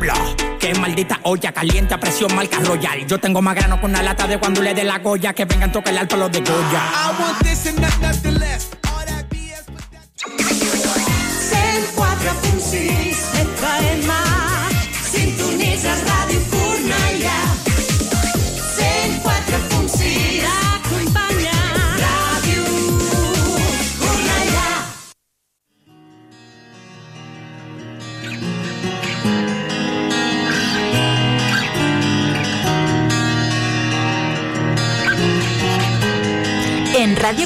diablo. Que maldita olla caliente a presión marca royal. Yo tengo más grano con una lata de cuando le dé la goya. Que vengan toca el alto los de Goya. I want this and not nothing less.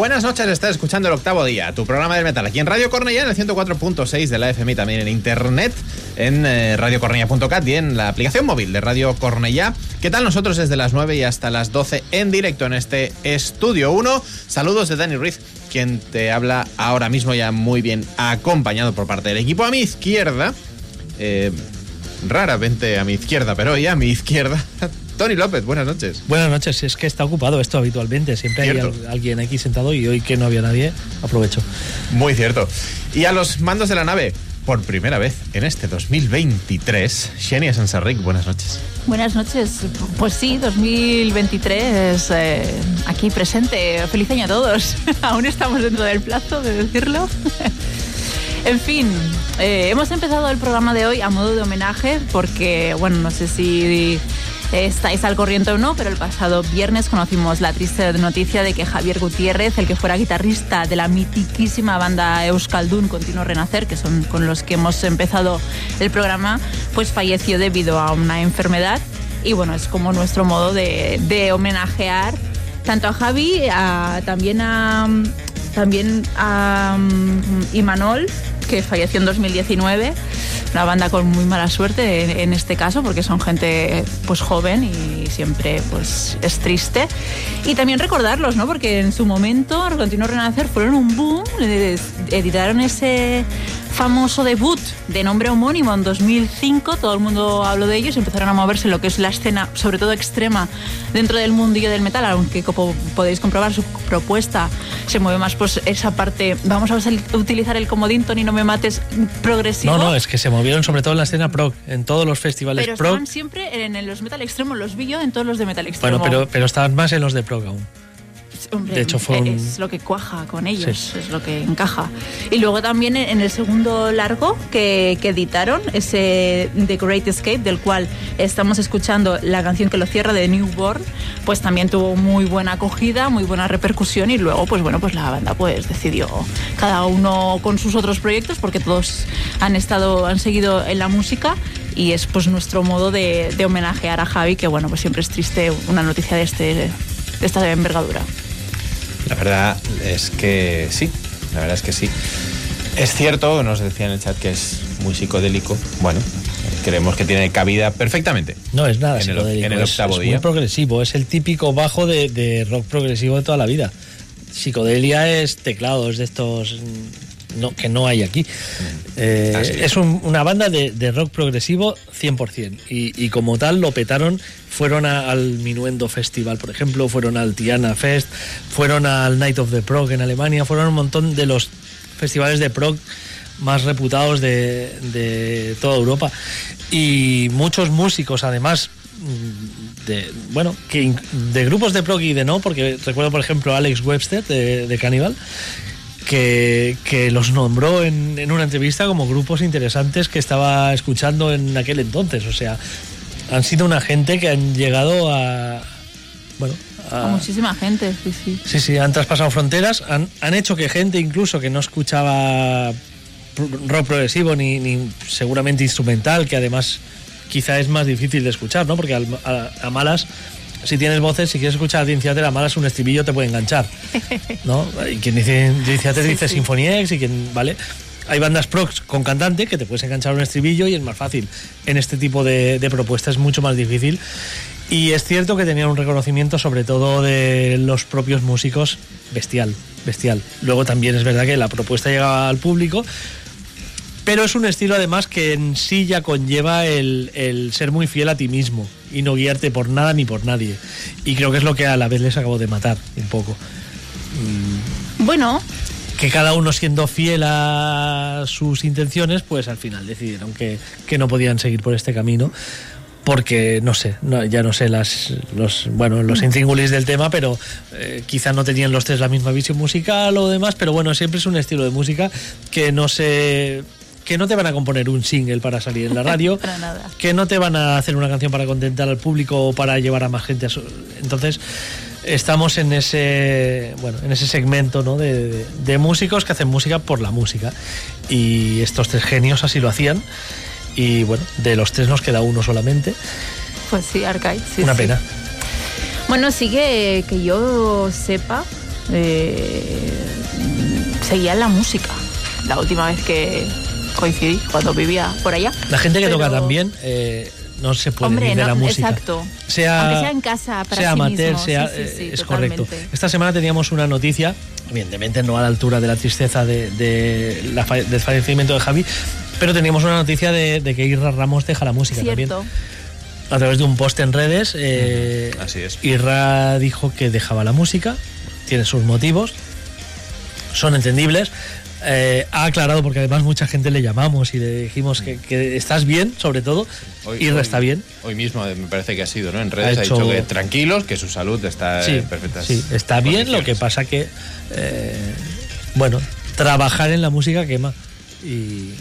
Buenas noches, estás escuchando el octavo día, tu programa del metal aquí en Radio Cornellá, en el 104.6 de la FM también en internet, en eh, radiocornellá.cat y en la aplicación móvil de Radio Cornellá. ¿Qué tal nosotros desde las 9 y hasta las 12 en directo en este estudio 1? Saludos de Dani Ruiz, quien te habla ahora mismo ya muy bien acompañado por parte del equipo a mi izquierda. eh, raramente a mi izquierda, pero hoy a mi izquierda. Tony López, buenas noches. Buenas noches, es que está ocupado esto habitualmente, siempre hay Cierto. alguien aquí sentado y hoy que no había nadie, aprovecho. Muy cierto. Y a los mandos de la nave, por primera vez en este 2023, Xenia Sansarric, buenas noches. Buenas noches. Pues sí, 2023 eh, aquí presente. Feliz año a todos. Aún estamos dentro del plazo de decirlo. en fin, eh, hemos empezado el programa de hoy a modo de homenaje porque, bueno, no sé si estáis al corriente o no, pero el pasado viernes conocimos la triste noticia de que Javier Gutiérrez, el que fuera guitarrista de la mitiquísima banda Euskaldun Continuo Renacer, que son con los que hemos empezado el programa, pues falleció debido a una enfermedad. Y bueno, es como nuestro modo de, homenajear tanto a Javi, a- también a también a mm, Imanol, que falleció en 2019. Una banda con muy mala suerte en, este caso, porque son gente pues joven y siempre pues es triste. Y también recordarlos, ¿no? Porque en su momento, Continuo Renacer, fueron un boom. eh, Editaron ese famoso debut de nombre homónimo en 2005. Todo el mundo habló de ellos empezaron a moverse lo que es la escena, sobre todo extrema, dentro del mundillo del metal, aunque como podéis comprobar su propuesta se mueve más pues esa parte, vamos a utilizar el comodín, Tony, no me mates, progresivo. No, no, es que se movieron sobre todo en la escena prog, en todos los festivales pero prog. estaban siempre en, en los metal extremos, los vi yo en todos los de metal extremo. Bueno, pero, pero estaban más en los de prog aún. Hombre, de hecho, fue un- es lo que cuaja con ellos, Sí. es lo que encaja. Y luego también en el segundo largo que, que editaron, ese The Great Escape, del cual estamos escuchando la canción que lo cierra de Newborn, pues también tuvo muy buena acogida, muy buena repercusión y luego, pues bueno, pues la banda pues decidió cada uno con sus otros proyectos porque todos han estado, han seguido en la música y es pues nuestro modo de, de homenajear a Javi, que bueno, pues siempre es triste una noticia de, este, de esta envergadura. La verdad es que sí, la verdad es que sí. Es cierto, nos decía en el chat que es muy psicodélico. Bueno, creemos que tiene cabida perfectamente. No es nada En el- psicodélico, en el es- octavo es día. muy progresivo, es el típico bajo de, de rock progresivo de toda la vida. Psicodelia es teclados de estos no, que no hay aquí. Eh, Así es. es un- una banda de, de rock progresivo 100%. Y, y como tal lo petaron, fueron a- al Minuendo Festival, por ejemplo, fueron al Tiana Fest, fueron al Night of the Prog en Alemania, fueron un montón de los festivales de prog más reputados de, de toda Europa. Y muchos músicos, además, mm, de, bueno, que de grupos de prog y de no, porque recuerdo, por ejemplo, a Alex Webster de, de Cannibal, que, que los nombró en, en una entrevista como grupos interesantes que estaba escuchando en aquel entonces. O sea, han sido una gente que han llegado a. Bueno, A muchísima gente, sí, sí. Sí, sí, han traspasado fronteras, han, han hecho que gente incluso que no escuchaba rock progresivo ni, ni seguramente instrumental, que además quizá es más difícil de escuchar, ¿no? Porque al- a, a malas, si tienes voces, si quieres escuchar a Dream Theater, a malas un estribillo te puede enganchar, ¿no? Y quien dice Theater Sí, dice sí. Symphony X y quien, ¿vale? Hay bandas prox con cantante que te puedes enganchar un estribillo y es más fácil. En este tipo de, de propuestas es mucho más difícil. Y es cierto que tenían un reconocimiento, sobre todo de los propios músicos, bestial, bestial. Luego también es verdad que la propuesta llegaba al público, pero es un estilo además que en sí ya conlleva el, el ser muy fiel a ti mismo y no guiarte por nada ni por nadie. Y creo que es lo que a la vez les acabo de matar un poco. Bueno, Que cada uno siendo fiel a sus intenciones, pues al final decidieron que, que no podían seguir por este camino. Porque no sé, no- ya no sé las, los, bueno, los intríngulis del tema, pero eh, quizá no tenían los tres la misma visión musical o demás, pero bueno, siempre es un estilo de música que no se que no te van a componer un single para salir en la radio, Para nada. que no te van a hacer una canción para contentar al público o para llevar a más gente a su... Entonces, estamos en ese bueno, en ese segmento ¿no? de, de- de músicos que hacen música por la música. Y estos tres genios así lo hacían. Y bueno, de los tres nos queda uno solamente. pues sí, Arcade. sí, Una sí. pena. Bueno, sí que, que yo sepa, eh, seguía la música. La última vez que coincidí, cuando vivía por allá. La gente que Pero- toca también eh, no se puede Hombre, ir de no, la música. exacto. Sea, Aunque sea en casa, para sea sí amateur, mismo. sea, Sí, sí, eh, sí, es totalmente. correcto. Esta semana teníamos una noticia, evidentemente no a la altura de la tristeza de, de la del fallecimiento de Javi, pero teníamos una noticia de, de que Irra Ramos deja la música también. A través de un post en redes, eh, Así es. Irra dijo que dejaba la música, tiene sus motivos, son entendibles. Eh, ha aclarado porque además mucha gente le llamamos y le dijimos que, que estás bien, sobre todo. Irra hoy- está bien. Hoy mismo eh, me parece que ha sido, ¿no? En redes ha, dicho que tranquilos, que su salud está Sí, en perfectas sí, está bien, lo que pasa que, eh, bueno, trabajar en la música quema. Y,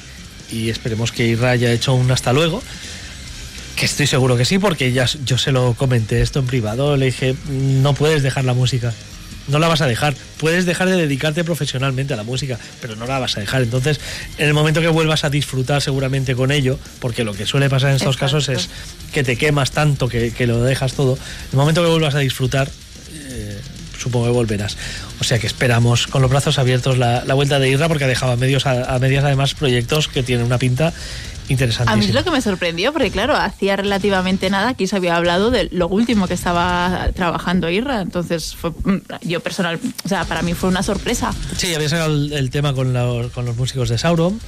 y esperemos que Irra haya hecho un hasta luego. Que estoy seguro que sí, porque ya yo se lo comenté esto en privado. Le dije, no puedes dejar la música. No la vas a dejar. Puedes dejar de dedicarte profesionalmente a la música, pero no la vas a dejar. Entonces, en el momento que vuelvas a disfrutar seguramente con ello, porque lo que suele pasar en estos Exacto. casos es que te quemas tanto que, que lo dejas todo. El momento que vuelvas a disfrutar, eh, supongo que volverás. O sea que esperamos con los brazos abiertos la, la vuelta de Irra, porque ha dejado a, medios, a, a medias además proyectos que tienen una pinta A mí es lo que me sorprendió, porque claro, hacía relativamente nada aquí se había hablado de lo último que estaba trabajando Irra. Entonces, fue, mm, yo personal, o sea, para mí fue una sorpresa. Sí, había sacado el, el tema con los, con los músicos de Sauron.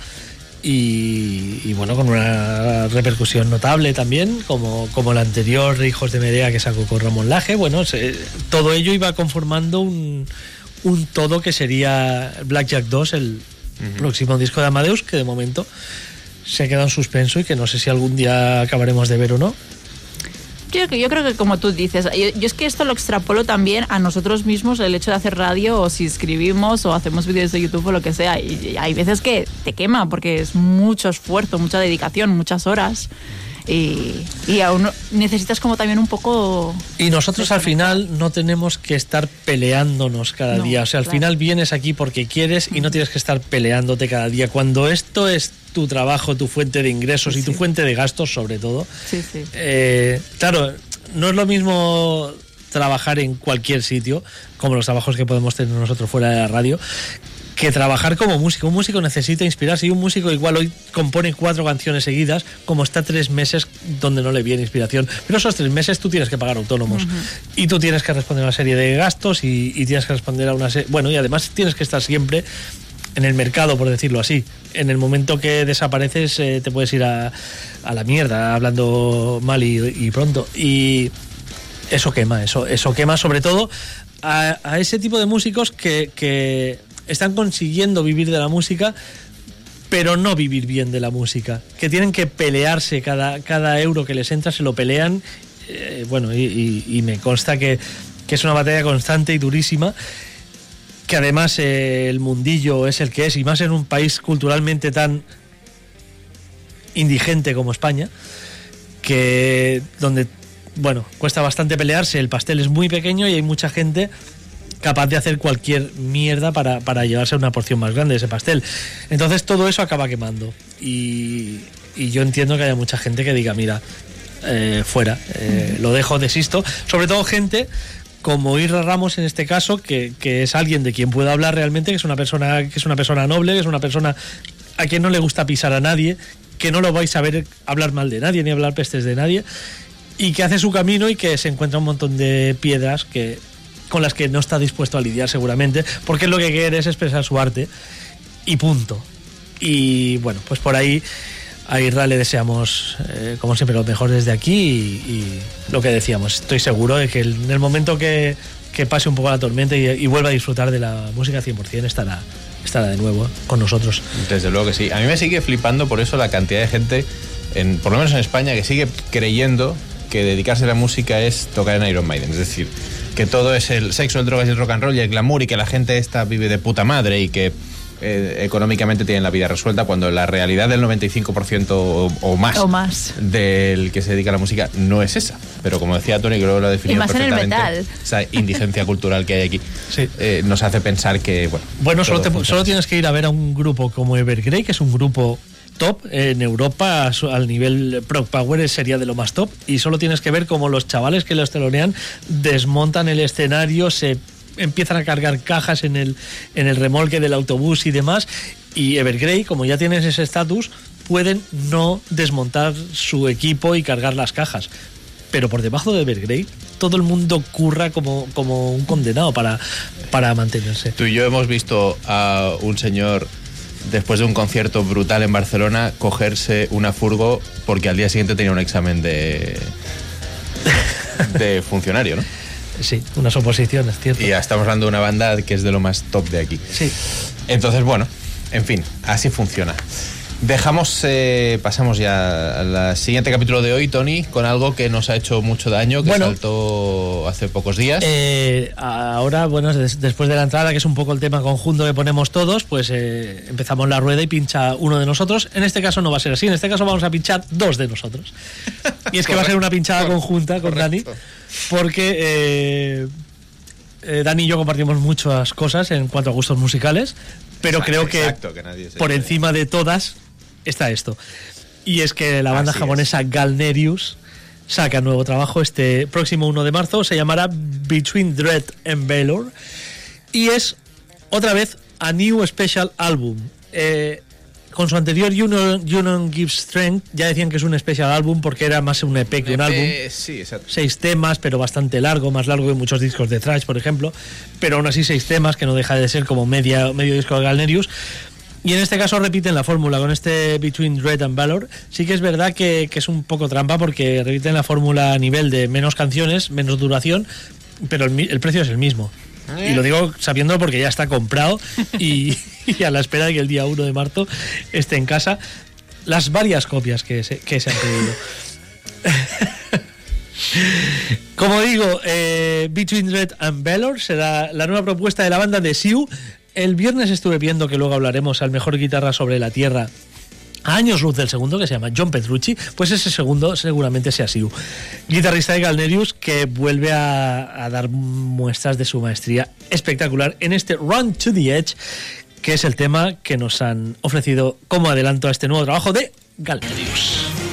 Y, y bueno, con una repercusión notable también, como, como la anterior Hijos de Medea que sacó con Ramón Laje. Bueno, se- todo ello iba conformando un, un todo que sería Blackjack 2, el próximo disco de Amadeus, que de momento se ha quedado en suspenso y que no sé si algún día acabaremos de ver o no. Yo, yo creo que como tú dices, yo, yo es que esto lo extrapolo también a nosotros mismos, el hecho de hacer radio o si escribimos o hacemos vídeos de YouTube o lo que sea. Y, y hay veces que te quema porque es mucho esfuerzo, mucha dedicación, muchas horas. Y, y aún necesitas como también un poco... Y nosotros al final no tenemos que estar peleándonos cada No, día. O sea, al claro. final vienes aquí porque quieres y no tienes que estar peleándote cada día. Cuando esto es tu trabajo, tu fuente de ingresos Sí, y tu sí. fuente de gastos, sobre todo, Sí, sí. eh, claro, no es lo mismo trabajar en cualquier sitio, como los trabajos que podemos tener nosotros fuera de la radio, que trabajar como músico. Un músico necesita inspirarse y un músico igual hoy compone cuatro canciones seguidas, como está tres meses donde no le viene inspiración. Pero esos tres meses tú tienes que pagar autónomos y tú tienes que responder a una serie de gastos y, y tienes que responder a una serie... Bueno, y además tienes que estar siempre en el mercado, por decirlo así. En el momento que desapareces eh, te puedes ir a, a la mierda, hablando mal y, y pronto. Y eso quema, eso, eso quema sobre todo a, a ese tipo de músicos que, que están consiguiendo vivir de la música, pero no vivir bien de la música, que tienen que pelearse cada, cada euro que les entra, se lo pelean, eh, bueno, y, me consta que, que es una batalla constante y durísima, que además eh, el mundillo es el que es, y más en un país culturalmente tan indigente como España, que donde, bueno, cuesta bastante pelearse, el pastel es muy pequeño y hay mucha gente capaz de hacer cualquier mierda para, para llevarse una porción más grande de ese pastel. Entonces todo eso acaba quemando. Y, y yo entiendo que haya mucha gente que diga, mira, eh, fuera, eh, lo dejo, desisto. Sobre todo gente como Irra Ramos en este caso, que, que es alguien de quien puedo hablar realmente, que es una persona, que es una persona noble, que es una persona a quien no le gusta pisar a nadie, que no lo vais a ver hablar mal de nadie ni hablar pestes de nadie. y que hace su camino y que se encuentra un montón de piedras que con las que no está dispuesto a lidiar seguramente, porque lo que quiere es expresar su arte y punto. Y bueno, pues por ahí a Irra le deseamos, eh, como siempre, lo mejor desde aquí y, lo que decíamos, estoy seguro de que en el momento que, que pase un poco la tormenta y, y vuelva a disfrutar de la música 100% estará, estará de nuevo con nosotros. Desde luego que sí. A mí me sigue flipando por eso la cantidad de gente, en, por lo menos en España, que sigue creyendo que dedicarse a la música es tocar en Iron Maiden. Es decir, que todo es el sexo, el drogas y el rock and roll y el glamour y que la gente esta vive de puta madre y que eh, económicamente tienen la vida resuelta cuta la realidad del 95% o, o más, O más. del que se dedica a la música no es esa. Pero como decía Tony, creo que lo ha definido Y más en el perfectamente, metal. esa indigencia cultural que hay aquí Sí. eh, nos hace pensar que, bueno... Bueno, solo, te- solo tienes que ir a ver a un grupo como Evergrey, que es un grupo top en Europa al nivel Prog Power sería de lo más top y solo tienes que ver cómo los chavales que los telonean desmontan el escenario, se empiezan a cargar cajas en el, en el remolque del autobús y demás y Evergrey, como ya tienes ese estatus, pueden no desmontar su equipo y cargar las cajas. Pero por debajo de Evergrey, todo el mundo curra como, como un condenado para, para mantenerse. Tú y yo hemos visto a un señor después de un concierto brutal en Barcelona cogerse una furgo porque al día siguiente tenía un examen de de funcionario, ¿no? Sí, unas oposiciones, cierto. Y ya estamos hablando de una banda que es de lo más top de aquí. Sí. Entonces, bueno, en fin, así funciona. Dejamos, eh, pasamos ya al siguiente capítulo de hoy, Tony, con algo que nos ha hecho mucho daño, que Bueno. saltó hace pocos días. Eh, ahora, bueno, des- después de la entrada, que es un poco el tema conjunto que ponemos todos, pues eh, empezamos la rueda y pincha uno de nosotros. En este caso no va a ser así, en este caso vamos a pinchar dos de nosotros. Y es que va a ser una pinchada Correcto, conjunta con Dani, porque eh, eh, Dani y yo compartimos muchas cosas en cuanto a gustos musicales, pero Exacto, creo que, exacto, por encima de todas está esto. Y es que la banda Así es. japonesa Galnerius saca nuevo trabajo este próximo 1 de marzo, se llamará Between Dread and Valor y es otra vez a New Special Album. Eh, con su anterior Union, Union Gives Strength ya decían que es un special album porque era más un EP que un álbum Eh, sí, exacto. seis temas, pero bastante largo, más largo que muchos discos de thrash, por ejemplo, pero aún así seis temas, que no deja de ser como media, medio disco de Galnerius. Y en este caso repiten la fórmula con este Between Dread and Valor. Sí que es verdad que, que es un poco trampa porque repiten la fórmula a nivel de menos canciones, menos duración, pero el, precio es el mismo. Y lo digo sabiendo porque ya está comprado y, y a la espera de que el día 1 de marzo esté en casa las varias copias que se, que se han pedido. Como digo, eh, Between Dread and Valor será la nueva propuesta de la banda de Siu. El viernes estuve viendo que luego hablaremos al mejor guitarra sobre la tierra. A años luz del segundo, que se llama John Petrucci, pues ese segundo seguramente sea Siu. Guitarrista de Galnerius que vuelve a, a dar muestras de su maestría espectacular en este Run to the Edge, que es el tema que nos han ofrecido como adelanto a este nuevo trabajo de Galnerius.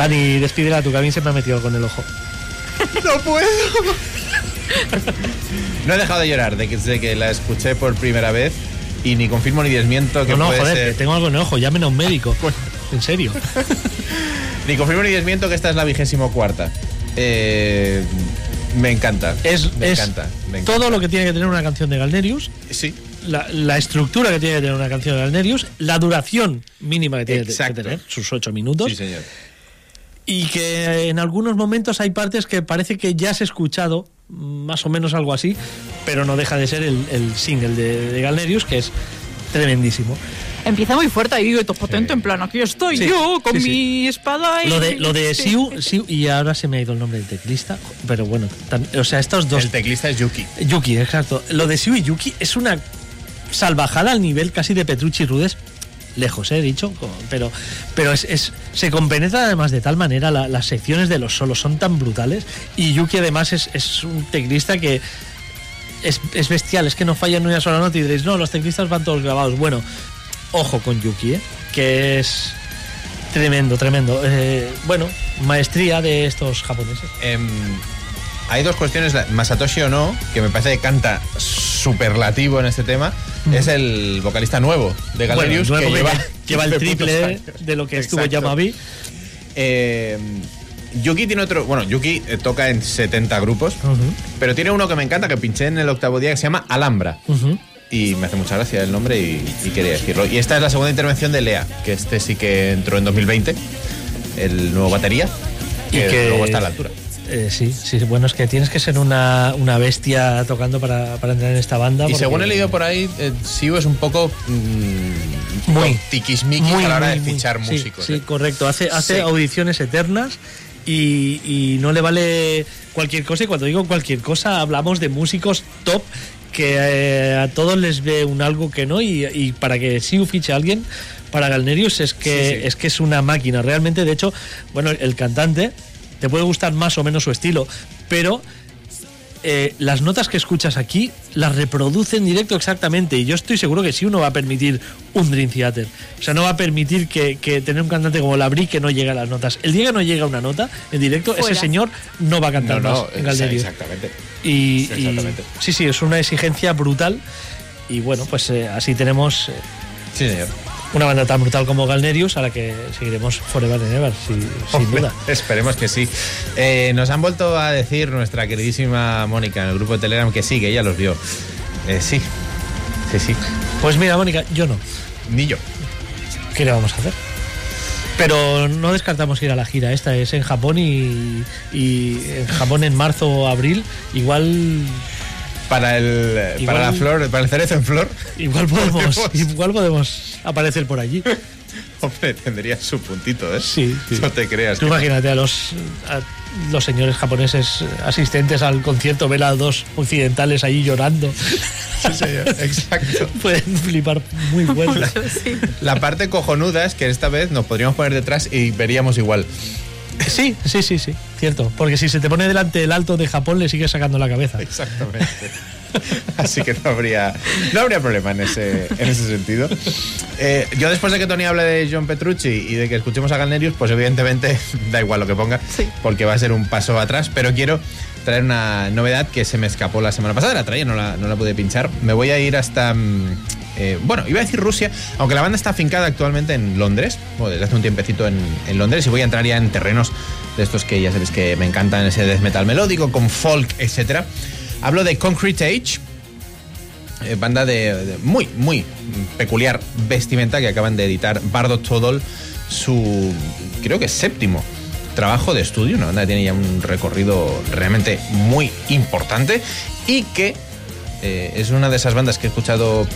Dani, despídela a tu que a mí se me ha metido con el ojo. ¡No puedo! no he dejado de llorar de que- desde que la escuché por primera vez y ni confirmo ni desmiento que No, no, puede joder, ser- que tengo algo en el ojo, llamen a un médico. En serio. Ni confirmo ni desmiento que esta es la vigésimo cuarta. Eh, me encanta. Es, me es encanta. me encanta. todo lo que tiene que tener una canción de Galnerius, Sí, la, la estructura que tiene que tener una canción de Galnerius, la duración mínima que tiene que tener, sus ocho minutos, sí, señor. Y que en algunos momentos hay partes que parece que ya has escuchado, más o menos algo así, pero no deja de ser el, el single de, de Galnerius, que es tremendísimo. Empieza muy fuerte ahí, todo potente, Sí. en plan, aquí estoy Sí, yo con sí, sí. mi espada y... Lo de, lo de Sí. Siu, Siu- y ahora se me ha ido el nombre del teclista, pero bueno, tam- o sea, estos dos El teclista es Yuki. Yuki, exacto. Lo de Siu y Yuki es una salvajada al nivel casi de Petrucci y Rudes. Lejos, he dicho, co- pero, pero es, es- se compenetra además de tal manera, la- las secciones de los solos son tan brutales y Yuki además es, es un teclista que es, es bestial, es que no falla en una sola nota y diréis, no, los teclistas van todos grabados. Bueno, ojo con Yuki, ¿eh? que es tremendo, tremendo. Eh, bueno, maestría de estos japoneses. Em, hay dos cuestiones, Masatoshi no, que me parece que canta superlativo en este tema, es el vocalista nuevo de Galerius, Bueno, que nuevo lleva, el 15 putos triple de lo que estuvo Exacto. Yamabi. Eh, Yuki tiene otro, bueno, Yuki eh, toca en 70 grupos, pero tiene uno que me encanta, que pinché en el octavo día, que se llama Alhambra. Y me hace mucha gracia el nombre y, y quería decirlo. Y esta es la segunda intervención de Lea, que este sí que entró en 2020, el nuevo batería, Y que, que- luego está a la altura. Eh, sí, sí, bueno, es que tienes que ser una, una bestia tocando para, para entrar en esta banda. Y porque- según he leído por ahí, eh, Siu es un poco mm, Muy. tiquismiquis a la hora de fichar músicos. Sí, ¿eh? correcto. Hace, hace Sí. audiciones eternas y, y no le vale cualquier cosa. Y cuando digo cualquier cosa, hablamos de músicos top que eh, a todos les ve un algo que no. Y, y para que Siu fiche a alguien, para Galnerius es que, Sí, sí. es que es una máquina. Realmente, de hecho, bueno, el cantante te puede gustar más o menos su estilo, pero eh, las notas que escuchas aquí las reproduce en directo exactamente. Y yo estoy seguro que sí uno va a permitir un Dream Theater. O sea, no va a permitir que, que tener un cantante como Labri que no llegue a las notas. El día que no llega a una nota en directo, Fuera. ese señor no va a cantar no, más en Galderio. exactamente. Y, y- Exactamente. sí, sí, es una exigencia brutal. Y bueno, pues eh, así tenemos eh, Sí, señor. Una banda tan brutal como Galnerius, a la que seguiremos Forever and Ever, si- sin duda. Esperemos que sí. Eh, nos han vuelto a decir nuestra queridísima Mónica en el grupo de Telegram que sí, que ella los vio. Eh, sí, sí, sí. Pues mira, Mónica, yo no. Ni yo. ¿Qué le vamos a hacer? Pero no descartamos ir a la gira. Esta es en Japón y, y en Japón en marzo o abril. Igual Para el, Igual- para la flor, para el cerezo en flor, igual podemos, Podemos. igual podemos aparecer por allí. hombre, tendría su puntito, ¿eh? Sí, sí. No te creas. Tú que imagínate a los a los señores japoneses asistentes al concierto, ver a dos occidentales ahí llorando. Sí, señor, Exacto. Pueden flipar muy bueno. Sí. La parte cojonuda es que esta vez nos podríamos poner detrás y veríamos igual. Sí, sí, sí, sí, cierto. Porque si se te pone delante el alto de Japón, le sigues sacando la cabeza. Exactamente. Así que no habría, no habría problema en ese, en ese sentido. Eh, yo después de que Tony hable de John Petrucci y de que escuchemos a Galnerius, pues evidentemente da igual lo que ponga, Sí. porque va a ser un paso atrás, pero quiero traer una novedad que se me escapó la semana pasada, la traía, no la, no la pude pinchar. Me voy a ir hasta... mm, eh, bueno, iba a decir Rusia, aunque la banda está afincada actualmente en Londres, bueno, desde hace un tiempecito en, en Londres, y voy a entrar ya en terrenos de estos que ya sabéis que me encantan, ese death metal melódico, con folk, etcétera. Hablo de Concrete Age, eh, banda de, muy, muy peculiar vestimenta que acaban de editar Bardo Todol, su, creo que séptimo trabajo de estudio, una banda que tiene ya un recorrido realmente muy importante y que eh, es una de esas bandas que he escuchado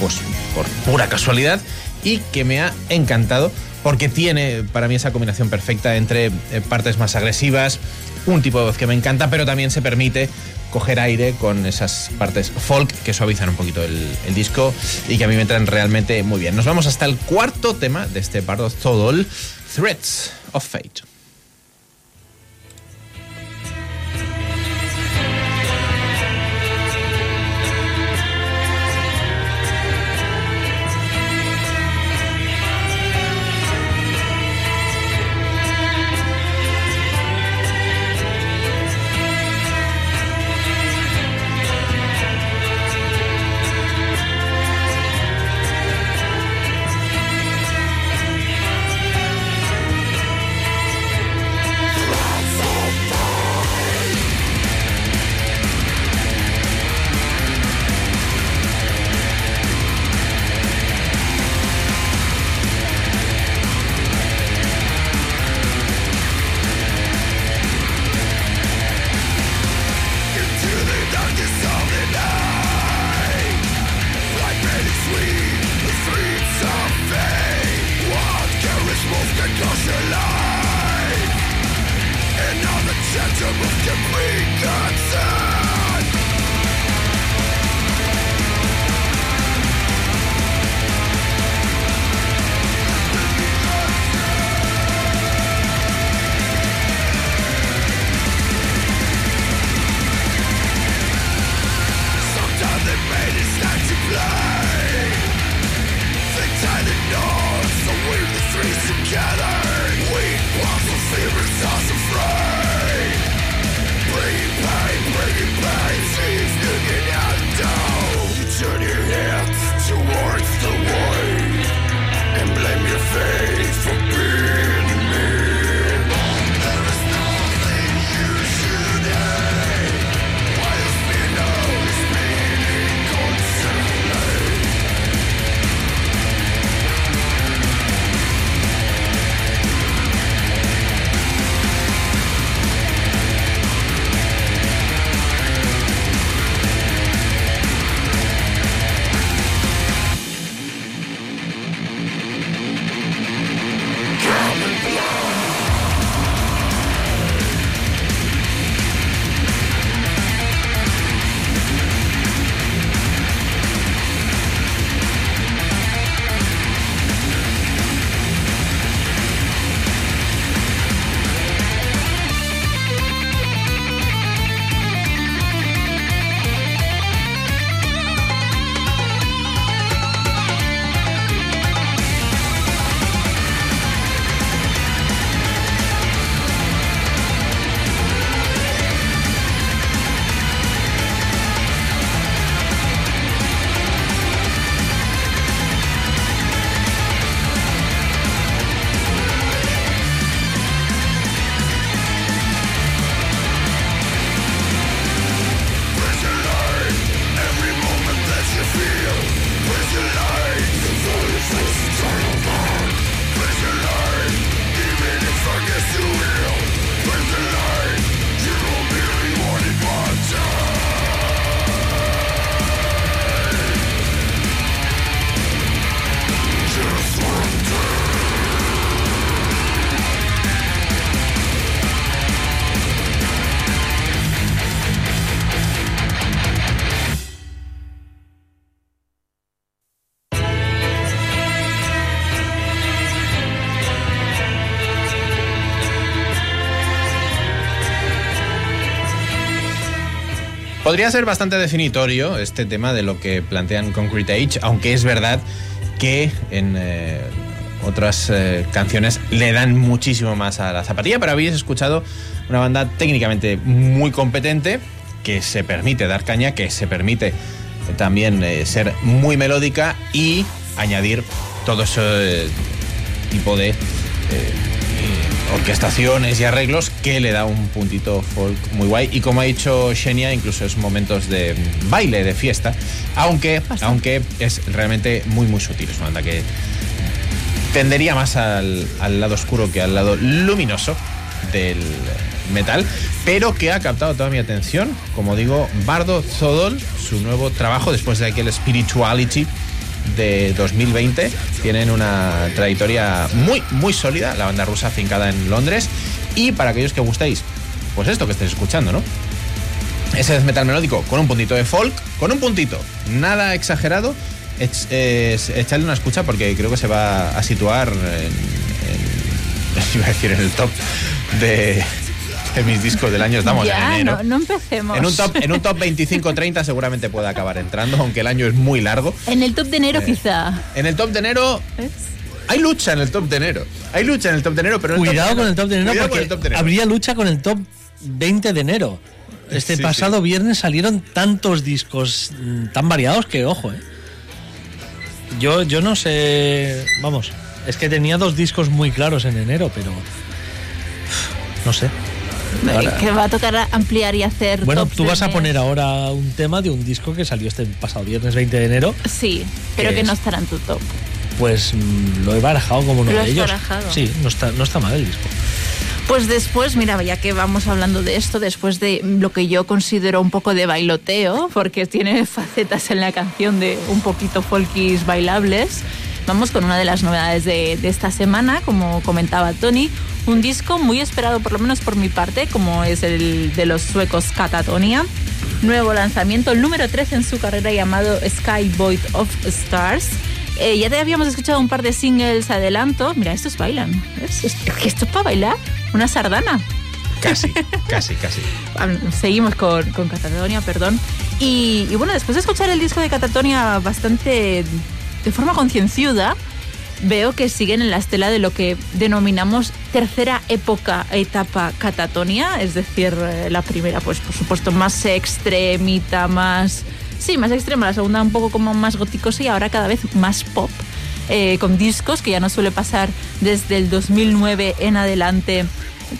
pues por pura casualidad y que me ha encantado porque tiene para mí esa combinación perfecta entre eh, partes más agresivas, un tipo de voz que me encanta, pero también se permite coger aire con esas partes folk que suavizan un poquito el, disco y que a mí me entran realmente muy bien. Nos vamos hasta el cuarto tema de este Bardo Todol, Threats of Fate. Podría ser bastante definitorio este tema de lo que plantean Concrete Age, aunque es verdad que en eh, otras eh, canciones le dan muchísimo más a la zapatilla, pero habéis escuchado una banda técnicamente muy competente que se permite dar caña, que se permite eh, también ser muy melódica y añadir todo ese tipo de orquestaciones y arreglos que le da un puntito folk muy guay. Y como ha dicho Xenia, incluso es momentos de baile, de fiesta, aunque, aunque es realmente muy, muy sutil. Es una banda que tendería más al, al lado oscuro que al lado luminoso del metal, pero que ha captado toda mi atención. Como digo, Bardo Zodol, su nuevo trabajo después de aquel Spirituality de 2020. Tienen una trayectoria muy, muy sólida, la banda rusa afincada en Londres. Y para aquellos que gustéis, pues esto que estáis escuchando, ¿no? Ese death metal melódico con un puntito de folk, con un puntito, nada exagerado. Es, es- echadle una escucha porque creo que se va a situar en, en- iba a decir en el top de, de mis discos del año. Estamos ya, en enero. no, no empecemos. En un top, en un top 25-30 seguramente puede acabar entrando, aunque el año es muy largo. En el top de enero, Eh, quizá. En el top de enero hay lucha en el top de enero. Hay lucha en el top de enero, pero en Cuidado con el top de enero Cuidado con porque el top de enero. habría lucha con el top 20 de enero. Este Sí, pasado sí. viernes salieron tantos discos mm, tan variados que, ojo, eh. Yo, yo no sé. Vamos, es que tenía dos discos muy claros en enero, pero. No sé. Ahora- Que va a tocar ampliar y hacer. Bueno, tú vas a poner ahora un tema de un disco que salió este pasado viernes 20 de enero. Sí, pero ¿Qué que no estará en tu top. Pues mm, lo he barajado como uno ¿Lo de ellos. barajado? Sí, no está, no está mal el disco. Pues después, mira, ya que vamos hablando de esto, después de lo que yo considero un poco de bailoteo, porque tiene facetas en la canción de un poquito folkis bailables, vamos con una de las novedades de, de esta semana, como comentaba Tony, Un disco muy esperado, por lo menos por mi parte, como es el de los suecos Catatonia. Nuevo lanzamiento, el número 13 en su carrera llamado Sky Void of Stars. Eh, ya te habíamos escuchado un par de singles adelanto. Mira, estos bailan. Esto es para bailar. Una sardana. Casi, casi, casi. Ah, Seguimos con, con Catatonia, perdón. Y, y bueno, después de escuchar el disco de Catatonia bastante de forma concienciuda, veo que siguen en la estela de lo que denominamos tercera época, etapa Catatonia, es decir, eh, la primera, pues por supuesto, más extremita, más... Sí, más extrema, la segunda un poco como más góticosa y ahora cada vez más pop. eh, con discos que ya no suele pasar desde el 2009 en adelante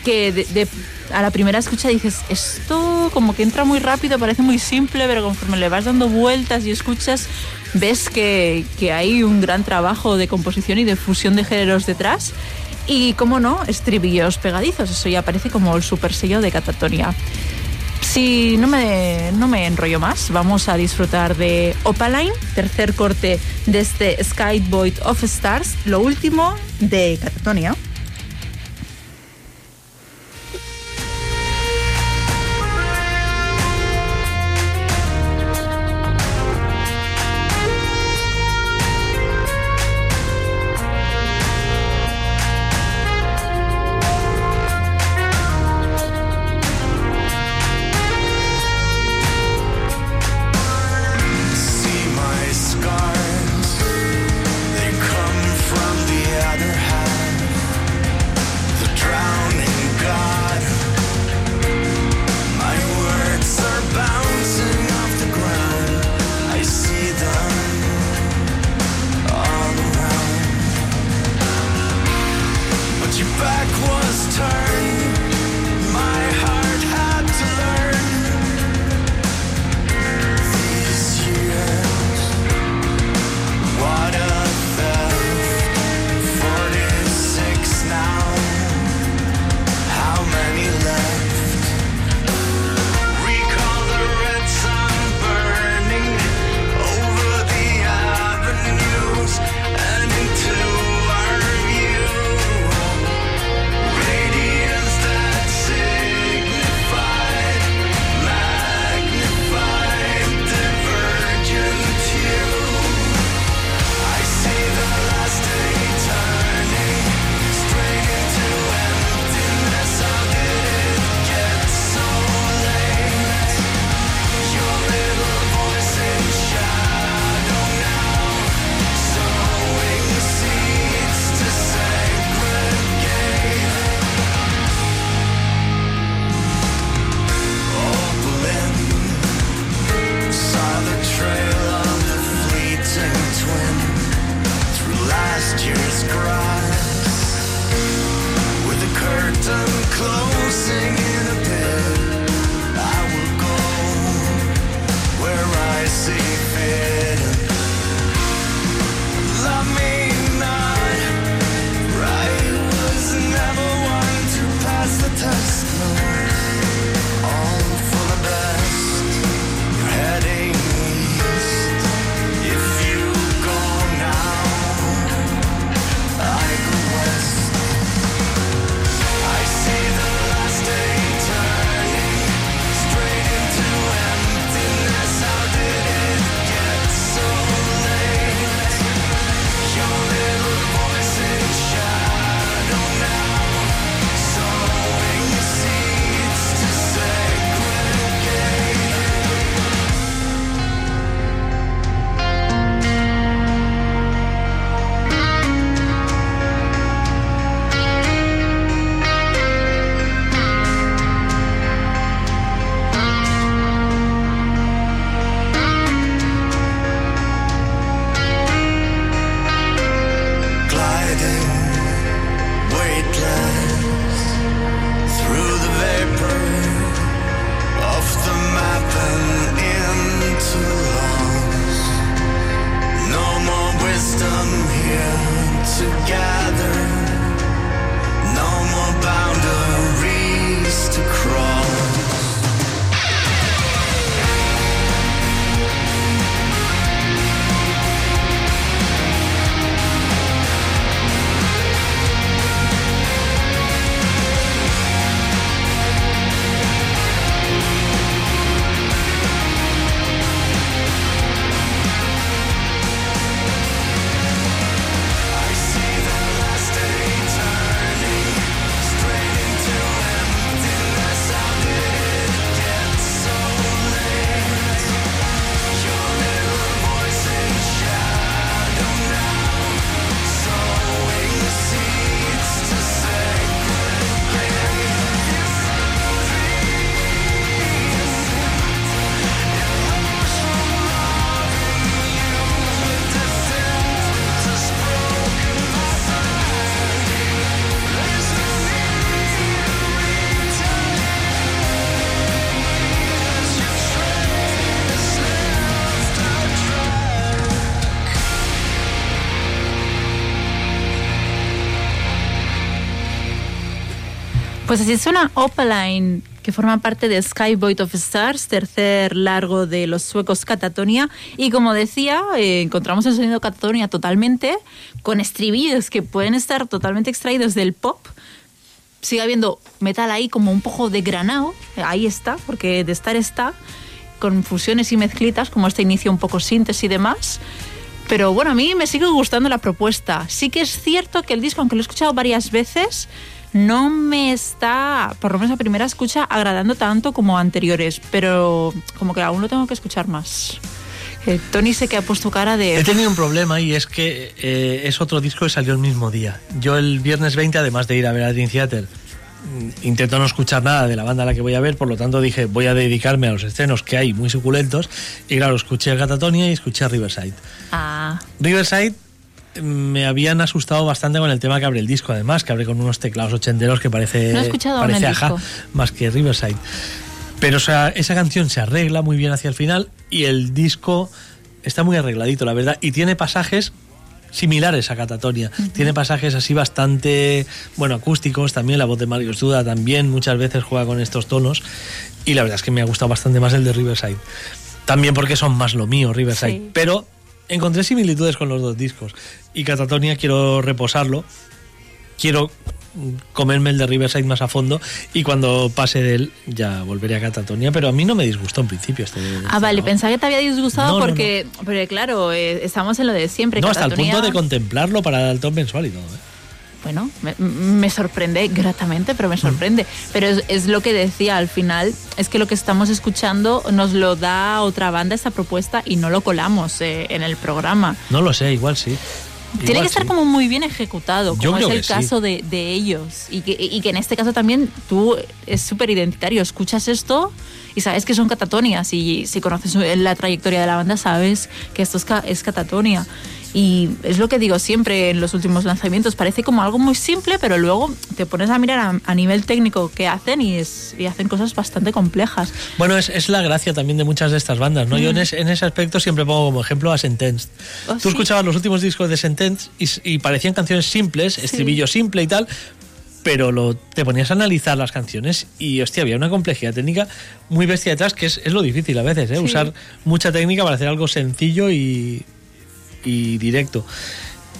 que de- de- a la primera escucha dices, esto como que entra muy rápido, parece muy simple, pero conforme le vas dando vueltas y escuchas, ves que, que hay un gran trabajo de composición y de fusión de géneros detrás. Y, como no, estribillos pegadizos, eso ya parece como el super sello de Catatonia. Si no me, no me enrollo más, vamos a disfrutar de Opaline, tercer corte de este Sky Void of Stars, lo último de Catatonia. Pues así suena Opaline, que forma parte de Sky Void of Stars, tercer largo de los suecos Catatonia. Y como decía, eh, encontramos el sonido Catatonia totalmente, con estribillos que pueden estar totalmente extraídos del pop. Sigue habiendo metal ahí como un poco de granado, ahí está, porque de estar está, con fusiones y mezclitas, como este inicio un poco síntesis y demás. Pero bueno, a mí me sigue gustando la propuesta. Sí que es cierto que el disco, aunque lo he escuchado varias veces, no me está, por lo menos a primera escucha, agradando tanto como anteriores. Pero como que aún lo tengo que escuchar más. Eh, Tony sé que ha puesto cara He de... tenido un problema y es que eh, es otro disco que salió el mismo día. Yo el viernes 20, además de ir a ver a Dream Theater, mm, intento no escuchar nada de la banda a la que voy a ver, por lo tanto dije voy a dedicarme a los estrenos que hay muy suculentos. Y claro, escuché a Catatonia y escuché a Riverside. Ah, Riverside me habían asustado bastante con el tema que abre el disco, además, que abre con unos teclados ochenteros que parece, No he escuchado parece Aja, disco. más que Riverside. Pero o sea, esa canción se arregla muy bien hacia el final y el disco está muy arregladito, la verdad, y tiene pasajes similares a Catatonia. Tiene pasajes así bastante, bueno, acústicos, también la voz de Mario Duda también muchas veces juega con estos tonos y la verdad es que me ha gustado bastante más el de Riverside. También porque son más lo mío, Riverside, Sí. pero encontré similitudes con los dos discos y Catatonia quiero reposarlo, quiero comerme el de Riverside más a fondo y cuando pase de él ya volveré a Catatonia, pero a mí no me disgustó en principio este. ah este vale, trabajo. pensaba que te había disgustado No, no, porque, porque, claro, eh, estamos en lo de siempre. No, hasta el punto de contemplarlo para el top mensual y todo. ¿eh? Bueno, me, me sorprende gratamente, pero me sorprende. Pero es, es lo que decía al final, es que lo que estamos escuchando nos lo da otra banda esta propuesta y no lo colamos eh, en el programa. No lo sé, igual sí. Tiene que estar sí. como muy bien ejecutado, como es el sí. caso de, de ellos. Y que, y que en este caso también tú es súper identitario. Escuchas esto y sabes que son catatonias. Y si conoces la trayectoria de la banda, sabes que esto es, es catatonia. Y es lo que digo siempre en los últimos lanzamientos. Parece como algo muy simple, pero luego te pones a mirar a, a nivel técnico qué hacen y, es, y hacen cosas bastante complejas. Bueno, es, es la gracia también de muchas de estas bandas, ¿no? Yo en, es- en ese aspecto siempre pongo como ejemplo a Sentenced. Oh, Tú sí. escuchabas los últimos discos de Sentenced y parecían canciones simples, estribillo simple y tal, pero lo, te ponías a analizar las canciones y, hostia, había una complejidad técnica muy bestia detrás, que es, es lo difícil a veces, ¿eh? Usar mucha técnica para hacer algo sencillo y, y directo.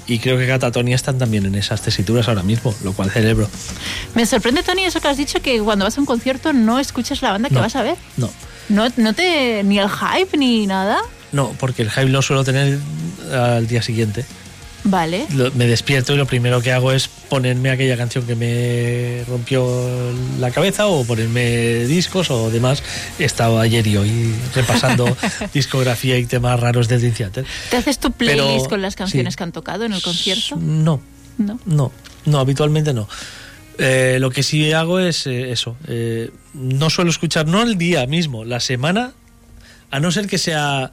Y creo que Catatonia están también en esas tesituras ahora mismo, lo cual celebro. Me sorprende, Tony, eso que has dicho, que cuando vas a un concierto no escuchas la banda que No. vas a ver. No. No, no te. ni el hype ni nada. No, porque el hype lo suelo tener al día siguiente. Vale. Lo- me despierto y lo primero que hago es ponerme aquella canción que me rompió la cabeza o ponerme discos o demás. He estado ayer y hoy repasando discografía y temas raros de Dream Theater. ¿Te haces tu Pero- playlist con las canciones sí. que han tocado en el concierto? No, No. no, no, habitualmente no. Eh, lo que sí hago es eh, eso. eh, no suelo escuchar, no el día mismo, la semana, a no ser que sea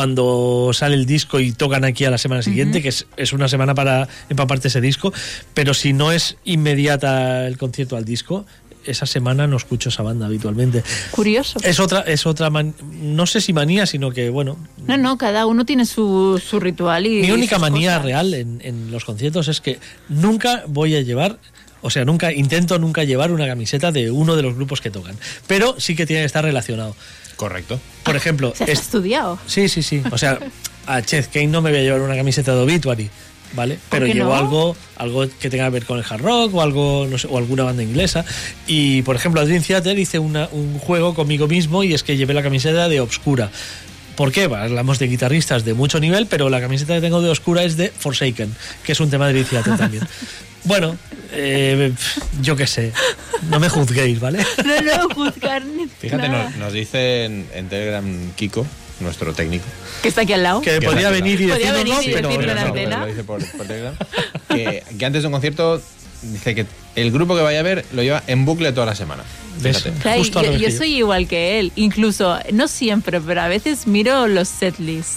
cuando sale el disco y tocan aquí a la semana siguiente, que es, es una semana para empaparte ese disco, pero si no es inmediata el concierto al disco, esa semana no escucho esa banda habitualmente. Curioso. Es otra, es otra man- no sé si manía, sino que bueno, No, no, cada uno tiene su, su ritual y. mi única manía cosas. real en, en los conciertos es que nunca voy a llevar, o sea, nunca intento nunca llevar una camiseta de uno de los grupos que tocan, pero sí que tiene que estar relacionado. Correcto. Por ejemplo, Se has es- estudiado. sí, sí, sí, o sea, a Chet Kane no me voy a llevar una camiseta de Obituary, ¿vale? Pero llevo no? algo algo que tenga que ver con el hard rock o algo no sé, o alguna banda inglesa y por ejemplo a Dream Theater hice una- un juego conmigo mismo y es que llevé la camiseta de Obscura ¿Por qué? Hablamos de guitarristas de mucho nivel, pero la camiseta que tengo de Oscura es de Forsaken, que es un tema de Dream Theater también. Bueno, eh, yo qué sé, no me juzguéis, ¿vale? No, no, juzgar ni Fíjate, nada. nos, nos dice en, en Telegram Kiko, nuestro técnico. Que está aquí al lado. Que Que podría venir y decirnos venir no, y pero decirlo en no, antena. Lo dice por, por Telegram. que, que antes de un concierto dice que el grupo que vaya a ver lo lleva en bucle toda la semana. Claro, yo, yo soy igual que él. Incluso, no siempre, pero a veces miro los setlists.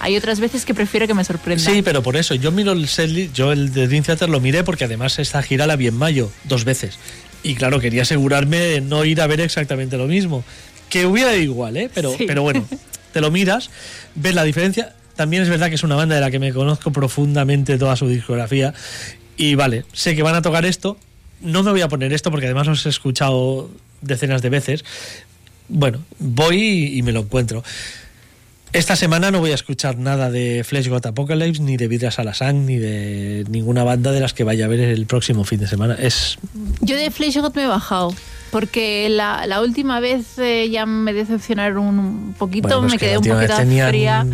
Hay otras veces que prefiero que me sorprenda. Sí, pero por eso, yo miro el setlist, yo el de Dream Theater lo miré porque además esta gira la vi en mayo, dos veces. Y claro, quería asegurarme de no ir a ver exactamente lo mismo. Que hubiera ido igual, ¿eh? Pero, Sí. pero bueno, te lo miras, ves la diferencia. También es verdad que es una banda de la que me conozco profundamente toda su discografía. Y vale, sé que van a tocar esto, no me voy a poner esto porque además os he escuchado decenas de veces. Bueno, voy y, y me lo encuentro. Esta semana no voy a escuchar nada de Flesh God Apocalypse, ni de Vidras a la Sang, ni de ninguna banda de las que vaya a ver el próximo fin de semana. Es Yo de Flash God me he bajado. Porque la, la última vez eh, ya me decepcionaron un poquito, Bueno, pues me que quedé un poquito tenían- fría.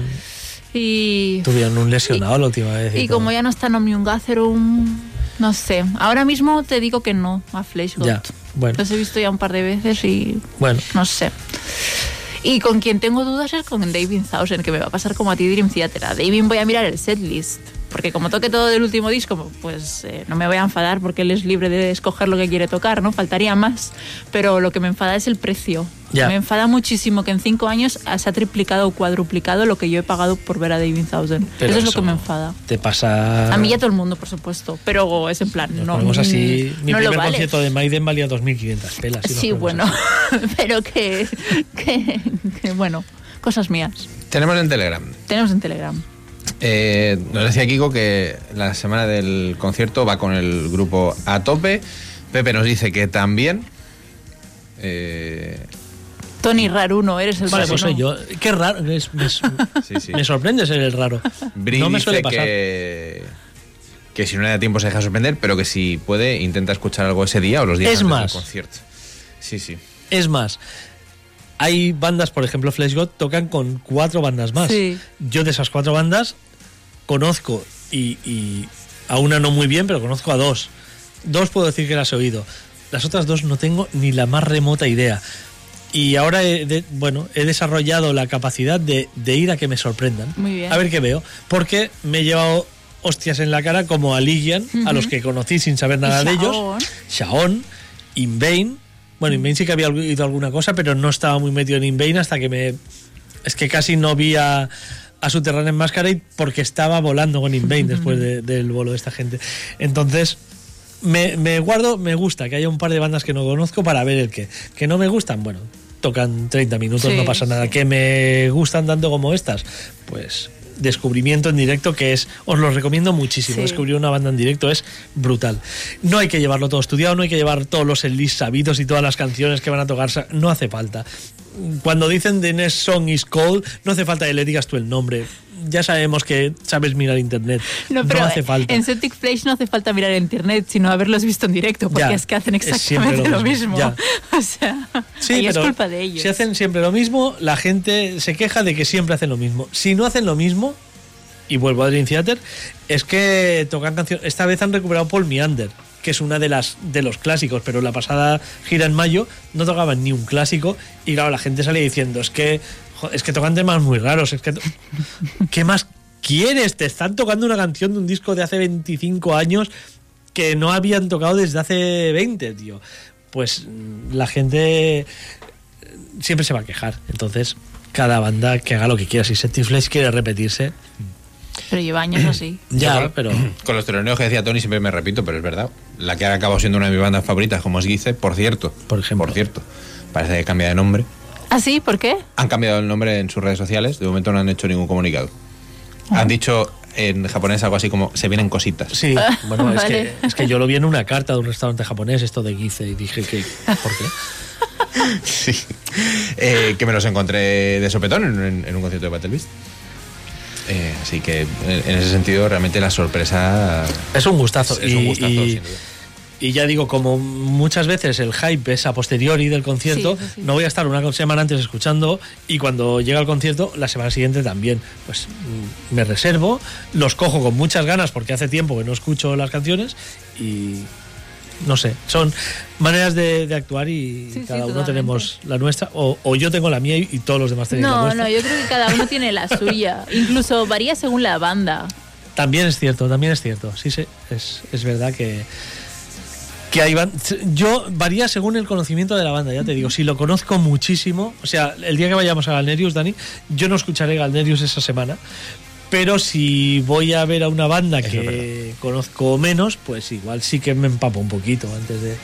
Y, tuvieron un lesionado la última vez. y como ya no está Omnium Gatherum, no sé. Ahora mismo te digo que no a Flash God. Ya, bueno. Los he visto ya un par de veces y Bueno, no sé. Y con quien tengo dudas es con David Thousand, que me va a pasar como a ti Dream Theater. A David voy a mirar el setlist. Porque como toque todo del último disco, pues eh, no me voy a enfadar porque él es libre de escoger lo que quiere tocar, ¿no? Faltaría más. Pero lo que me enfada es el precio. Ya. Me enfada muchísimo que en cinco años se ha triplicado o cuadruplicado lo que yo he pagado por ver a David Thousand. pero eso es lo que me enfada. Te pasa. A mí y a todo el mundo, por supuesto. Pero es en plan, Nos no. así. Mi no lo primer vale. concierto de Maiden valía 2.500 pelas. Sí, bueno, pero que, que, que, bueno, cosas mías. Tenemos en Telegram. Tenemos en Telegram. Eh, nos decía Kiko que la semana del concierto va con el grupo a tope. Pepe nos dice que también. Eh, Tony Raruno, eres el Vale, pues soy yo. Qué raro. es- me, sí, sí. me sorprende ser el raro. Bri no me dice suele pasar. que, que si no le da tiempo se deja sorprender, pero que si puede intenta escuchar algo ese día o los días Es antes más. del concierto. Sí, sí. Es más, hay bandas, por ejemplo, Flash God tocan con cuatro bandas más. Sí. Yo de esas cuatro bandas conozco y, y a una no muy bien, pero conozco a dos. Dos puedo decir que las he oído. Las otras dos no tengo ni la más remota idea. Y ahora he, de- bueno, he desarrollado la capacidad de, de ir a que me sorprendan. Muy bien. A ver qué veo. Porque me he llevado hostias en la cara como a Ligian, a los que conocí sin saber nada Y de ellos. Shaon, Invain. Bueno, Invain sí que había oído alguna cosa, pero no estaba muy metido en Invain hasta que me. Es que casi no vi a, a Subterráneo en Masquerade porque estaba volando con Invain después de- del bolo de esta gente. Entonces, me, me guardo, me gusta que haya un par de bandas que no conozco para ver el que. Que no me gustan, bueno, tocan 30 minutos, Sí, no pasa nada. sí. Que me gustan tanto como estas, pues descubrimiento en directo que es, os lo recomiendo muchísimo, Sí. descubrir una banda en directo es brutal. No hay que llevarlo todo estudiado, no hay que llevar todos los enlists sabidos y todas las canciones que van a tocar, no hace falta. Cuando dicen The next song is cold, no hace falta que le digas tú el nombre. Ya sabemos que sabes mirar internet. No, pero hace falta. en Celtic Flash no hace falta mirar internet, sino haberlos visto en directo, porque Ya, es que hacen exactamente lo lo mismo. O sea, Sí, ahí es culpa de ellos. Si hacen siempre lo mismo, la gente se queja de que siempre hacen lo mismo. Si no hacen lo mismo, y vuelvo a Dream Theater, es que tocan canciones. Esta vez han recuperado Paul Meander, que es una de las de los clásicos, pero la pasada gira en mayo no tocaban ni un clásico. Y claro, la gente sale diciendo, es que, es que tocan temas muy raros. Es que, ¿Qué más quieres? Te están tocando una canción de un disco de hace 25 años que no habían tocado desde hace 20, tío. Pues mm, la gente siempre se va a quejar. Entonces, cada banda que haga lo que quiera. Si Flesh quiere repetirse, Pero lleva años así. ya, pero. Con los teloneos que decía Tony siempre me repito, pero es verdad. La que ha acabado siendo una de mis bandas favoritas, como es Guice, por cierto. Por ejemplo. Por cierto. Parece que cambia de nombre. ¿Ah, sí? ¿Por qué? Han cambiado el nombre en sus redes sociales. De momento no han hecho ningún comunicado. Ah. Han dicho en japonés algo así como se vienen cositas. Sí, bueno, es, Vale. que, es que yo lo vi en una carta de un restaurante japonés, esto de Gize, y dije que. ¿Por qué? Sí. Eh, que me los encontré de sopetón en, en- en un concierto de Battle Beast. Eh, así que en, en ese sentido realmente la sorpresa Es un gustazo. es un y- gustazo, y- sin duda. Y ya digo, como muchas veces el hype es a posteriori del concierto, Sí, eso sí. no voy a estar una semana antes escuchando y cuando llega el concierto, la semana siguiente también. Pues mm, me reservo, los cojo con muchas ganas porque hace tiempo que no escucho las canciones y no sé, son maneras de, de actuar y Sí, sí, cada uno totalmente. tenemos la nuestra o, o yo tengo la mía y, y todos los demás tenéis la No, vuestra. no, yo creo que cada uno tiene la suya. Incluso varía según la banda. También es cierto, también es cierto. Sí, sí, es, es verdad que, que hay ban- Yo varía según el conocimiento de la banda, ya te digo. Si lo conozco muchísimo, o sea, el día que vayamos a Galnerius, Dani, yo no escucharé Galnerius esa semana. Pero si voy a ver a una banda Eso que conozco menos, pues igual sí que me empapo un poquito antes de.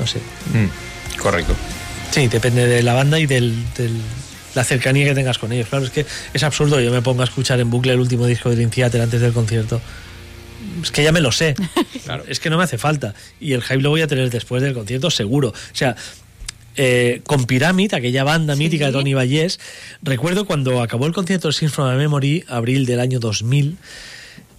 No sé. Mm, correcto. Sí, depende de la banda y del, del- la cercanía que tengas con ellos. Claro, es que es absurdo que yo me ponga a escuchar en bucle el último disco de Dream Theater antes del concierto. es que ya me lo sé. Claro. Es que no me hace falta. Y el hype lo voy a tener después del concierto, seguro. O sea, eh, con Pyramid, aquella banda mítica de Tony Vallés, recuerdo cuando acabó el concierto de from a Memory, abril del año 2000.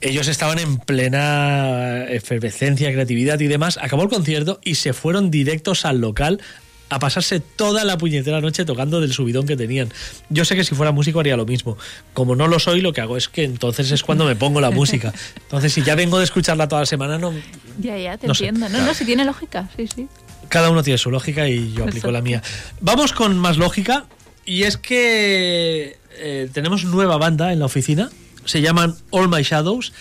Ellos estaban en plena efervescencia, creatividad y demás. Acabó el concierto y se fueron directos al local a pasarse toda la puñetera noche tocando del subidón que tenían. Yo sé que si fuera músico haría lo mismo. Como no lo soy, lo que hago es que entonces es cuando me pongo la música. Entonces, si ya vengo de escucharla toda la semana, no, Ya, ya, te No sé, entiendo. no, no, si tiene lógica, sí, sí. Cada uno tiene su lógica y yo aplico Exacto. la mía. Vamos con más lógica y es que eh, tenemos nueva banda en la oficina. Se llaman All My Shadows.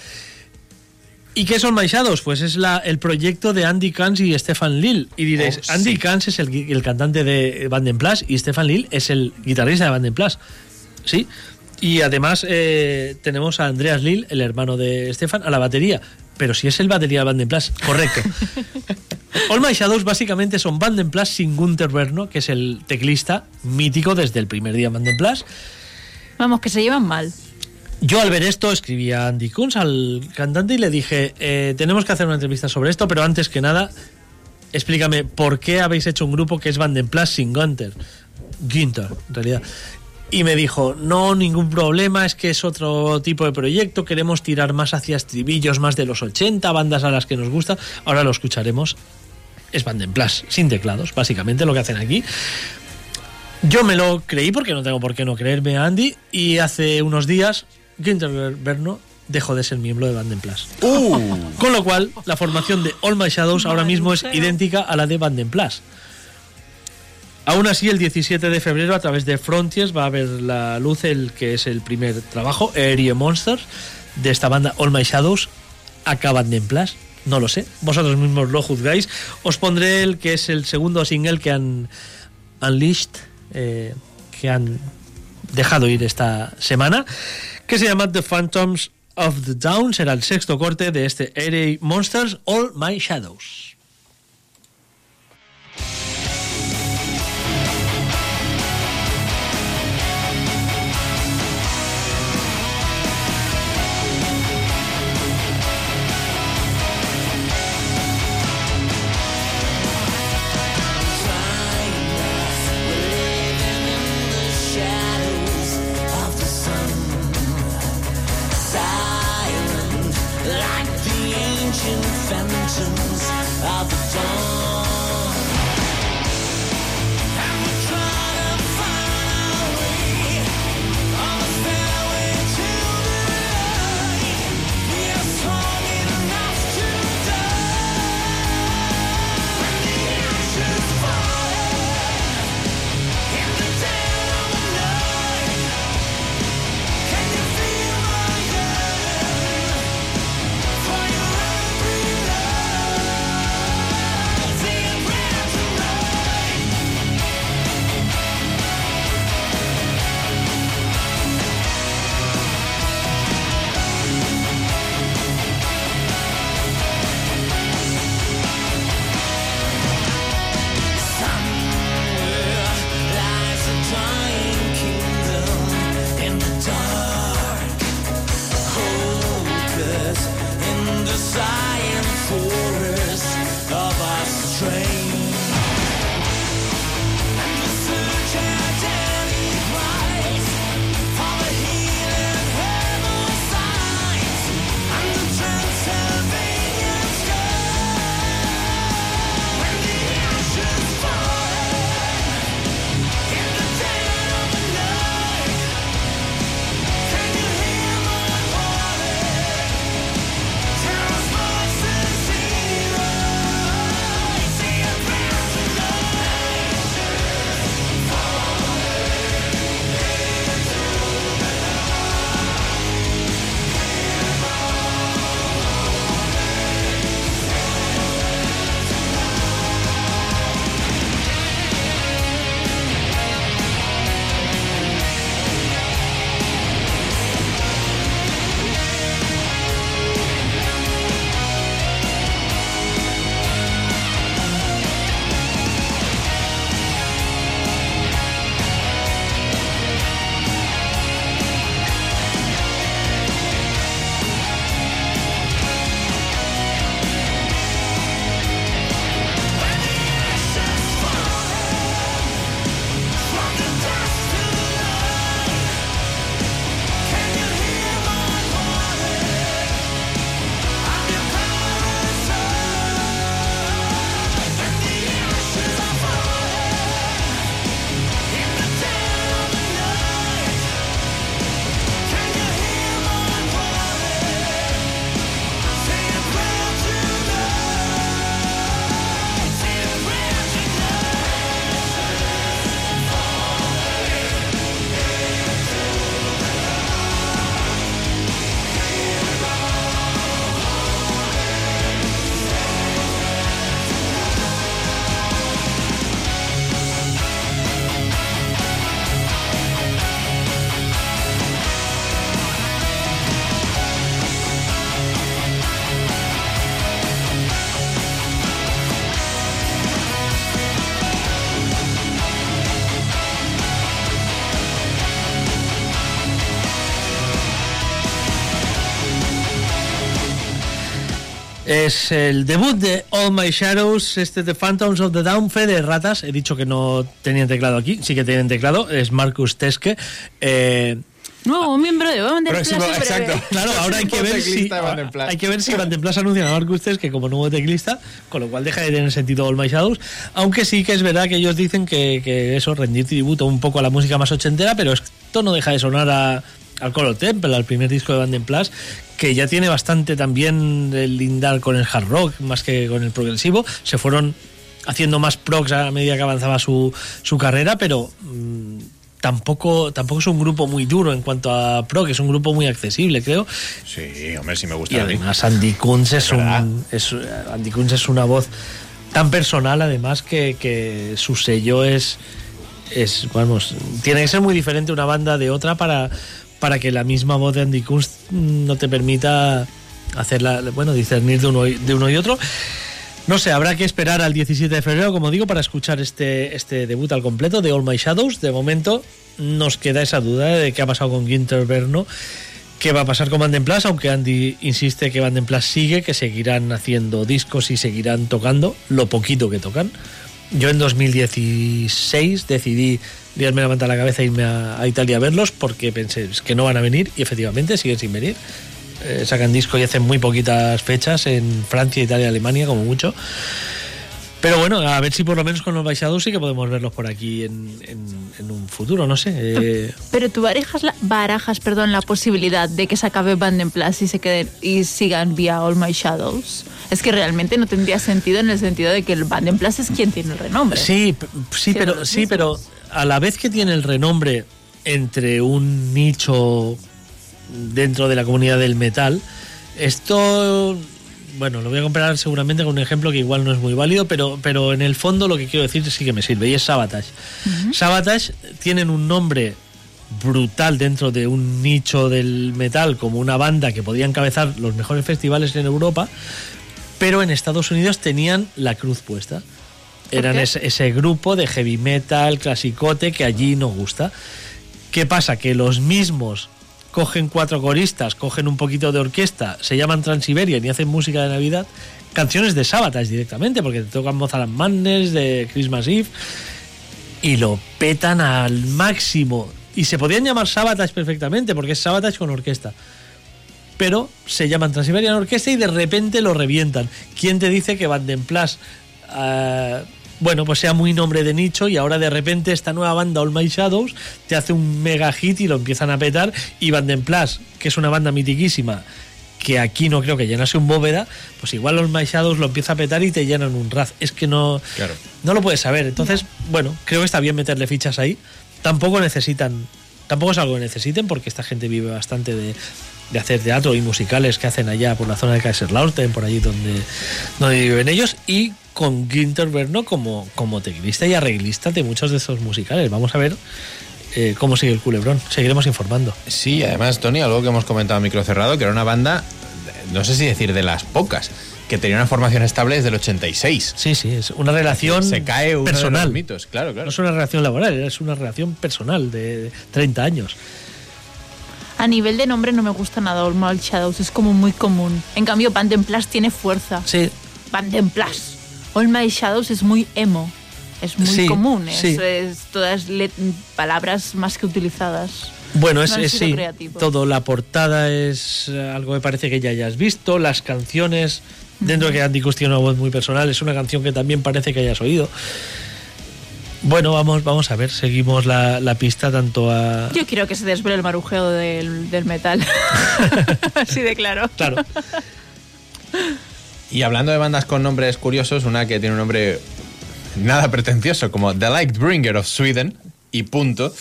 ¿Y qué son My Shadows? Pues es la, el proyecto de Andy Kans y Stefan Lill. Y diréis, Oh, Andy. Kans es el, el cantante de Band Plus y Stefan Lill es el guitarrista de Band Plus. ¿Sí? Y además eh, tenemos a Andreas Lill, el hermano de Stefan, a la batería. Pero si es el batería de Band Plus, correcto. All My Shadows básicamente son Band Plus sin Gunther Berno, que es el teclista mítico desde el primer día de Band Plus. Vamos, que se llevan mal. Yo al ver esto escribí a Andy Kunz, al cantante, y le dije, eh, tenemos que hacer una entrevista sobre esto, pero antes que nada, explícame, ¿por qué habéis hecho un grupo que es Band Plus sin Gunther? Günther, en realidad. Y me dijo, no, ningún problema, es que es otro tipo de proyecto, queremos tirar más hacia estribillos, más de los 80, bandas a las que nos gusta, ahora lo escucharemos. Es Band Plus, sin teclados, básicamente lo que hacen aquí. Yo me lo creí porque no tengo por qué no creerme a Andy y hace unos días Günther Berno dejó de ser miembro de Band Plus. Con lo cual, la formación de All My Shadows ahora mismo es idéntica a la de Band Plus. Aún así, el 17 de febrero, a través de Frontiers, va a ver la luz el que es el primer trabajo, Aerie Monsters, de esta banda All My Shadows, acá Band Plus. No lo sé, vosotros mismos lo juzgáis. Os pondré el que es el segundo single que han Unleashed, eh, que han dejado ir esta semana, que se llama The Phantoms of the Down. Será el sexto corte de este Aerie Monsters, All My Shadows. Es el debut de All My Shadows, este de Phantoms of the Down, fe de ratas. He dicho que no tenían teclado aquí, sí que tienen teclado. Es Marcus Teske. Eh, Nuevo miembro de Próximo, en breve. exacto. Claro, ahora hay que ver si Van Plas. hay que ver si Van den Plas anuncian a Marcus Teske como nuevo teclista, con lo cual deja de tener sentido All My Shadows, aunque sí que es verdad que ellos dicen que, que eso rendir tributo un poco a la música más ochentera, pero esto no deja de sonar a, al Color Temple, al primer disco de Van den Plas, que ya tiene bastante también el lindar con el hard rock más que con el progresivo, se fueron haciendo más progs a medida que avanzaba su, su carrera, pero mm, tampoco, tampoco es un grupo muy duro en cuanto a prog, es un grupo muy accesible, creo. Sí, hombre, sí me gusta Y además Andy Kunz es, un, es, Andy Kunz es una voz tan personal además que, que su sello es, es, vamos, tiene que ser muy diferente una banda de otra para, para que la misma voz de Andy Kunz no te permita hacerla, bueno, discernir de uno, y- de uno y otro. No sé, habrá que esperar al 17 de febrero, como digo, para escuchar este, este debut al completo de All My Shadows. De momento nos queda esa duda de qué ha pasado con Ginter Berno, qué va a pasar con Van den Plas, aunque Andy insiste que Van den Plas sigue, que seguirán haciendo discos y seguirán tocando lo poquito que tocan. Yo en 2016 decidí liarme la manta a la cabeza irme a, a Italia a verlos porque pensé "Es que no van a venir y efectivamente siguen sin venir. Eh, sacan disco y hacen muy poquitas fechas en Francia, Italia, Alemania, como mucho. Pero bueno, a ver si por lo menos con los baixados sí que podemos verlos por aquí en, en- en un futuro, no sé. eh, Pero tú barajas la, barajas, perdón, la posibilidad de que se acabe Band en Plus y se queden y sigan vía All My Shadows. Es que realmente no tendría sentido en el sentido de que el Band en Plus es quien tiene el renombre. Sí, sí, pero sí, pero a la vez que tiene el renombre entre un nicho dentro de la comunidad del metal, esto bueno, lo voy a comparar seguramente con un ejemplo que igual no es muy válido, pero, pero en el fondo lo que quiero decir sí que me sirve, y es Sabotage. Sabotage tienen un nombre brutal dentro de un nicho del metal, como una banda que podía encabezar los mejores festivales en Europa, pero en Estados Unidos tenían la cruz puesta. Eran ese, ese grupo de heavy metal, clasicote, que allí no gusta. ¿Qué pasa? Que los mismos cogen cuatro coristas, cogen un poquito de orquesta, se llaman Transiberian y hacen música de Navidad, canciones de Sabatas directamente, porque te tocan Mozart Madness, de Christmas Eve, y lo petan al máximo. Y se podían llamar Sabatas perfectamente, porque es Sabatas con orquesta. Pero se llaman Transiberian Orquesta y de repente lo revientan. ¿Quién te dice que Van den Plas, ah, bueno, pues sea muy nombre de nicho y ahora de repente esta nueva banda All My Shadows te hace un mega hit y lo empiezan a petar y Van den Plas, que es una banda mitiquísima, que aquí no creo que llenase un bóveda, pues igual All My Shadows lo empieza a petar y te llenan un raz. Es que no, Claro. no lo puedes saber. Entonces, bueno, creo que está bien meterle fichas ahí. Tampoco necesitan, tampoco es algo que necesiten porque esta gente vive bastante de, de hacer teatro y musicales que hacen allá por la zona de Kaiserlautern, por allí donde, donde viven ellos, y con Ginter Berno como, como teclista y arreglista de muchos de esos musicales. Vamos a ver eh, cómo sigue el culebrón. Seguiremos informando. Sí, además, Tony, algo que hemos comentado a micro cerrado, que era una banda, no sé si decir de las pocas, que tenía una formación estable desde el 86. Sí, sí, es una relación Se cae uno personal. de los mitos, claro, claro. No es una relación laboral, es una relación personal de 30 años. A nivel de nombre no me gusta nada All Shadows, es como muy común. En cambio, Band en Plus tiene fuerza. Sí, Band en Plus. All My Shadows es muy emo. Es muy Sí, común, es, sí. es todas palabras más que utilizadas. Bueno, es, No sí, todo. La portada es eh, algo que parece que ya hayas visto. Las canciones, dentro de que Andy Kuss tiene una voz muy personal, es una canción que también parece que hayas oído. Bueno, vamos, vamos a ver, seguimos la, la pista tanto a... Yo quiero que se desvele el marujeo del, del metal. Así de claro. Claro, Y hablando de bandas con nombres curiosos, una que tiene un nombre nada pretencioso, como The Lightbringer of Sweden, y punto.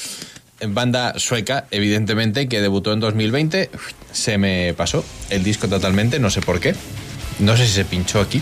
Banda sueca, evidentemente, que debutó en 2020. Se me pasó el disco totalmente, no sé por qué. No sé si se pinchó aquí.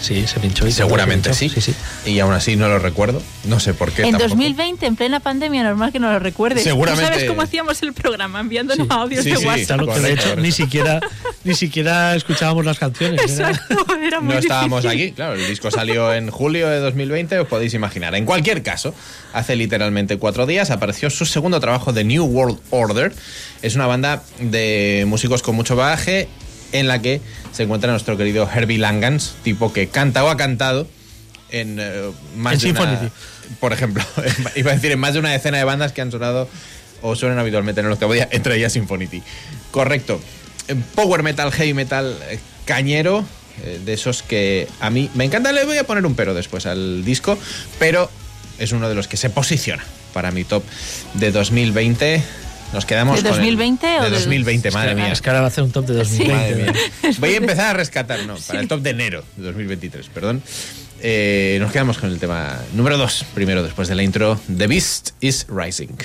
Sí, se pinchó. y Seguramente se sí. pinchó. Sí, sí. Y aún así no lo recuerdo. No sé por qué. En tampoco. 2020, en plena pandemia, normal que no lo recuerdes. Seguramente- ¿Tú sabes cómo hacíamos el programa? Enviándonos Sí. audios Sí, de sí. WhatsApp. De hecho ni siquiera, ni siquiera escuchábamos las canciones. era- muy no estábamos difícil. aquí, claro, el disco salió en julio de 2020, os podéis imaginar. En cualquier caso, hace literalmente cuatro días apareció su segundo trabajo de New World Order. Es una banda de músicos con mucho bagaje en la que se encuentra nuestro querido Herbie Langans, tipo que canta o ha cantado en eh, más En de una- por ejemplo, iba a decir en más de una decena de bandas que han sonado o suenan habitualmente en el octavo día, entre ellas Symphony. Correcto. Eh, Power metal, heavy metal, eh, cañero, eh, de esos que a mí me encanta. Le voy a poner un pero después al disco, pero es uno de los que se posiciona para mi top de 2020. Nos quedamos ¿De con el- 2020 o de del- 2020, madre mía. Es que ahora va a hacer un top de 2020. Madre mía. ¿no? Voy a empezar a rescatar, no, para el top de enero de 2023, perdón. Eh, nos quedamos con el tema número 2, primero después de la intro, The Beast is Rising.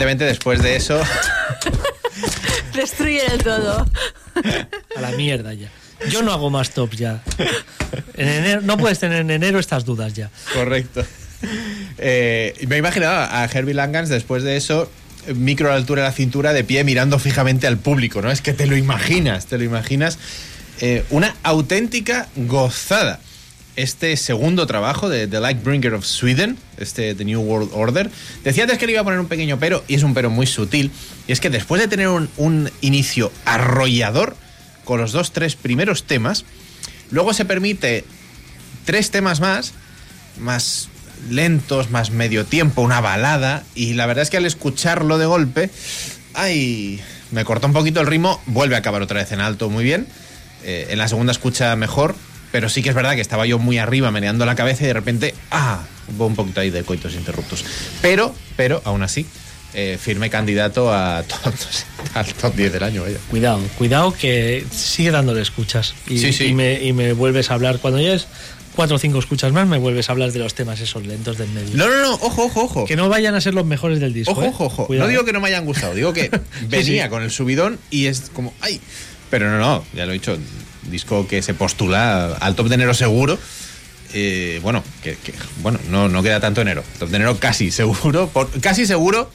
Evidentemente, después de eso, Destruye el todo. A la mierda ya. Yo no hago más tops ya. En enero, no puedes tener en enero estas dudas ya. correcto. Eh, me he imaginado a Herbie Langans después de eso, micro a la altura de la cintura, de pie, mirando fijamente al público, ¿no? Es que te lo imaginas, te lo imaginas. Eh, una auténtica gozada. Este segundo trabajo de The Lightbringer of Sweden, este The New World Order. Decía antes que le iba a poner un pequeño pero, y es un pero muy sutil, y es que después de tener un, inicio arrollador con los dos, tres primeros temas, luego se permite tres temas más, más lentos, más medio tiempo, una balada, y la verdad es que al escucharlo de golpe, ay, me cortó un poquito el ritmo, vuelve a acabar otra vez en alto muy bien, eh, en la segunda escucha mejor, pero sí que es verdad que estaba yo muy arriba meneando la cabeza y de repente, ah, hubo un poquito ahí de coitos interruptos. Pero, pero, aún así, eh, firme candidato a top- al top 10 del año, vaya. Cuidado, cuidado que sigue dándole escuchas. Y, Sí, sí. y me, y me vuelves a hablar. Cuando ya es cuatro o cinco escuchas más, me vuelves a hablar de los temas esos lentos del medio. No, no, no, ojo, ojo, ojo. Que no vayan a ser los mejores del disco. Ojo, ¿eh? ojo, ojo. Cuidado. No digo que no me hayan gustado, digo que venía sí. con el subidón y es como, ay. Pero no, no, ya lo he dicho, disco que se postula al top de enero seguro. Eh, bueno, que, que- bueno, no, no queda tanto enero. Top de enero casi seguro, por, casi seguro,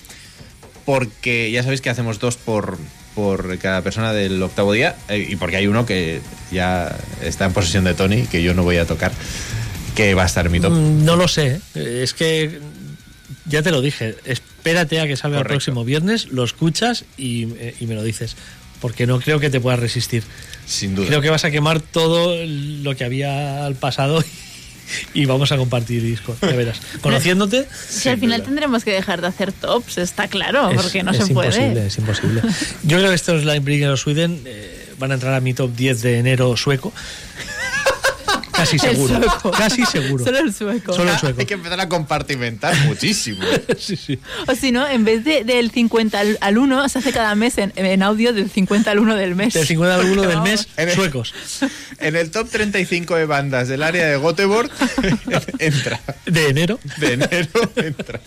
porque ya sabéis que hacemos dos por, por cada persona del octavo día eh, y porque hay uno que ya está en posesión de Tony, que yo no voy a tocar, que va a estar en mi top. Mm, No lo sé. eh, Es que ya te lo dije. Espérate a que salga Correcto. el próximo viernes, lo escuchas y, y me lo dices. Porque no creo que te puedas resistir. Sin duda. Creo que vas a quemar todo lo que había al pasado y vamos a compartir discos, ya verás. Conociéndote, Si al final tendremos que dejar de hacer tops, está claro, es- porque no es se imposible, puede. es imposible. Yo creo que estos Linebringer of Sweden eh, van a entrar a mi top 10 de enero sueco. Casi El seguro. sueco. Casi seguro. Solo el sueco. Solo el sueco. Hay que empezar a compartimentar muchísimo. Sí, sí. O si no, en vez de, del 50 al, al 1, se hace cada mes en, en audio del 50 al 1 del mes. Del 50 al 1 del mes, En el- suecos. En el top 35 de bandas del área de Göteborg entra. De enero. De enero entra.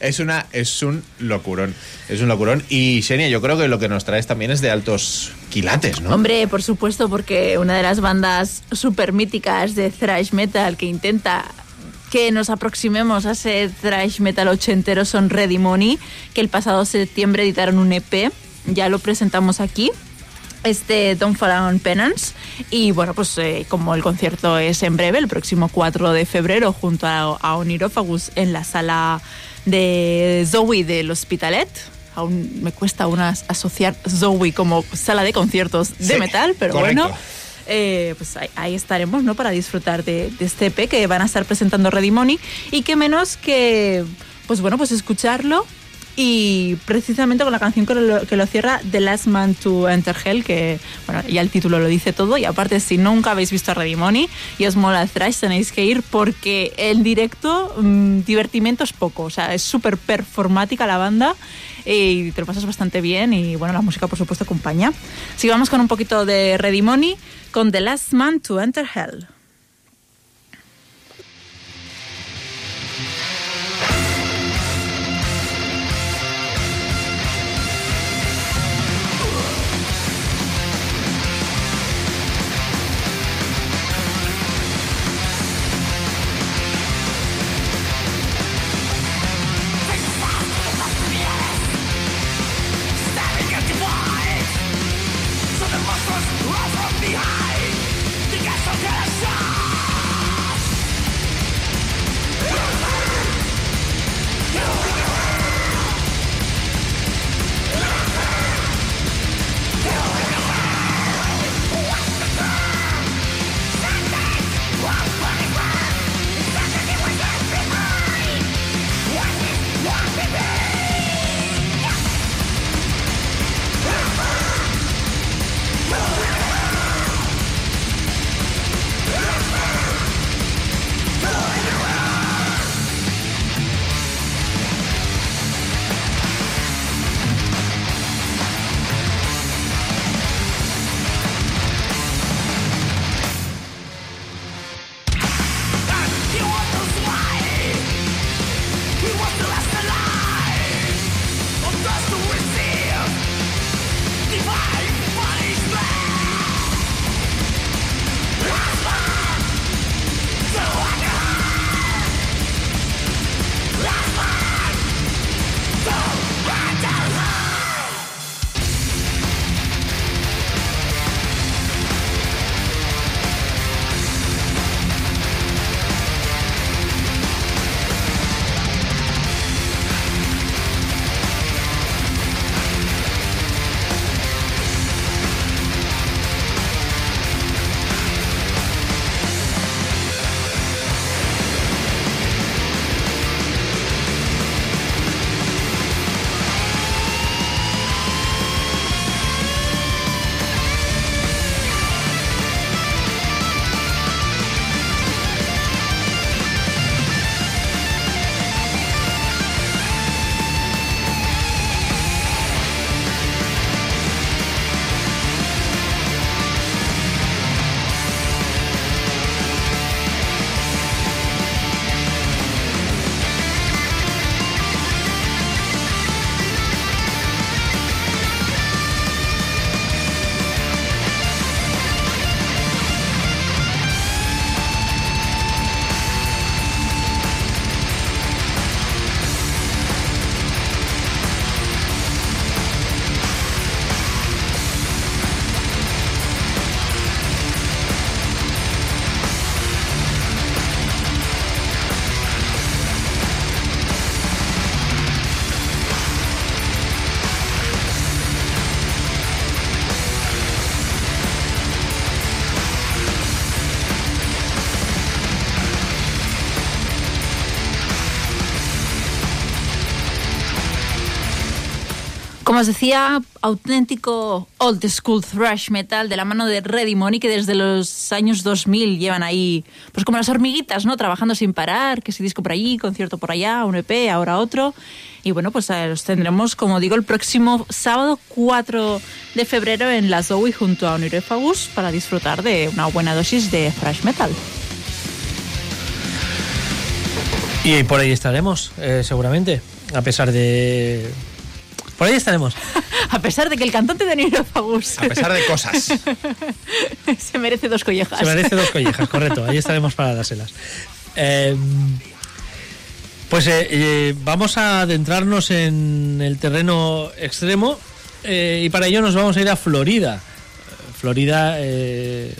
Es una es un locurón. Es un locurón. Y Xenia, yo creo que lo que nos traes también es de altos quilates, ¿no? Hombre, por supuesto, porque una de las bandas super míticas de thrash metal que intenta que nos aproximemos a ese thrash metal ochentero son Ready Money, que el pasado septiembre editaron un EP, ya lo presentamos aquí. Este Don't Fall on Penance. Y bueno, pues eh, como el concierto es en breve, el próximo 4 de febrero, junto a, a Onirophagus en la sala de Zoe del Hospitalet. Aún me cuesta aún as- asociar Zoe como sala de conciertos de Sí, metal, pero correcto. bueno. Eh, pues ahí, ahí estaremos, ¿no? Para disfrutar de, este EP que van a estar presentando Ready Money. Y qué menos que, pues bueno, pues escucharlo. Y precisamente con la canción que lo, cierra, The Last Man to Enter Hell, que bueno, ya el título lo dice todo. Y aparte, si nunca habéis visto a Ready Money y os mola el thrash, tenéis que ir porque el directo, mm, divertimento es poco. O sea, es súper performática la banda y te lo pasas bastante bien. Y bueno, la música, por supuesto, acompaña. Sigamos con un poquito de Ready Money con The Last Man to Enter Hell. Como os decía, auténtico old school thrash metal de la mano de Ready Money, que desde los años 2000 llevan ahí, pues como las hormiguitas, ¿no? Trabajando sin parar, que si disco por allí, concierto por allá, un EP, ahora otro. Y bueno, pues eh, los tendremos, como digo, el próximo sábado 4 de febrero en la Zoe junto a Onirefagus para disfrutar de una buena dosis de thrash metal. Y por ahí estaremos, eh, seguramente, a pesar de... Por ahí estaremos. A pesar de que el cantante de Onirefagus A pesar de cosas. se merece dos collejas. Se merece dos collejas, correcto. Ahí estaremos para dárselas. Eh, pues eh, eh, vamos a adentrarnos en el terreno extremo eh, y para ello nos vamos a ir a Florida. Florida, eh,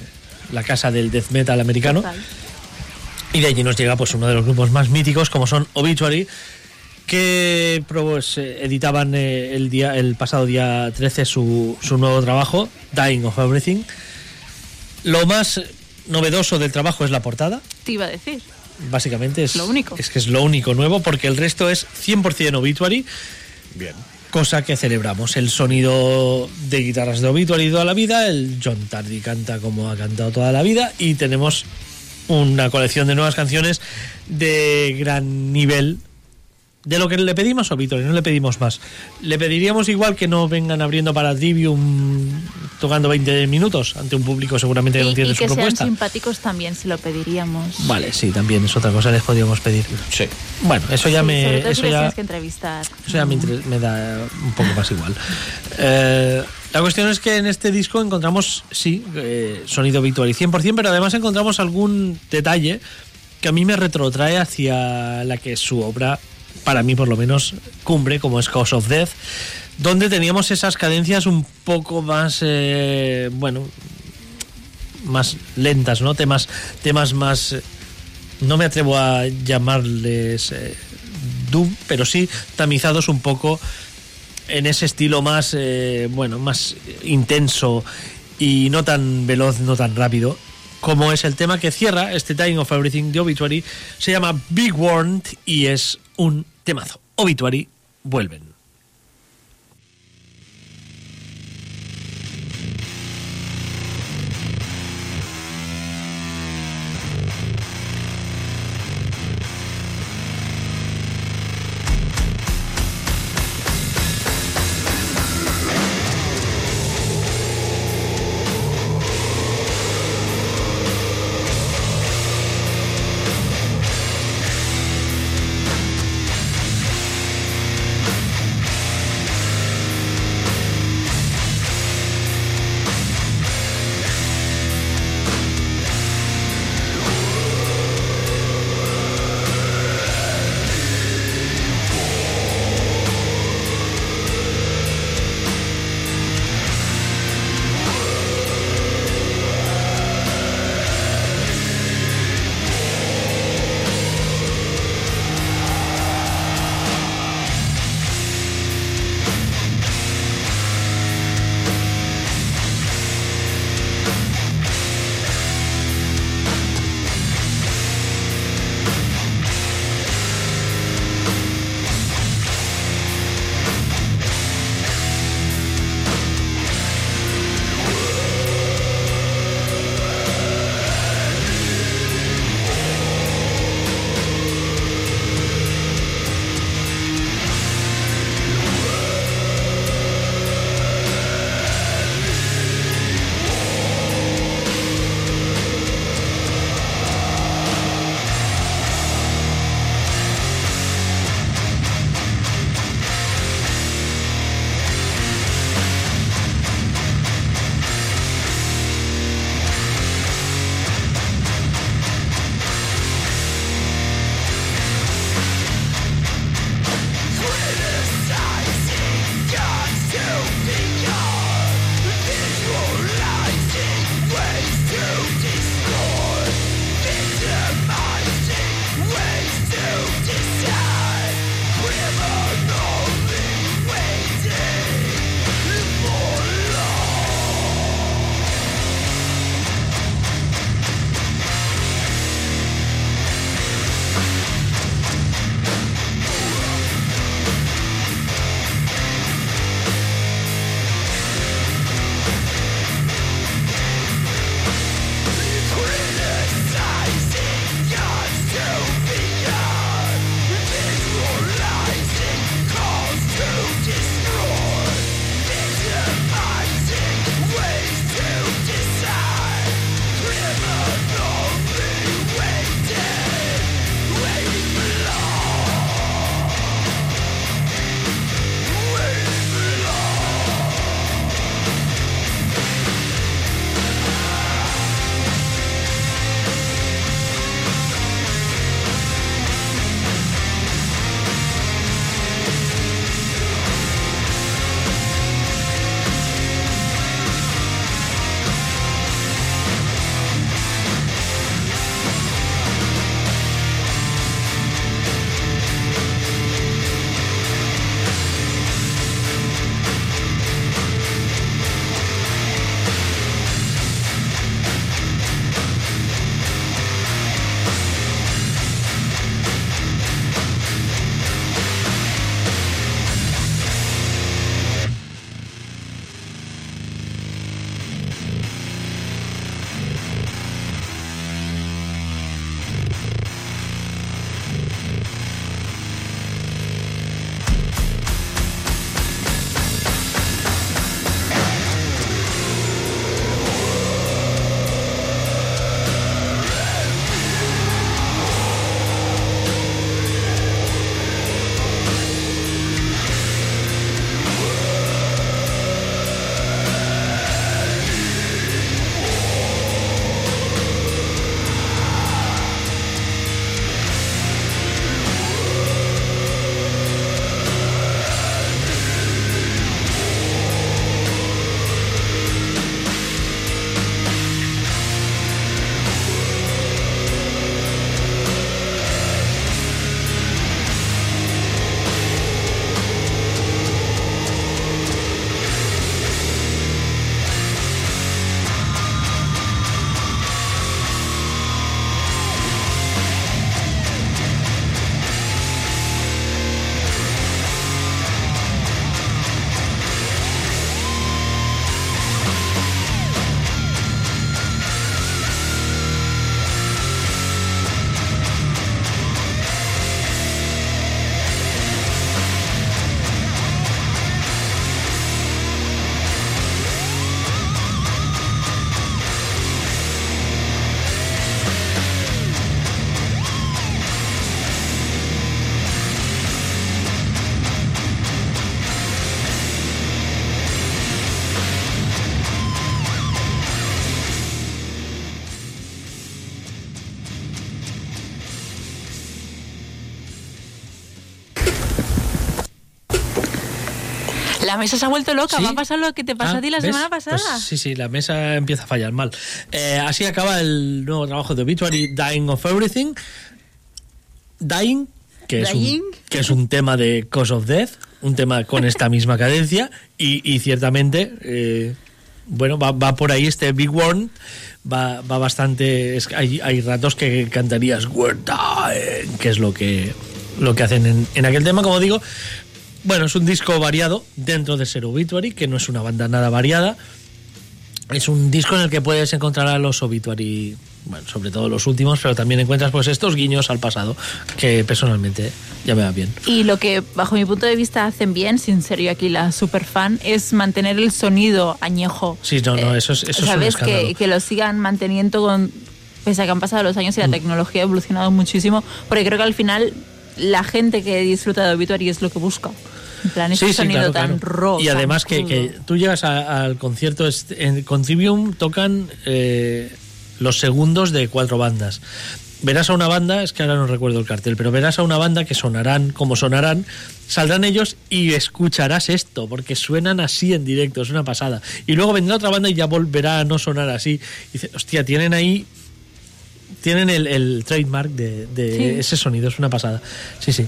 la casa del death metal americano. Total. Y de allí nos llega pues uno de los grupos más míticos como son Obituary que pues, eh, editaban eh, el día el pasado día 13 su, su nuevo trabajo Dying of Everything. Lo más novedoso del trabajo es la portada, Te iba a decir. básicamente es Lo único. Es que es lo único nuevo porque el resto es 100% Obituary, Bien. cosa que celebramos. El sonido de guitarras de Obituary toda la vida, el John Tardy canta como ha cantado toda la vida y tenemos una colección de nuevas canciones de gran nivel. De lo que le pedimos a Obituary, no le pedimos más. Le pediríamos igual que no vengan abriendo para Trivium tocando 20 minutos ante un público seguramente que no Y, entiende y su que sean propuesta. simpáticos también, se lo pediríamos. Vale, sí, también es otra cosa, les podríamos pedir. Sí. Bueno, eso ya Sí, me. sobre todo si Eso ya, tienes que entrevistar. eso ya me da un poco más igual. Eh, la cuestión es que en este disco encontramos, sí, eh, sonido Victory 100%, pero además encontramos algún detalle que a mí me retrotrae hacia la que es su obra, para mí por lo menos, cumbre, como es Cause of Death, donde teníamos esas cadencias un poco más, eh, bueno, más lentas, ¿no? Temas, temas más... eh, No me atrevo a llamarles eh, Doom, pero sí tamizados un poco en ese estilo más, bueno, más intenso y no tan veloz, no tan rápido, como es el tema que cierra este Dying of Everything de Obituary. Se llama Big Warrant y es un temazo. Obituary, vuelven. La mesa se ha vuelto loca. ¿Sí? Va a pasar lo que te pasó Ah, a ti la ¿ves? semana pasada. Pues sí, sí, la mesa empieza a fallar mal. Eh, así acaba el nuevo trabajo de Obituary, Dying of Everything. Dying, que es, Dying. un, que es un tema de Cause of Death, un tema con esta misma cadencia, y, y ciertamente, eh, bueno, va, va por ahí este Big One, va, va bastante... es hay, hay ratos que cantarías We're dying, que es lo que, lo que hacen en, en aquel tema, como digo. Bueno, es un disco variado dentro de ser Obituary, que no es una banda nada variada. Es un disco en el que puedes encontrar a los Obituary, bueno, sobre todo los últimos, pero también encuentras pues estos guiños al pasado, que personalmente ya me va bien. Y lo que, bajo mi punto de vista, hacen bien, sin ser yo aquí la super fan, es mantener el sonido añejo. Sí, no, no, Eh, eso es, eso es un ¿Sabes? escándalo. Mm. que, que lo sigan manteniendo con. Pese a que han pasado los años y la tecnología ha evolucionado muchísimo, porque creo que al final la gente que disfruta de Obituary es lo que busca. En plan, ese sonido tan raw. Y además que, que tú llegas a- al concierto, en Contribuum tocan eh, los segundos de cuatro bandas. Verás a una banda, es que ahora no recuerdo el cartel, pero verás a una banda que sonarán como sonarán, saldrán ellos y escucharás esto, porque suenan así en directo, es una pasada. Y luego vendrá otra banda y ya volverá a no sonar así. Y dice, hostia, tienen ahí tienen el, el trademark de, de Sí. ese sonido, es una pasada. Sí, sí.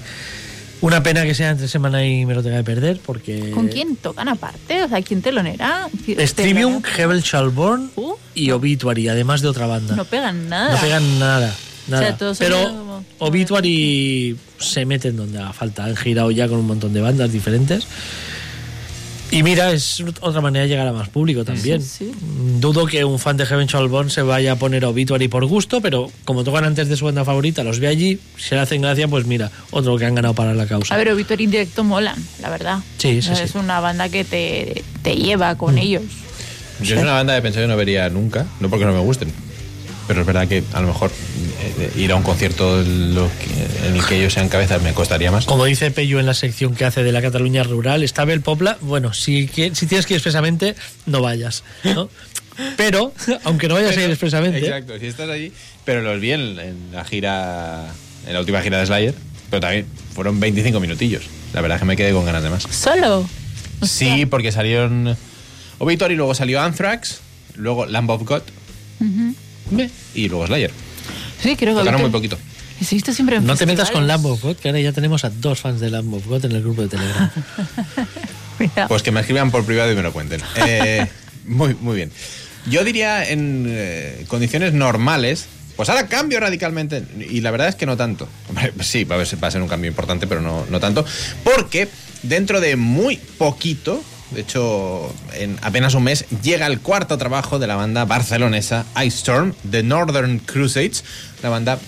Una pena que sea entre semana y me lo tenga que perder, porque. ¿Con quién tocan aparte? O sea, ¿quién telonera? Telonera. Hebel Shalborn Uh, y. Obituary, además de otra banda. No pegan nada. No pegan nada. nada. O sea, todo Pero como- Obituary se mete en donde haga falta. Han girado ya con un montón de bandas diferentes. Y mira, es otra manera de llegar a más público también. Sí, sí. Mm, Dudo que un fan de Heaven Shall Burn se vaya a poner a Obituary por gusto, pero como tocan antes de su banda favorita, los ve allí, si le hacen gracia, pues mira, otro que han ganado para la causa. A ver, Obituary en directo molan, la verdad. Sí, sí. Es una banda que te, te lleva con ellos. Yo es una banda de pensar que no vería nunca, no porque no me gusten, pero es verdad que a lo mejor eh, ir a un concierto en el que ellos sean cabezas me costaría más. Como dice Pello en la sección que hace de la Cataluña rural, está Bel Popla, bueno, si, si tienes que ir expresamente, no vayas, ¿no? Pero, aunque no vayas a ir expresamente, Exacto, si estás allí. Pero los vi en, en la gira, en la última gira de Slayer, pero también fueron 25 minutillos. La verdad es que me quedé con ganas de más. Solo. Sí, porque salieron Obituary, luego salió Anthrax, luego Lamb of God me, y luego Slayer. Sí, creo que. Tocaron muy poquito. Siempre en no te metas con. Lamb of God, que ahora ya tenemos a dos fans de Lamb of God en el grupo de Telegram. Pues que me escriban por privado y me lo cuenten. Eh, muy, muy bien. Yo diría en eh, condiciones normales, pues ahora cambio radicalmente. Y la verdad es que no tanto. Hombre, pues sí, va a, ser, va a ser un cambio importante, pero no, no tanto. Porque dentro de muy poquito, de hecho, en apenas un mes, llega el cuarto trabajo de la banda barcelonesa Ice Storm, The Northern Crusades. Una banda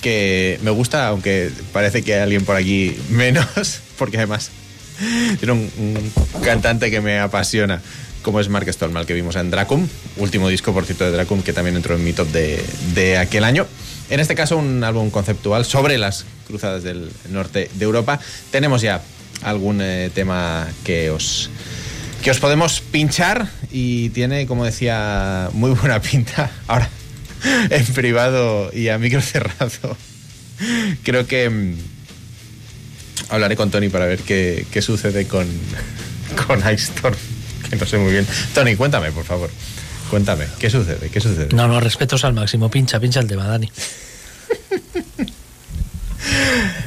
que me gusta, aunque parece que hay alguien por aquí menos, porque además tiene un, un cantante que me apasiona, como es Mark Stolman, que vimos en Dracum, último disco, por cierto, de Dracum, que también entró en mi top de, de aquel año. En este caso, un álbum conceptual sobre las cruzadas del norte de Europa. Tenemos ya algún eh, tema que os, que os podemos pinchar y tiene, como decía, muy buena pinta. Ahora, en privado y a micro cerrado. Creo que mm, hablaré con Tony para ver qué, qué sucede con, con Ice Storm, que no sé muy bien. Tony, cuéntame, por favor. Cuéntame, ¿qué sucede? ¿Qué sucede? No, no, respetos al máximo. Pincha, pincha el tema, Dani.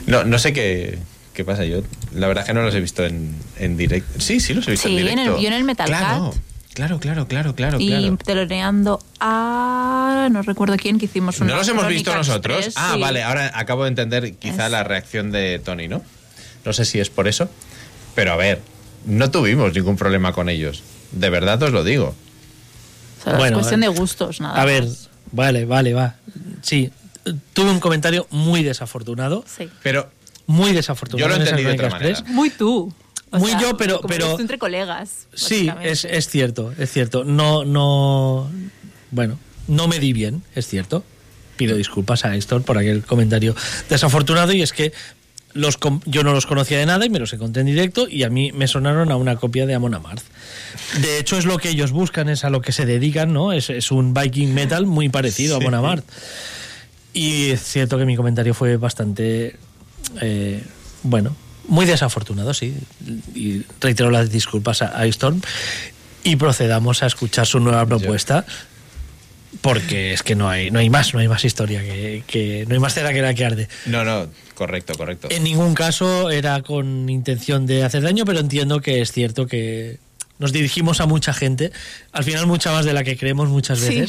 No, no sé qué, qué pasa. Yo, la verdad es que no los he visto en, en directo. Sí, sí, los he visto Sí, en en el- directo. yo en el Metal claro, Cat. Claro, claro, claro, claro, y claro. teloneando a. No recuerdo quién, que hicimos una. ¿No los hemos visto nosotros? express, ah, sí. vale, ahora acabo de entender quizá Es- la reacción de Tony, ¿no? No sé si es por eso, pero a ver, no tuvimos ningún problema con ellos. De verdad os lo digo. O sea, Bueno, es cuestión eh, de gustos, nada. A ver, vale, vale, va. Sí, tuve un comentario muy desafortunado. Sí. Pero Muy desafortunado. Yo lo entendí de otra manera. Muy tú. O Muy sea, yo, pero- como pero- entre colegas. Sí, es, es cierto, es cierto. No, no. Bueno, no me di bien, es cierto. Pido disculpas a Héctor por aquel comentario desafortunado y es que los com- yo no los conocía de nada y me los encontré en directo y a mí me sonaron a una copia de Amon Amarth. De hecho, es lo que ellos buscan, es a lo que se dedican, ¿no? Es, es un Viking metal muy parecido a Amon Amarth. Y es cierto que mi comentario fue bastante. Eh, bueno, muy desafortunado, sí. Y reitero las disculpas a, a Storm. Y procedamos a escuchar su nueva propuesta. Porque es que no hay, no hay más, no hay más historia, que, que- no hay más cera que la que arde. No, no, correcto, correcto. En ningún caso era con intención de hacer daño, pero entiendo que es cierto que nos dirigimos a mucha gente, al final mucha más de la que creemos muchas Sí.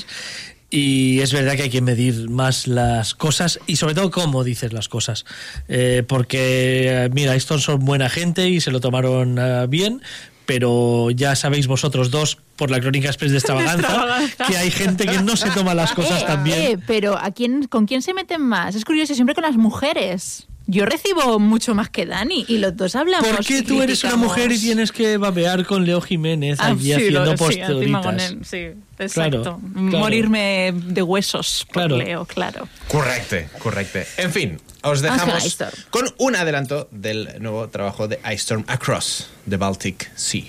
Y es verdad que hay que medir más las cosas y sobre todo cómo dices las cosas. Eh, porque, mira, estos son buena gente y se lo tomaron eh, bien, pero ya sabéis vosotros dos, por la crónica express de extravaganza, Extravaganza. que hay gente que no se toma las cosas Eh, tan bien. eh, pero ¿a quién, ¿con quién se meten más? Es curioso, siempre con las mujeres. Yo recibo mucho más que Dani y los dos hablamos. ¿Por qué tú eres una mujer y tienes que babear con Leo Jiménez Ah, allí sí, haciendo lo- sí, sí, exacto. Claro, claro. Morirme de huesos por Claro. Leo, claro. Correcto, correcto. En fin, os dejamos con un adelanto del nuevo trabajo de Ice Storm Across the Baltic Sea.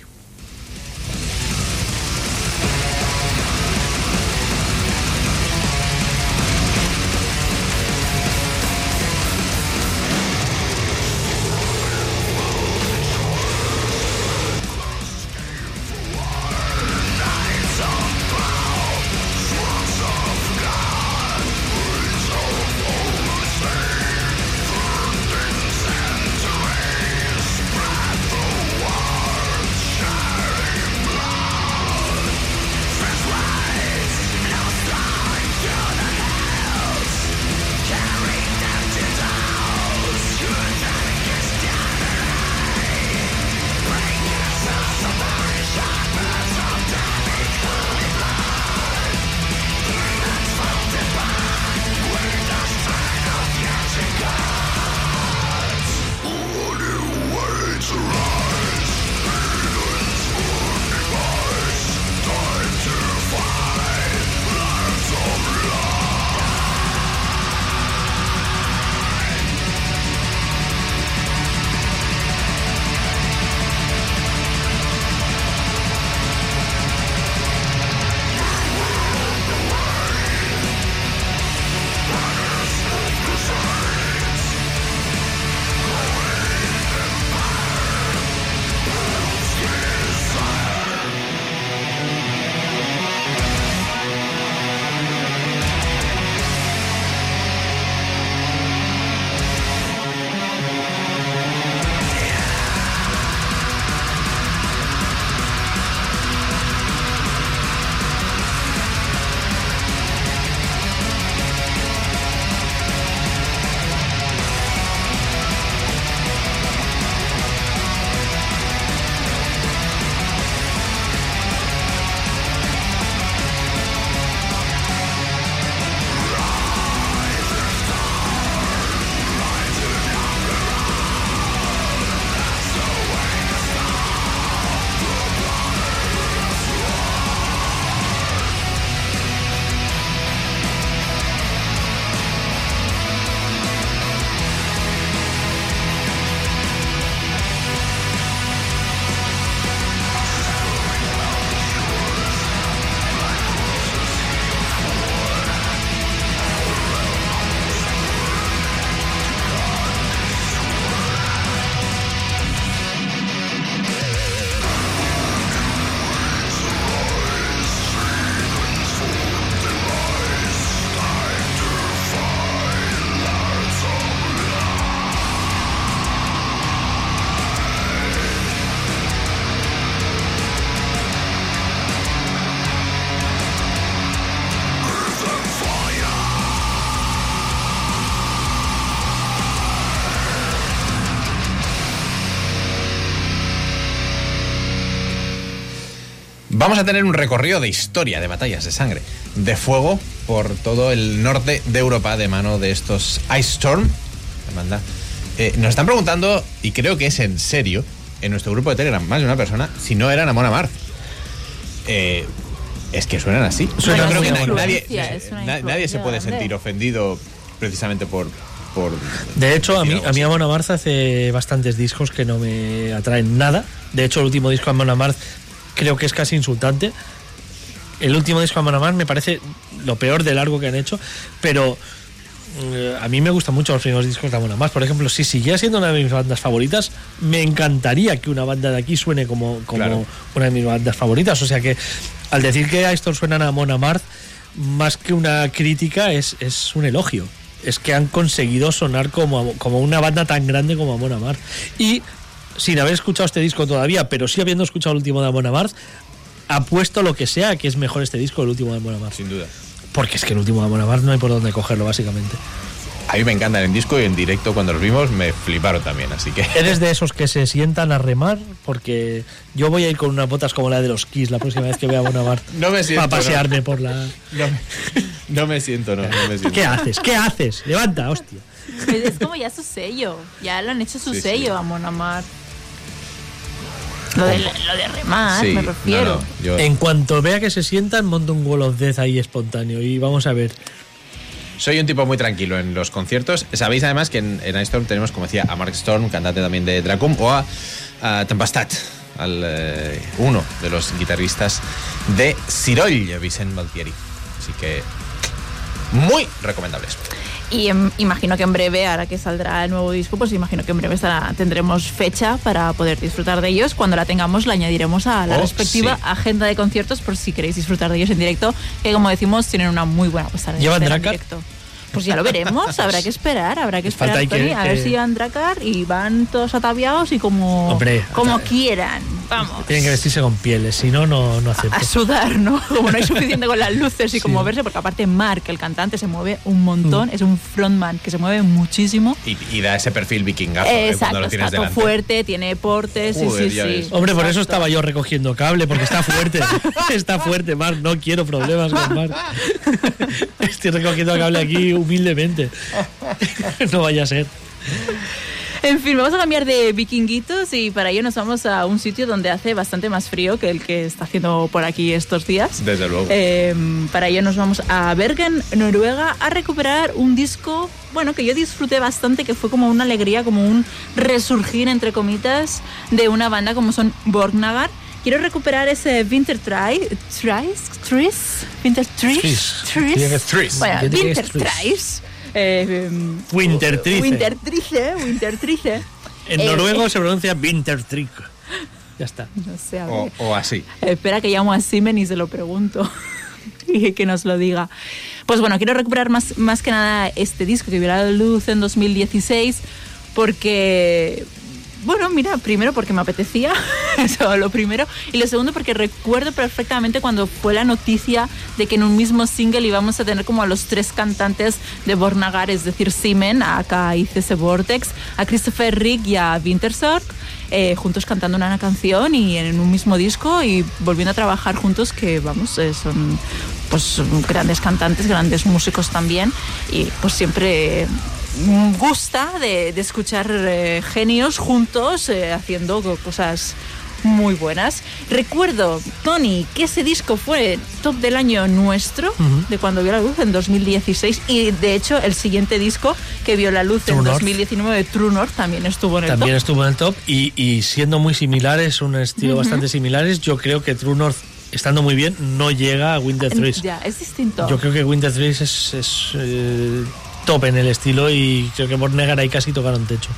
Vamos a tener un recorrido de historia, de batallas, de sangre, de fuego por todo el norte de Europa de mano de estos Ice Storm. Amanda. Eh, nos están preguntando, y creo que es en serio, en nuestro grupo de Telegram, más de una persona, si no eran Amon Amarth. Eh, es que suenan así. Suenan Yo creo muy que na- Amon nadie, se puede sentir ofendido precisamente por... por De hecho, a mí, a mí. Amon Amarth hace bastantes discos que no me atraen nada. De hecho, el último disco de Amon Amarth creo que es casi insultante. El último disco de Amon Amarth me parece lo peor de largo que han hecho, pero eh, a mí me gustan mucho los primeros discos de Amon. Por ejemplo, si siguiera siendo una de mis bandas favoritas, me encantaría que una banda de aquí suene como, como Claro. una de mis bandas favoritas. O sea que al decir que a estos suenan a Amon Amarth, más que una crítica, es, es un elogio. Es que han conseguido sonar como, como una banda tan grande como Amon Amarth. Y sin haber escuchado este disco todavía, pero sí habiendo escuchado el último de Amon Amarth, apuesto lo que sea que es mejor este disco que el último de Amon Amarth. Sin duda. Porque es que el último de Amon Amarth no hay por dónde cogerlo, básicamente. A mí me encantan en disco y en directo cuando los vimos me fliparon también, así que... Eres de esos que se sientan a remar, porque yo voy a ir con unas botas como la de los Kiss la próxima vez que vea a Amon Amarth. No me siento, Para pasearme por la. No me, no me siento, no, no me siento. ¿Qué haces? ¿Qué haces? Levanta, hostia. Pues es como ya su sello. Ya lo han hecho su Sí, sí. sello a Mon Amarth. Lo de, lo de remar, Sí, me refiero. no, yo En cuanto vea que se sientan, monto un Wall of Death ahí espontáneo y vamos a ver. soy un tipo muy tranquilo en los conciertos. Sabéis además que en, en Ice Storm tenemos, como decía, a Mark Storm, cantante también de Dracum, o a, a Tempestat, al, eh, uno de los guitarristas de Siroll, Vicent Valtieri. Así que muy recomendables. Y em, imagino que en breve, ahora que saldrá el nuevo disco, pues imagino que en breve estará- tendremos fecha para poder disfrutar de ellos. Cuando la tengamos, la añadiremos a la Oh, respectiva sí. agenda de conciertos por si queréis disfrutar de ellos en directo, que como decimos, tienen una muy buena puesta en ¿Llevan en directo. Pues ya lo veremos, habrá que esperar, habrá que Falta esperar, ahí que- Tony, a ver que- si van Drakkar y van todos ataviados y como, Hombre, como quieran. Vamos. Tienen que vestirse con pieles, si no, no, no acepto. a sudar, ¿no? Como no hay suficiente con las luces y con Sí. moverse, porque aparte Mark, el cantante, se mueve un montón, Mm. es un frontman que se mueve muchísimo. Y, y da ese perfil vikingazo eh, Exacto, cuando lo tienes está fuerte, tiene portes, sí, Joder, sí, sí. Hombre, por eso estaba yo recogiendo cable, porque está fuerte. está fuerte, Mark. No quiero problemas con Mark. Estoy recogiendo cable aquí humildemente. no vaya a ser. En fin, vamos a cambiar de vikinguitos y para ello nos vamos a un sitio donde hace bastante más frío que el que está haciendo por aquí estos días. Desde luego. Eh, para ello nos vamos a Bergen, Noruega, a recuperar un disco, bueno, que yo disfruté bastante, que fue como una alegría, como un resurgir, entre comitas, de una banda como son Borgnagar. Quiero recuperar ese Winter Try, Tries, Tris, Winter ser Tris. Bueno, Winter. Tries. Eh, Winter Trice. Winter Trice, Winter Trice. En Eh, noruego se pronuncia Wintertrick. Ya está. No sé, a O, ver. o así. Espera que llamo a Simen y se lo pregunto. y que nos lo diga. Pues bueno, quiero recuperar más, más que nada este disco que vio la luz en 2016 porque... Bueno, mira, primero porque me apetecía, eso lo primero, y lo segundo porque recuerdo perfectamente cuando fue la noticia de que en un mismo single íbamos a tener como a los tres cantantes de Bornagar, es decir, Simen, a ICC Vortex, a Christopher Rick y a Wintersorg, eh, juntos cantando una canción y en un mismo disco y volviendo a trabajar juntos que vamos eh, son pues grandes cantantes grandes músicos también y pues siempre gusta de, de escuchar eh, genios juntos eh, haciendo co- cosas muy buenas. Recuerdo, Tony, que ese disco fue top del año nuestro, de cuando vio la luz en 2016, y de hecho el siguiente disco que vio la luz True en North. 2019, True North, también estuvo en el También top. estuvo en el top y, y siendo muy similares, un estilo bastante similares, yo creo que True North, estando muy bien, no llega a Winter Threes. Ya, es distinto. Yo creo que Winter Threes es, es, eh, top en el estilo y creo que Bornegar ahí casi tocaron techo.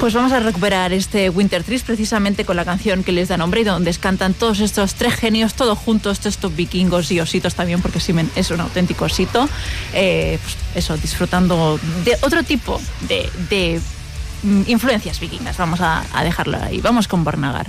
Pues vamos a recuperar este Winter Trees precisamente con la canción que les da nombre y donde cantan todos estos tres genios, todos juntos, estos vikingos y ositos también, porque Simen es un auténtico osito. Eh, pues eso, disfrutando de otro tipo de, de, mm, influencias vikingas. Vamos a, a dejarlo ahí. Vamos con Bornagar.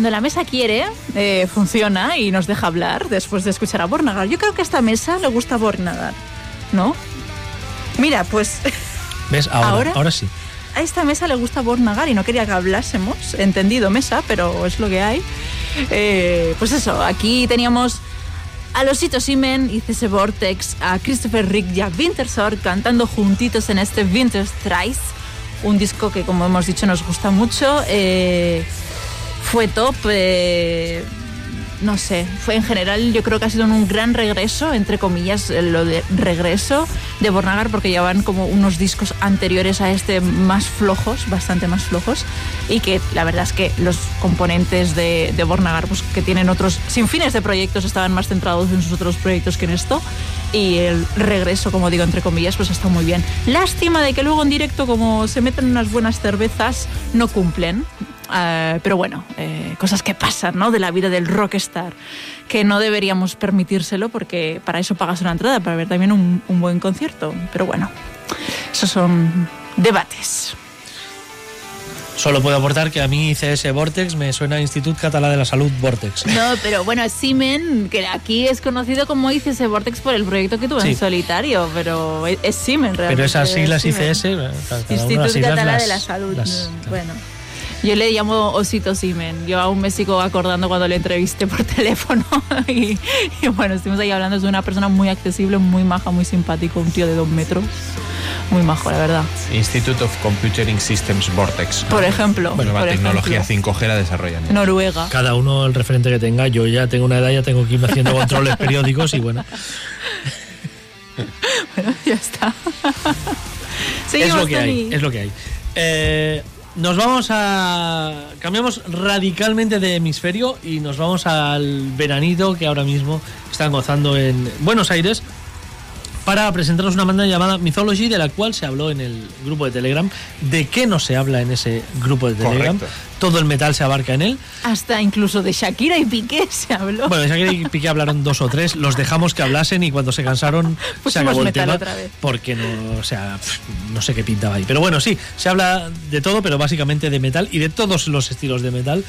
Cuando la mesa quiere, eh, funciona y nos deja hablar después de escuchar a Bornagar. Yo creo que a esta mesa le gusta Bornagar, ¿no? Mira, pues ¿Ves? Ahora, ¿Ahora? ahora sí. a esta mesa le gusta Bornagar y no quería que hablásemos. Entendido, mesa, pero es lo que hay. Eh, pues eso, aquí teníamos a Losito Simen y CS Vortex, a Christopher Rick y a Wintersor cantando juntitos en este Winterstrais, un disco que, como hemos dicho, nos gusta mucho. Eh, fue top. eh, no sé, fue en general, yo creo que ha sido un gran regreso, entre comillas, eh, lo de regreso de Bornagar, porque llevan como unos discos anteriores a este más flojos, bastante más flojos, y que la verdad es que los componentes de, de Bornagar, pues que tienen otros, sin fines de proyectos, estaban más centrados en sus otros proyectos que en esto, y el regreso, como digo, entre comillas, pues está muy bien. Lástima de que luego en directo, como se meten unas buenas cervezas, no cumplen. Eh, pero bueno, eh, cosas que pasan, ¿no? De la vida del rockstar, que no deberíamos permitírselo porque para eso pagas una entrada, para ver también un, un buen concierto. Pero bueno, esos son debates. Solo puedo aportar que a mí CS Vortex me suena a Institut Català de la Salud Vortex. No, pero bueno, Simen, que aquí es conocido como ICS Vortex por el proyecto que tuvo Sí. en solitario, pero es, Simen realmente. Pero esas siglas es. ICS, eh, cada- Catalá de la Salud. las- Bueno. Yo le llamo Osito Simen. Yo aún me sigo acordando cuando le entrevisté por teléfono. y, y bueno, estuvimos ahí hablando. Es una persona muy accesible, muy maja, muy simpático. Un tío de dos metros. Muy majo, la verdad. Institute of Computing Systems Vortex. Por ejemplo. Nueva por tecnología ejemplo. 5G la desarrollan. Noruega. Cada uno el referente que tenga. Yo ya tengo una edad, ya tengo que irme haciendo controles periódicos y bueno, Bueno, ya está. es Seguimos, lo que hay. Es lo que hay. Eh, nos vamos a. Cambiamos radicalmente de hemisferio y nos vamos al veranito que ahora mismo están gozando en Buenos Aires para presentaros una banda llamada Mythology, de la cual se habló en el grupo de Telegram. ¿De qué no se habla en ese grupo de Telegram? Correcto. Todo el metal se abarca en él. Hasta incluso de Shakira y Piqué se habló. Bueno, Shakira y Piqué hablaron dos o tres, los dejamos que hablasen y cuando se cansaron se acabó el metal tema otra vez. porque no, o sea, no sé qué pintaba ahí. Pero bueno, sí, se habla de todo, pero básicamente de metal y de todos los estilos de metal.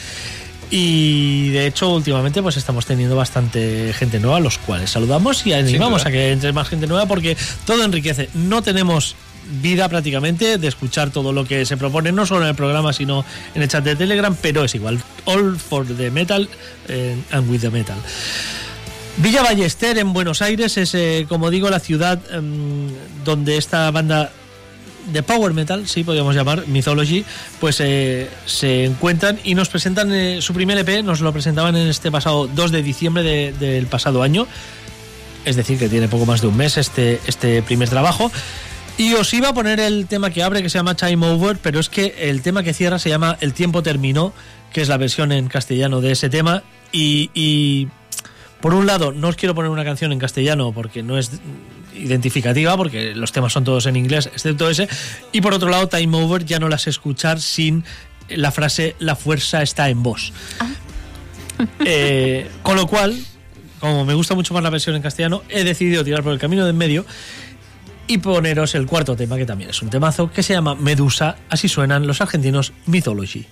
Y de hecho, últimamente, pues estamos teniendo bastante gente nueva, los cuales saludamos y animamos a que entre más gente nueva porque todo enriquece. No tenemos vida prácticamente de escuchar todo lo que se propone, no solo en el programa, sino en el chat de Telegram, pero es igual. All for the metal eh, and with the metal. Villa Ballester en Buenos Aires es, eh, como digo, la ciudad em, donde esta banda de power metal, sí podríamos llamar Mythology, pues eh, se encuentran y nos presentan eh, su primer EP, nos lo presentaban en este pasado 2 de diciembre de- del pasado año, es decir, que tiene poco más de un mes este, este primer trabajo. Y os iba a poner el tema que abre, que se llama Time Over, pero es que el tema que cierra se llama El tiempo terminó, que es la versión en castellano de ese tema. Y, por un lado, no os quiero poner una canción en castellano porque no es identificativa, porque los temas son todos en inglés, excepto ese. Y por otro lado, Time Over ya no las escuchar sin la frase La fuerza está en vos. Eh, con lo cual, como me gusta mucho más la versión en castellano, he decidido tirar por el camino de en medio y poneros el cuarto tema, que también es un temazo, que se llama Medusa. Así suenan los argentinos Mythology.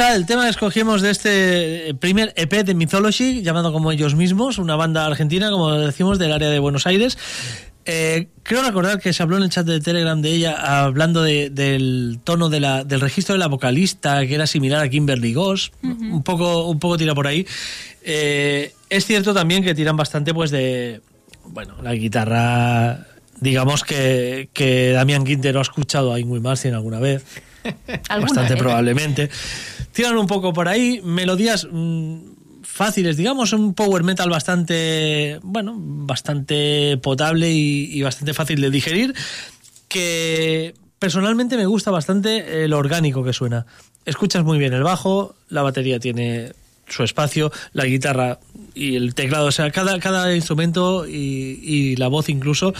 El tema que escogimos de este primer EP de Mythology, llamado como ellos mismos, una banda argentina, como decimos, del área de Buenos Aires. Eh, creo recordar que se habló en el chat de Telegram de ella hablando de- del tono de la, del registro de la vocalista, que era similar a Kimberly Goss, un, poco, un poco tira por ahí. Eh, es cierto también que tiran bastante pues de, bueno, la guitarra, digamos que, que Damián Quintero ha escuchado a Ingrid Martin alguna vez. Bastante vez. probablemente. Tiran un poco por ahí, melodías mm, fáciles, digamos, un power metal bastante, bueno, bastante potable y, bastante fácil de digerir, que personalmente me gusta bastante el orgánico que suena. Escuchas muy bien el bajo, la batería tiene su espacio, la guitarra y el teclado, o sea, cada, cada instrumento y, y la voz incluso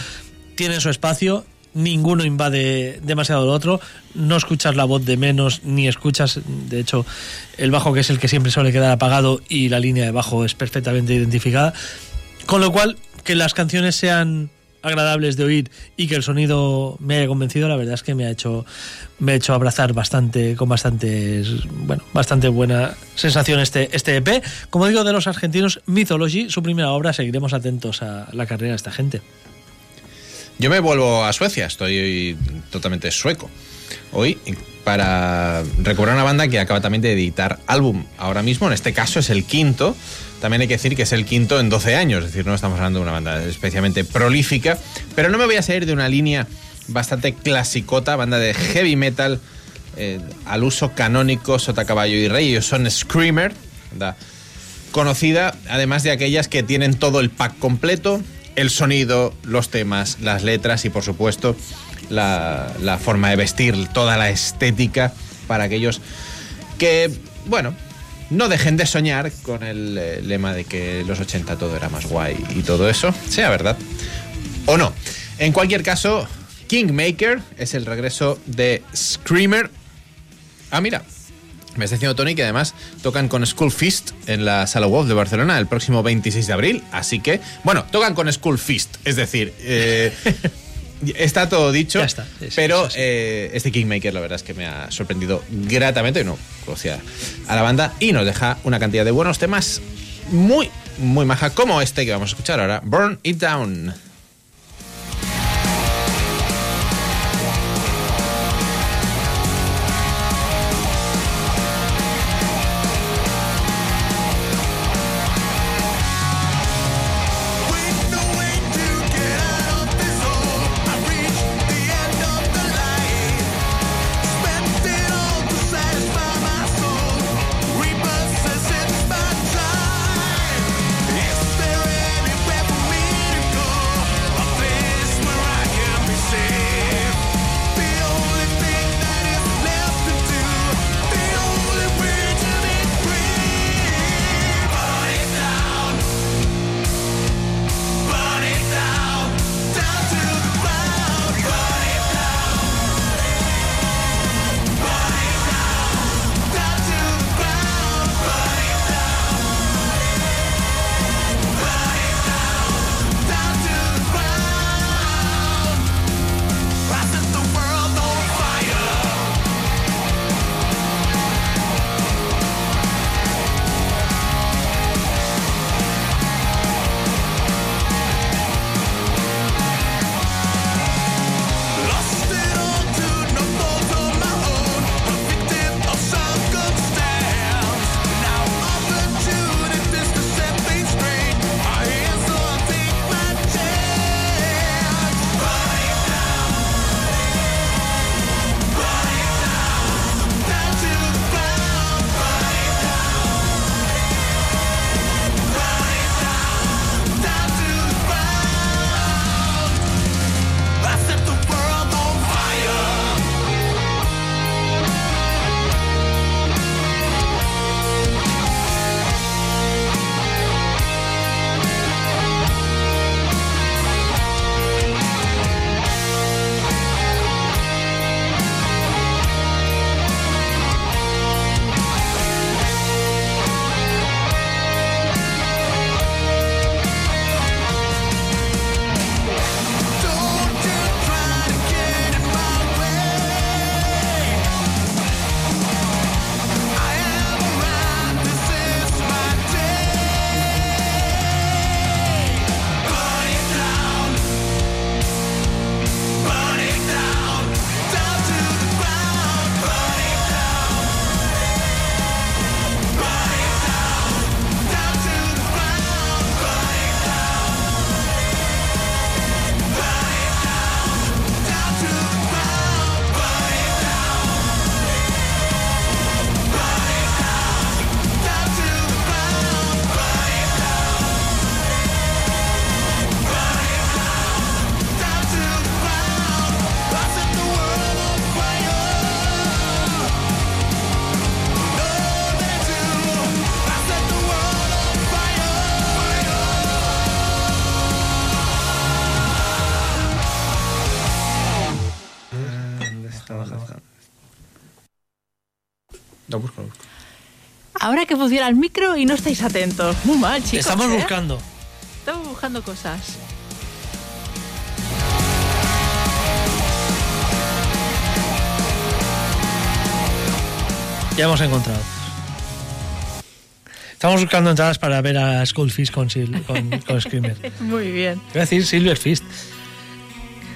tiene su espacio, ninguno invade demasiado el otro, no escuchas la voz de menos ni escuchas, de hecho, el bajo que es el que siempre suele quedar apagado y la línea de bajo es perfectamente identificada, con lo cual que las canciones sean agradables de oír y que el sonido me haya convencido, la verdad es que me ha hecho me ha hecho abrazar bastante con bastante bueno, bastante buena sensación este este EP. Como digo de los argentinos Mythology, su primera obra, seguiremos atentos a la carrera de esta gente. Yo me vuelvo a Suecia, estoy totalmente sueco. Hoy para recobrar una banda que acaba también de editar álbum ahora mismo, en este caso es el quinto. También hay que decir que es el quinto en 12 años, es decir, no estamos hablando de una banda especialmente prolífica, pero no me voy a salir de una línea bastante clasicota, banda de heavy metal eh, al uso canónico, Sota Caballo y Rey, ellos son Screamer, conocida, además de aquellas que tienen todo el pack completo, el sonido, los temas, las letras y por supuesto la, la forma de vestir, toda la estética para aquellos que, bueno, no dejen de soñar con el eh, lema de que los 80 todo era más guay y todo eso, sea verdad o no. En cualquier caso, Kingmaker es el regreso de Screamer. Ah, mira, me está diciendo Tony que además tocan con School Fist en la Sala Wolf de Barcelona el próximo 26 de abril. Así que, bueno, tocan con School Fist. Es decir, eh, está todo dicho. Ya está, es- pero es eh, este Kingmaker, la verdad es que me ha sorprendido gratamente. No conocía a la banda y nos deja una cantidad de buenos temas muy, muy maja, como este que vamos a escuchar ahora: Burn It Down. Funciona el micro y no estáis atentos. Muy mal, chicos. Estamos ¿eh? buscando. Estamos buscando cosas. Ya hemos encontrado. Estamos buscando entradas para ver a Skullfist con, Sil- con, con Screamer. Muy bien. Iba a decir Silver Fist.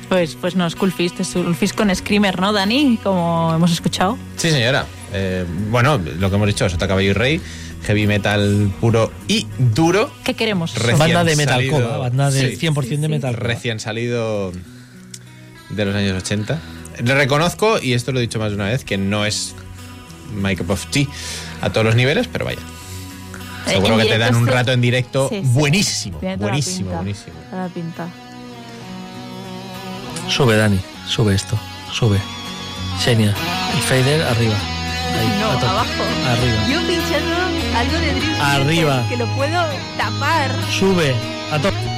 Pues, pues no, Skullfist, es Skullfist con Screamer, ¿no, Dani? Como hemos escuchado. Sí, señora. Eh, bueno, lo que hemos dicho, Sota Caballo y Rey, heavy metal puro y duro. ¿Qué queremos? Recién banda de salido- metalcore, banda de Sí. 100% de metalcore. Recién salido de los años 80. Le reconozco, y esto lo he dicho más de una vez, que no es my cup of tea a todos los niveles, pero vaya. Eh, Seguro que te dan un rato en directo buenísimo. La Buenísimo, pinta, buenísimo. la pinta. Sube, Dani. Sube esto. Sube. Xenia. El fader arriba. No, abajo. Arriba. Yo pinchando algo de Dream Arriba. Que lo puedo tapar. Sube. A tope.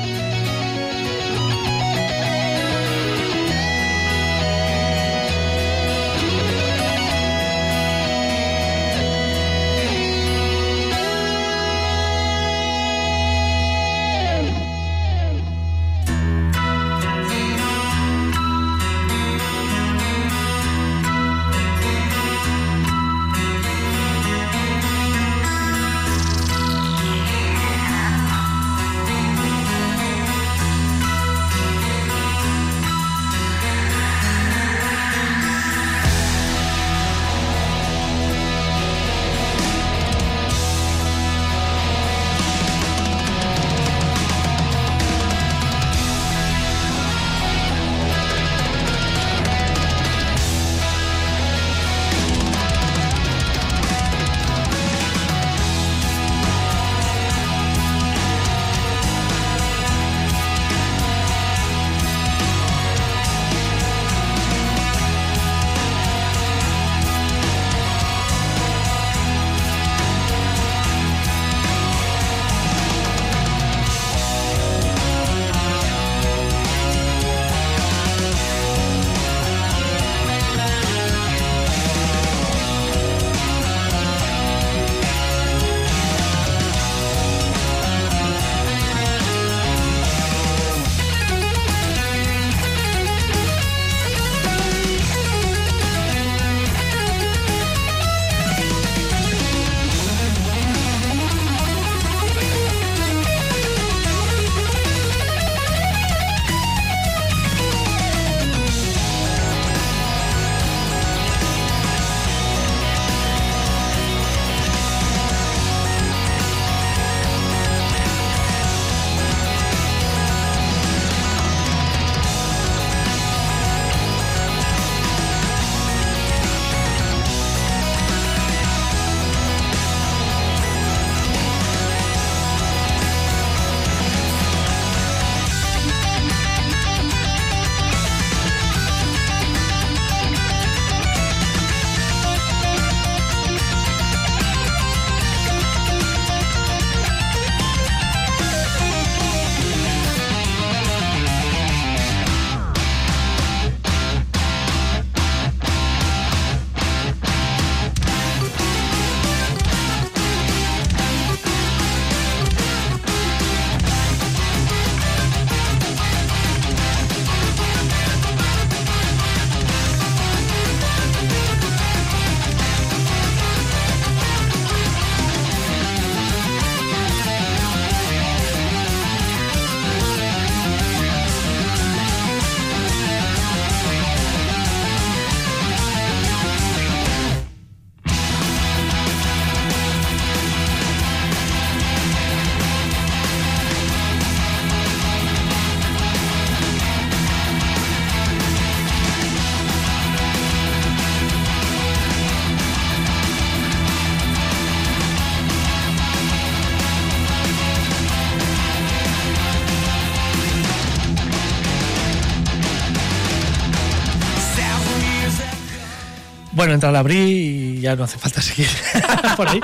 Bueno, entra al abrir y ya no hace falta seguir por ahí.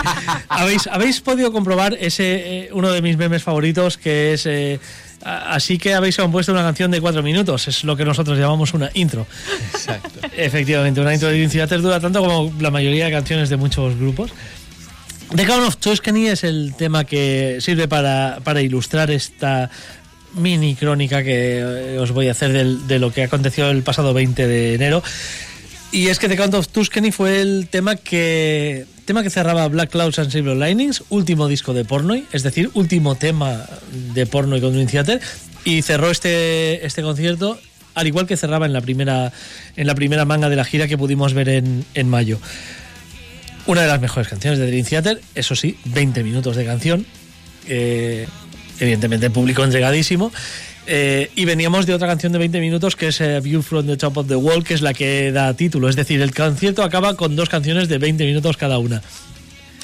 ¿Habéis, habéis podido comprobar ese eh, uno de mis memes favoritos que es eh, A- Así que habéis compuesto una canción de cuatro minutos, es lo que nosotros llamamos una intro. Exacto. Efectivamente, una intro de Theater dura tanto como la mayoría de canciones de muchos grupos. The Count of Tuscany es el tema que sirve para, para ilustrar esta mini crónica que eh, os voy a hacer del- de lo que aconteció el pasado 20 de enero. Y es que The Count of Tuscany fue el tema que tema que cerraba Black Clouds and Silver Linings, último disco de Pornoy, es decir, último tema de Pornoy con Dream Theater, y cerró este, este concierto al igual que cerraba en la primera en la primera manga de la gira que pudimos ver en, en mayo. Una de las mejores canciones de Dream Theater, eso sí, 20 minutos de canción, eh, evidentemente público entregadísimo. Eh, y veníamos de otra canción de 20 minutos que es eh, View from the Top of the Wall, que es la que da título. Es decir, el concierto acaba con dos canciones de 20 minutos cada una.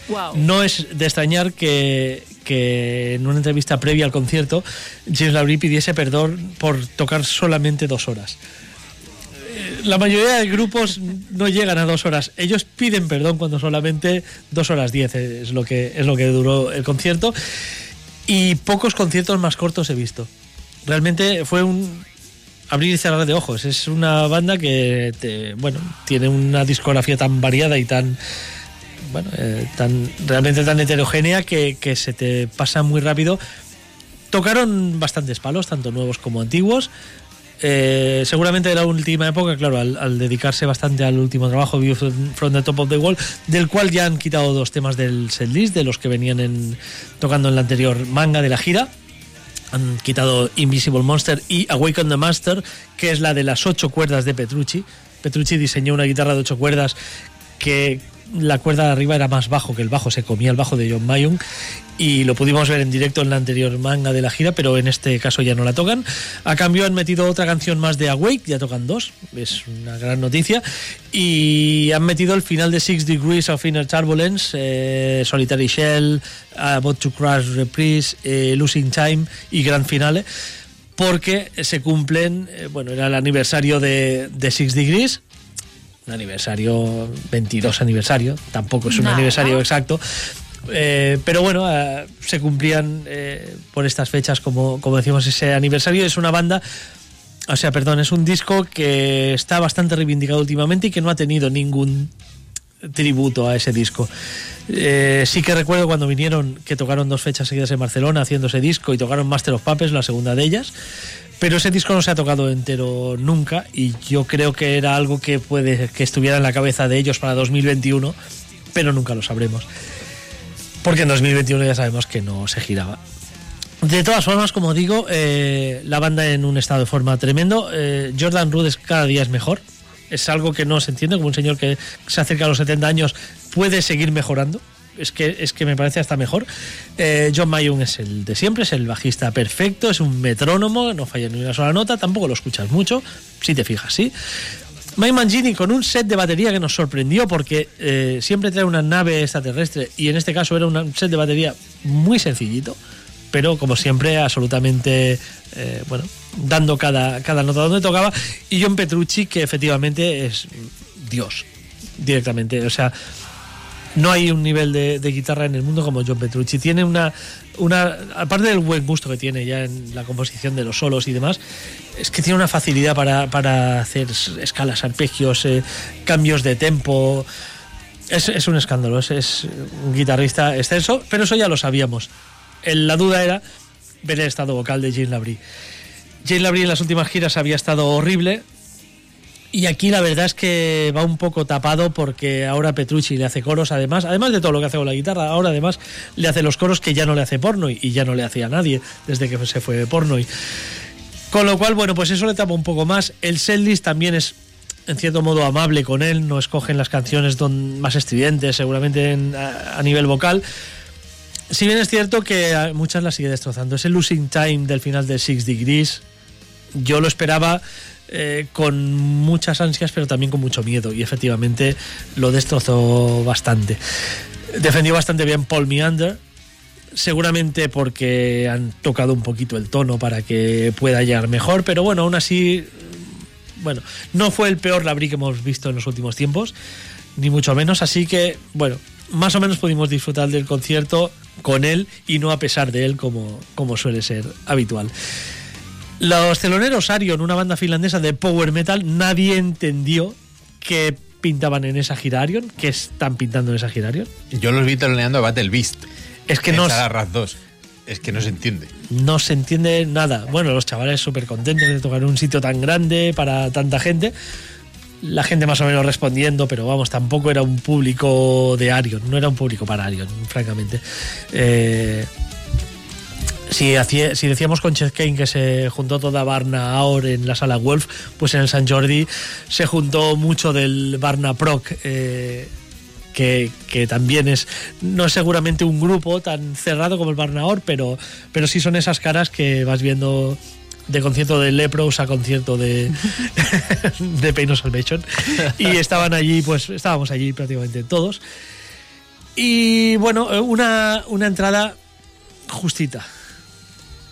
Wow. No es de extrañar que, que en una entrevista previa al concierto James Labrie pidiese perdón por tocar solamente dos horas. Eh, La mayoría de grupos no llegan a dos horas. Ellos piden perdón cuando solamente dos horas diez es lo que, es lo que duró el concierto. Y pocos conciertos más cortos he visto. Realmente fue un abrir y cerrar de ojos. Es una banda que te- bueno, tiene una discografía tan variada y tan bueno, eh, tan realmente tan heterogénea que, se te pasa muy rápido. Tocaron bastantes palos, tanto nuevos como antiguos. Eh, seguramente de la última época, claro, al, dedicarse bastante al último trabajo, View from from the Top of the Wall, del cual ya han quitado dos temas del setlist, de los que venían en, tocando en la anterior manga de la gira. Han quitado Invisible Monster y Awaken the Master, que es la de las ocho cuerdas de Petrucci. Petrucci diseñó una guitarra de ocho cuerdas que la cuerda de arriba era más bajo que el bajo, se comía el bajo de John Mayung y lo pudimos ver en directo en la anterior manga de la gira, pero en este caso ya no la tocan. A cambio han metido otra canción más de Awake, ya tocan dos, es una gran noticia, y han metido el final de Six Degrees of Inner Turbulence, eh, Solitary Shell, About to Crash Reprise, eh, Losing Time y Gran Finale porque se cumplen, eh, bueno, era el aniversario de, de Six Degrees, un aniversario, 22 aniversario, tampoco es un aniversario exacto, eh, pero bueno, eh, se cumplían eh, por estas fechas, como, como decimos, ese aniversario. Es una banda, o sea, perdón, es un disco que está bastante reivindicado últimamente y que no ha tenido ningún tributo a ese disco. Eh, sí que recuerdo cuando vinieron que tocaron dos fechas seguidas en Barcelona haciendo ese disco y tocaron Master of Puppets, la segunda de ellas. Pero ese disco no se ha tocado entero nunca y yo creo que era algo que puede que estuviera en la cabeza de ellos para 2021, pero nunca lo sabremos. Porque en 2021 ya sabemos que no se giraba. De todas formas, como digo, eh, la banda en un estado de forma tremendo. Eh, Jordan Rudess cada día es mejor. Es algo que no se entiende, como un señor que se acerca a los 70 años puede seguir mejorando. Es que, es que me parece hasta mejor. Eh, John Mayung es el de siempre, es el bajista perfecto, es un metrónomo, no falla ni una sola nota, tampoco lo escuchas mucho, si te fijas, sí. Mike Mangini con un set de batería que nos sorprendió porque eh, siempre trae una nave extraterrestre y en este caso era un set de batería muy sencillito, pero como siempre absolutamente, eh, bueno, dando cada, cada nota donde tocaba. Y John Petrucci que efectivamente es Dios, directamente. O sea, no hay un nivel de, guitarra en el mundo como John Petrucci. Tiene una, una. Aparte del buen gusto que tiene ya en la composición de los solos y demás, es que tiene una facilidad para, para hacer escalas, arpegios, eh, cambios de tempo. Es, un escándalo, es, un guitarrista excelso, pero eso ya lo sabíamos. El- la duda era ver el estado vocal de Jane Labrie. Jane Labrie en las últimas giras había estado horrible, y aquí la verdad es que va un poco tapado porque ahora Petrucci le hace coros, además, además de todo lo que hace con la guitarra, ahora además le hace los coros que ya no le hace porno y ya no le hacía a nadie desde que se fue de porno. Con lo cual, bueno, pues eso le tapa un poco más. El setlist también es en cierto modo amable con él, no escogen las canciones don- más estridentes, seguramente en- a, a nivel vocal. Si bien es cierto que muchas las sigue destrozando. Ese losing time del final de Six Degrees, yo lo esperaba eh, con muchas ansias, pero también con mucho miedo. Y efectivamente lo destrozó bastante. Defendió bastante bien Paul Meander. Seguramente porque han tocado un poquito el tono para que pueda llegar mejor, pero bueno, aún así, bueno, no fue el peor Labri que hemos visto en los últimos tiempos, ni mucho menos. Así que, bueno, más o menos pudimos disfrutar del concierto con él y no a pesar de él como, como suele ser habitual. Los teloneros Arion, una banda finlandesa de power metal, nadie entendió que pintaban en esa gira Arion, que están pintando en esa gira Arion. Yo los vi teloneando a Battle Beast. Es que en no, Raz 2. Es que no se entiende. no se entiende nada. Bueno, los chavales súper contentos de tocar en un sitio tan grande para tanta gente. La gente más o menos respondiendo, pero vamos, tampoco era un público de Arion, no era un público para Arion, francamente. Eh, si, hacía- si decíamos con Chet Kane que se juntó toda Barna ahora en la sala Wolf, pues en el San Jordi se juntó mucho del Barna Proc, eh, que, que también es, no es seguramente un grupo tan cerrado como el Barnaor, pero, pero sí son esas caras que vas viendo de concierto de Lepros a concierto de, de Pain Salvation. Y estaban allí, pues estábamos allí prácticamente todos. Y bueno, una, una entrada justita.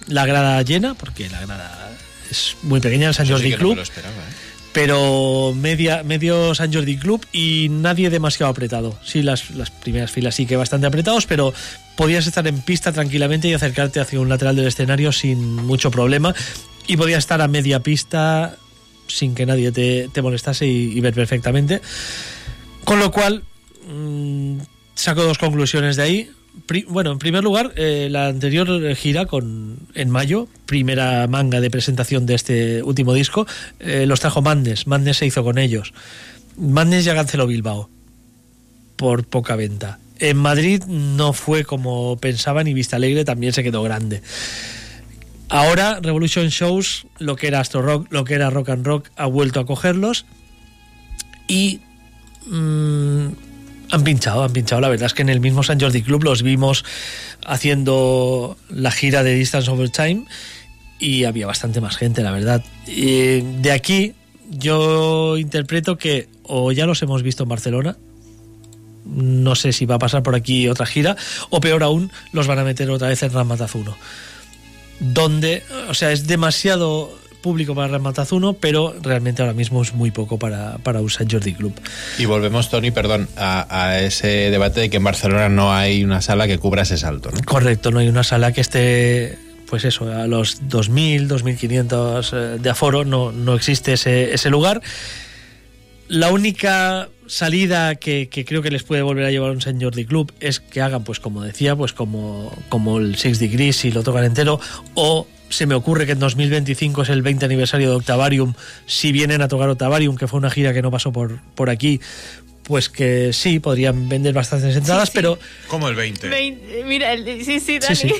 La grada llena, porque la grada es muy pequeña en el San sí Jordi no Club me lo esperaba, ¿eh? pero media, medio San Jordi Club y nadie demasiado apretado. Sí, las, las primeras filas sí que bastante apretados, pero podías estar en pista tranquilamente y acercarte hacia un lateral del escenario sin mucho problema. Y podías estar a media pista sin que nadie te, te molestase y, y ver perfectamente. Con lo cual, mm, saco dos conclusiones de ahí. Bueno, en primer lugar, eh, la anterior gira con en mayo, primera manga de presentación de este último disco, eh, los trajo Madness. Madness se hizo con ellos. Madness ya canceló Bilbao por poca venta. En Madrid no fue como pensaban y Vista Alegre también se quedó grande. Ahora Revolution Shows, lo que era Astro Rock, lo que era Rock and Rock, ha vuelto a cogerlos y mm, han pinchado, han pinchado. La verdad es que en el mismo San Jordi Club los vimos haciendo la gira de Distance Over Time y había bastante más gente, la verdad. Y de aquí yo interpreto que o ya los hemos visto en Barcelona, no sé si va a pasar por aquí otra gira, o peor aún, los van a meter otra vez en Ramatazuno. Donde, o sea, es demasiado público para Ramatazuno, pero realmente ahora mismo es muy poco para, para un San Jordi Club. Y volvemos, Tony, perdón, a, a ese debate de que en Barcelona no hay una sala que cubra ese salto, ¿no? Correcto, no hay una sala que esté, pues eso, a los 2.000, 2.500 eh, de aforo, no, no existe ese, ese lugar. La única salida que, que creo que les puede volver a llevar un San Jordi Club es que hagan, pues como decía, pues como, como el Six Degrees si lo tocan entero, o se me ocurre que en 2025 es el 20 aniversario de Octavarium, si vienen a tocar Octavarium, que fue una gira que no pasó por, por aquí, pues que sí, podrían vender bastantes entradas, sí. pero Como el 20. Vein- eh, Mira, el- sí, sí, Sí, Dani. sí.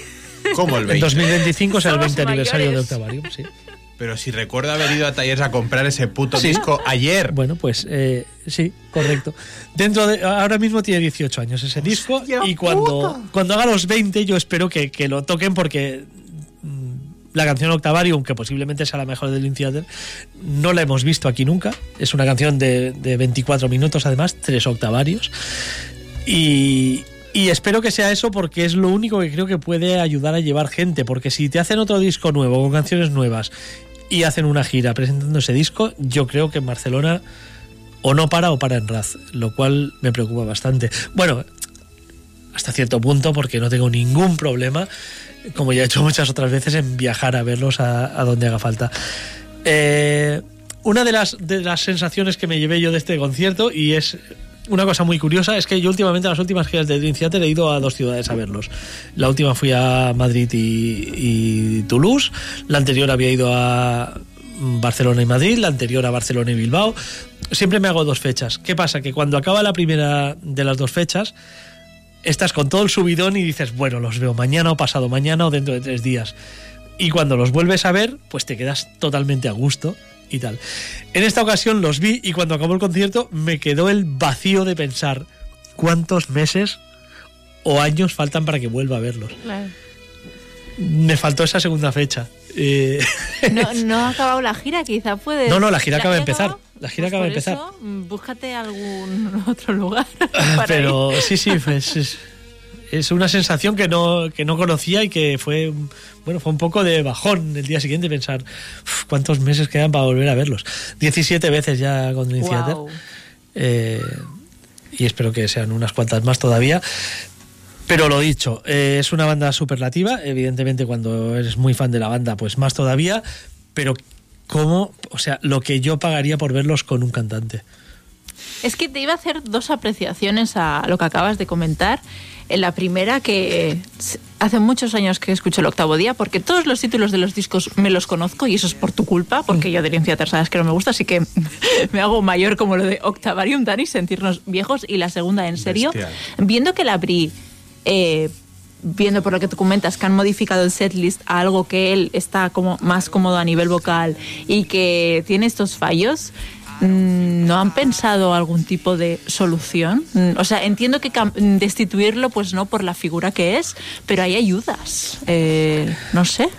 Como el en 20. 2025 es el Somos 20 aniversario de. Octavarium, sí. Pero si recuerdo haber ido a talleres a comprar ese puto Sí. disco ayer. Bueno, pues eh, sí, correcto. Dentro de ahora mismo tiene 18 años ese disco y cuando, cuando haga los 20 yo espero que, que lo toquen porque la canción Octavarium, que posiblemente sea la mejor del Theater, no la hemos visto aquí nunca. Es una canción de, de 24 minutos además, tres octavarios. Y, y espero que sea eso porque es lo único que creo que puede ayudar a llevar gente. Porque si te hacen otro disco nuevo con canciones nuevas y hacen una gira presentando ese disco, yo creo que en Barcelona o no para o para en Raz, lo cual me preocupa bastante. Bueno, hasta cierto punto porque no tengo ningún problema, como ya he hecho muchas otras veces, en viajar a verlos a, donde haga falta. Eh, una de las, sensaciones que me llevé yo de este concierto, y es una cosa muy curiosa, es que yo últimamente, las últimas giras de Dream he ido a dos ciudades a verlos. La última fui a Madrid y, y Toulouse, la anterior había ido a Barcelona y Madrid, la anterior a Barcelona y Bilbao. Siempre me hago dos fechas. ¿Qué pasa? Que cuando acaba la primera de las dos fechas, estás con todo el subidón y dices, bueno, los veo mañana o pasado mañana o dentro de tres días. Y cuando los vuelves a ver, pues te quedas totalmente a gusto y tal. En esta ocasión los vi y cuando acabó el concierto me quedó el vacío de pensar cuántos meses o años faltan para que vuelva a verlos. Claro. Me faltó esa segunda fecha. Eh, No, no ha acabado la gira, quizá puede. No, no, la gira acaba de empezar. acabado? La gira Pues acaba de empezar. eso, mm, búscate algún otro lugar. para Pero ir. sí, sí, pues es, es una sensación que no, que no conocía y que fue, bueno, fue un poco de bajón el día siguiente pensar "Uf, cuántos meses quedan para volver a verlos. 17 veces ya con. Guau. Eh, y espero que sean unas cuantas más todavía. Pero lo dicho, eh, es una banda superlativa, evidentemente cuando eres muy fan de la banda, pues más todavía, pero ¿cómo? O sea, lo que yo pagaría por verlos con un cantante. Es que te iba a hacer dos apreciaciones a lo que acabas de comentar. En la primera, que eh, hace muchos años que escucho el octavo día, porque todos los títulos de los discos me los conozco y eso es por tu culpa, porque yo de Dream Theater sabes que no me gusta, así que me hago mayor como lo de Octavarium, Dani, sentirnos viejos. Y la segunda, en serio, Bestial. viendo que la abrí, eh, viendo por lo que tú comentas, que han modificado el setlist a algo que él está como más cómodo a nivel vocal y que tiene estos fallos. mm, ¿No han pensado algún tipo de solución? Mm, O sea, entiendo que cam- destituirlo, pues no por la figura que es, pero hay ayudas. Eh, no sé.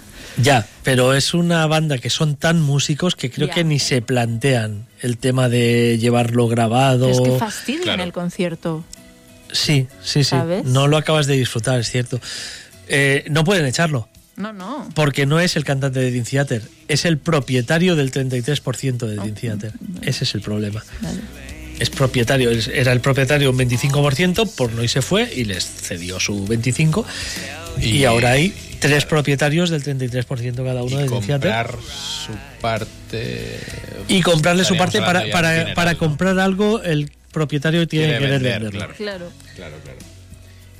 Ya, pero es una banda que son tan músicos que creo Ya. que ni se plantean el tema de llevarlo grabado. Pero es que fastidian Claro. el concierto. Sí, sí, sí. ¿Sabes? No lo acabas de disfrutar, es cierto. Eh, no pueden echarlo, No, no. porque no es el cantante de Dream Theater, es el propietario del 33% de Dream Theater. Ese es el problema. Vale. Es propietario, era el propietario un 25%, por no y se fue y les cedió su 25%. Y, Y- ahora hay tres propietarios del 33% cada uno y de Dream Theater. comprar su parte. Y comprarle su parte para, para, general, para ¿no? comprar algo, el propietario tiene que querer vender, venderlo. claro. Claro. Claro, claro.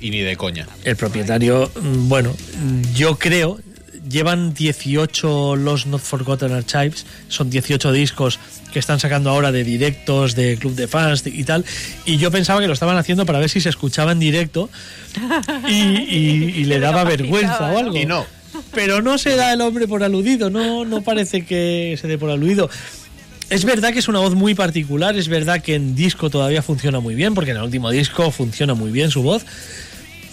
Y ni de coña. El propietario, mm, bueno, yo creo, llevan 18 Los Not Forgotten Archives, son 18 discos que están sacando ahora de directos, de club de fans y tal, y yo pensaba que lo estaban haciendo para ver si se escuchaba en directo y, y- y le daba vergüenza o algo. Y no. Pero no se da el hombre por aludido, no, no parece que se dé por aludido. Es verdad que es una voz muy particular, es verdad que en disco todavía funciona muy bien, porque en el último disco funciona muy bien su voz,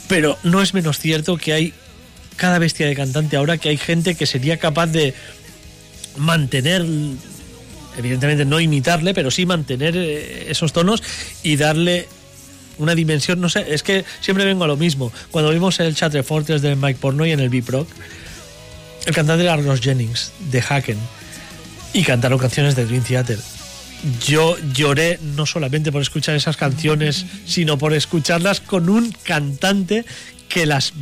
pero no es menos cierto que hay cada bestia de cantante ahora que hay gente que sería capaz de mantener, evidentemente no imitarle, pero sí mantener eh, esos tonos y darle una dimensión, no sé, es que siempre vengo a lo mismo. Cuando vimos el Chatre Fortress de Mike Pornoy en el Biproc, el cantante era Ross Jennings, de Haken, y cantaron canciones de Dream Theater. Yo lloré no solamente por escuchar esas canciones, sino por escucharlas con un cantante que las,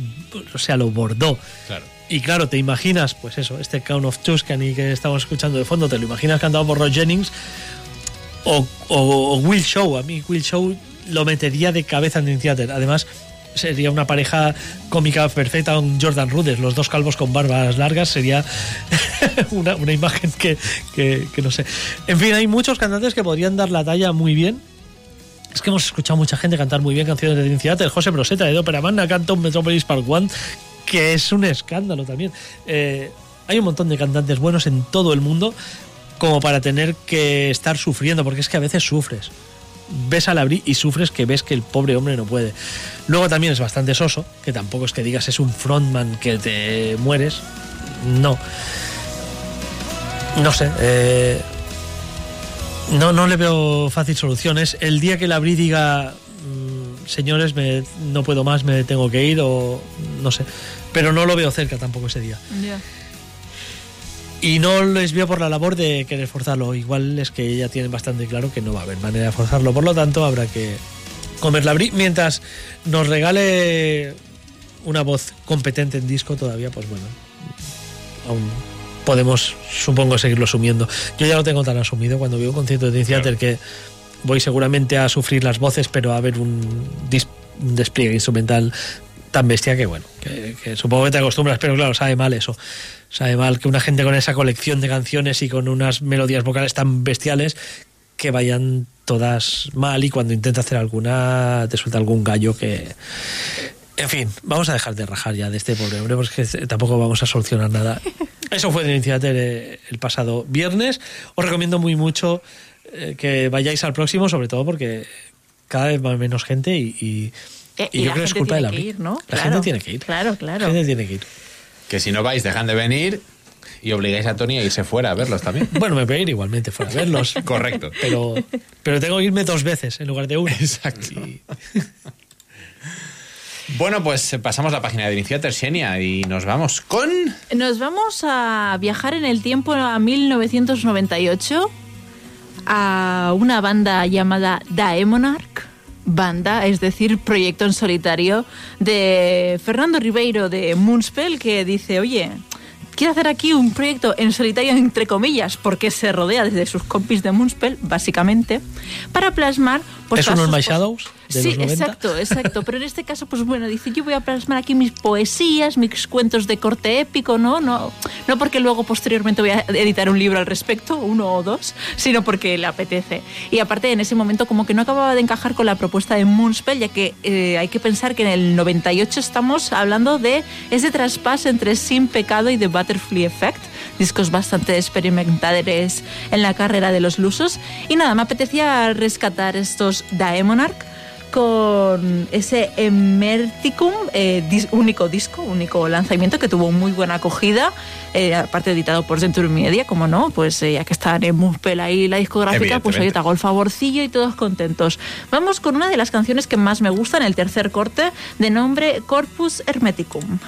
o sea, lo bordó. Claro. Y claro, te imaginas, pues eso, este Count of Tuscany que estamos escuchando de fondo, te lo imaginas cantado por Ross Jennings o, o- o Will Show. A mí Will Show lo metería de cabeza en Dream Theater. Además, sería una pareja cómica perfecta con Jordan Rudess, los dos calvos con barbas largas, sería una, una imagen que, que- no sé. En fin, hay muchos cantantes que podrían dar la talla muy bien. Es que hemos escuchado mucha gente cantar muy bien canciones de Dream Theater. José Broseta de Opera Magna canta un Metropolis Park One, que es un escándalo también. Eh, hay un montón de cantantes buenos en todo el mundo como para tener que estar sufriendo, porque es que a veces sufres. Ves al abrir y sufres que ves que el pobre hombre no puede. Luego también es bastante soso, que tampoco es que digas es un frontman que te mueres. No. No sé. eh, no, no le veo fácil soluciones. El día que el abrí diga, mm, señores, me, no puedo más, me tengo que ir, o no sé. Pero no lo veo cerca tampoco ese día. Ya. Y no les veo por la labor de querer forzarlo. Igual es que ya tienen bastante claro que no va a haber manera de forzarlo. Por lo tanto, habrá que comer la. Mientras nos regale una voz competente en disco, todavía, pues bueno, aún podemos, supongo, seguirlo asumiendo. Yo ya lo tengo tan asumido cuando veo un concierto de Theater que voy seguramente a sufrir las voces, pero a ver un, un despliegue instrumental tan bestia que bueno, que, que supongo que te acostumbras, pero claro, sabe mal eso. Sabe mal que una gente con esa colección de canciones y con unas melodías vocales tan bestiales que vayan todas mal y cuando intenta hacer alguna te suelta algún gallo que... En fin, vamos a dejar de rajar ya de este pobre hombre porque tampoco vamos a solucionar nada. Eso fue de Theater eh, el pasado viernes. Os recomiendo muy mucho eh, que vayáis al próximo, sobre todo porque cada vez va menos gente y, y, Eh, y y yo creo que es culpa de la que BRIC. ir, ¿no? La Claro. gente tiene que ir. Claro, claro. La gente tiene que ir. Que si no vais, dejan de venir y obligáis a Tony a irse fuera a verlos también. Bueno, me voy a ir igualmente fuera a verlos. Correcto. Pero, pero tengo que irme dos veces en lugar de una. Exacto. Y- Bueno, pues pasamos la página de Xenia, y nos vamos con... Nos vamos a viajar en el tiempo a 1998 a una banda llamada Daemonarch banda, es decir, proyecto en solitario de Fernando Ribeiro de Moonspell, que dice, oye, quiero hacer aquí un proyecto en solitario, entre comillas, porque se rodea desde sus compis de Moonspell, básicamente, para plasmar... pues, ¿Es Shadows de sí, los 90? exacto, exacto. Pero en este caso, pues bueno, dice, yo voy a plasmar aquí mis poesías, mis cuentos de corte épico, ¿no? No, no porque luego posteriormente voy a editar un libro al respecto, uno o dos, sino porque le apetece. Y aparte, en ese momento como que no acababa de encajar con la propuesta de Moonspell, ya que eh, hay que pensar que en el 98 estamos hablando de ese traspaso entre Sin Pecado y The Butterfly Effect, discos bastante experimentales en la carrera de los lusos. Y nada, me apetecía rescatar estos Daemonarch con ese Emerticum, eh, dis- único disco, único lanzamiento que tuvo muy buena acogida, eh, aparte editado por Century Media, como no, pues eh, ya que está en Muspel ahí la discográfica, pues Evidentemente. te hago el favorcillo y todos contentos. Vamos con una de las canciones que más me gustan, el tercer corte, de nombre Corpus Hermeticum.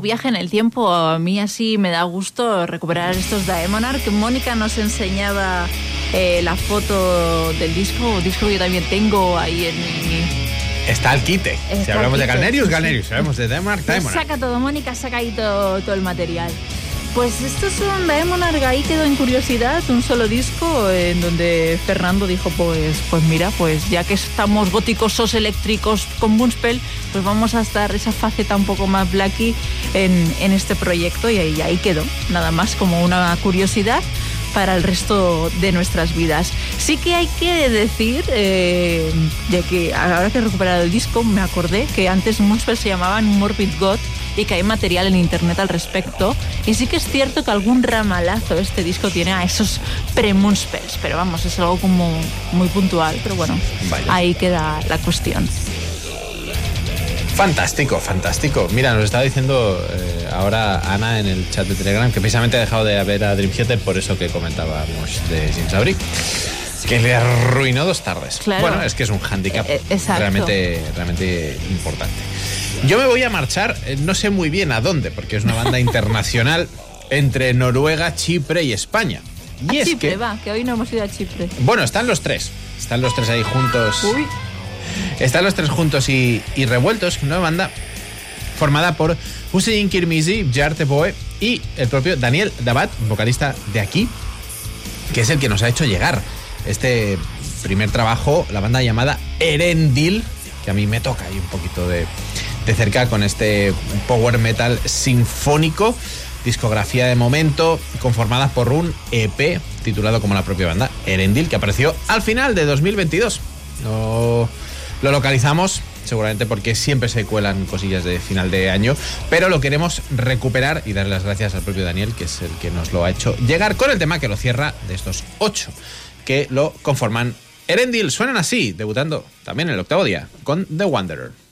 Viaje en el tiempo. A mí así me da gusto recuperar estos Daemonar, que Mónica nos enseñaba eh, la foto del disco, disco que yo también tengo ahí en mi... Está el quite. Está si hablamos el de quite, Galnerius. Galnerius. Si hablamos de Denmark, Pues Diamond. saca todo, Mónica saca ahí todo, todo el material. Pues esto es un Daemonarg, ahí quedó en curiosidad, un solo disco en donde Fernando dijo, pues, pues mira, pues ya que estamos góticosos eléctricos con Moonspell, pues vamos a estar esa faceta un poco más blacky en, en este proyecto y ahí, ahí quedó, nada más como una curiosidad para el resto de nuestras vidas. Sí que hay que decir, eh, ya que ahora que he recuperado el disco, me acordé que antes Moonspell se llamaban Morbid God y que hay material en internet al respecto. Y sí que es cierto que algún ramalazo este disco tiene a esos pre-Moonspells, pero vamos, es algo como muy puntual, pero bueno, ahí queda la cuestión. Fantástico, fantástico. Mira, nos estaba diciendo eh, ahora Ana en el chat de Telegram que precisamente ha dejado de ver a Dream Theater por eso que comentábamos de Sin Sabri. Que le arruinó dos tardes. Claro. Bueno, es que es un hándicap Eh, eh, realmente, realmente importante. Yo me voy a marchar, eh, no sé muy bien a dónde, porque es una banda internacional entre Noruega, Chipre y España. Y a es Chipre, que, va, que hoy no hemos ido a Chipre. bueno, están los tres. Están los tres ahí juntos. Uy, Están los tres juntos y, revueltos, una banda formada por Hussein Kirmizi, Jarte Boe y el propio Daniel Dabat, vocalista de aquí, que es el que nos ha hecho llegar este primer trabajo, la banda llamada Erendil, que a mí me toca ahí un poquito de, de cerca con este power metal sinfónico, discografía de momento, conformada por un EP titulado como la propia banda, Erendil, que apareció al final de 2022. No lo localizamos, seguramente porque siempre se cuelan cosillas de final de año, pero lo queremos recuperar y darle las gracias al propio Daniel, que es el que nos lo ha hecho llegar con el tema que lo cierra de estos ocho que lo conforman. Erendil suenan así, debutando también el octavo día con The Wanderer.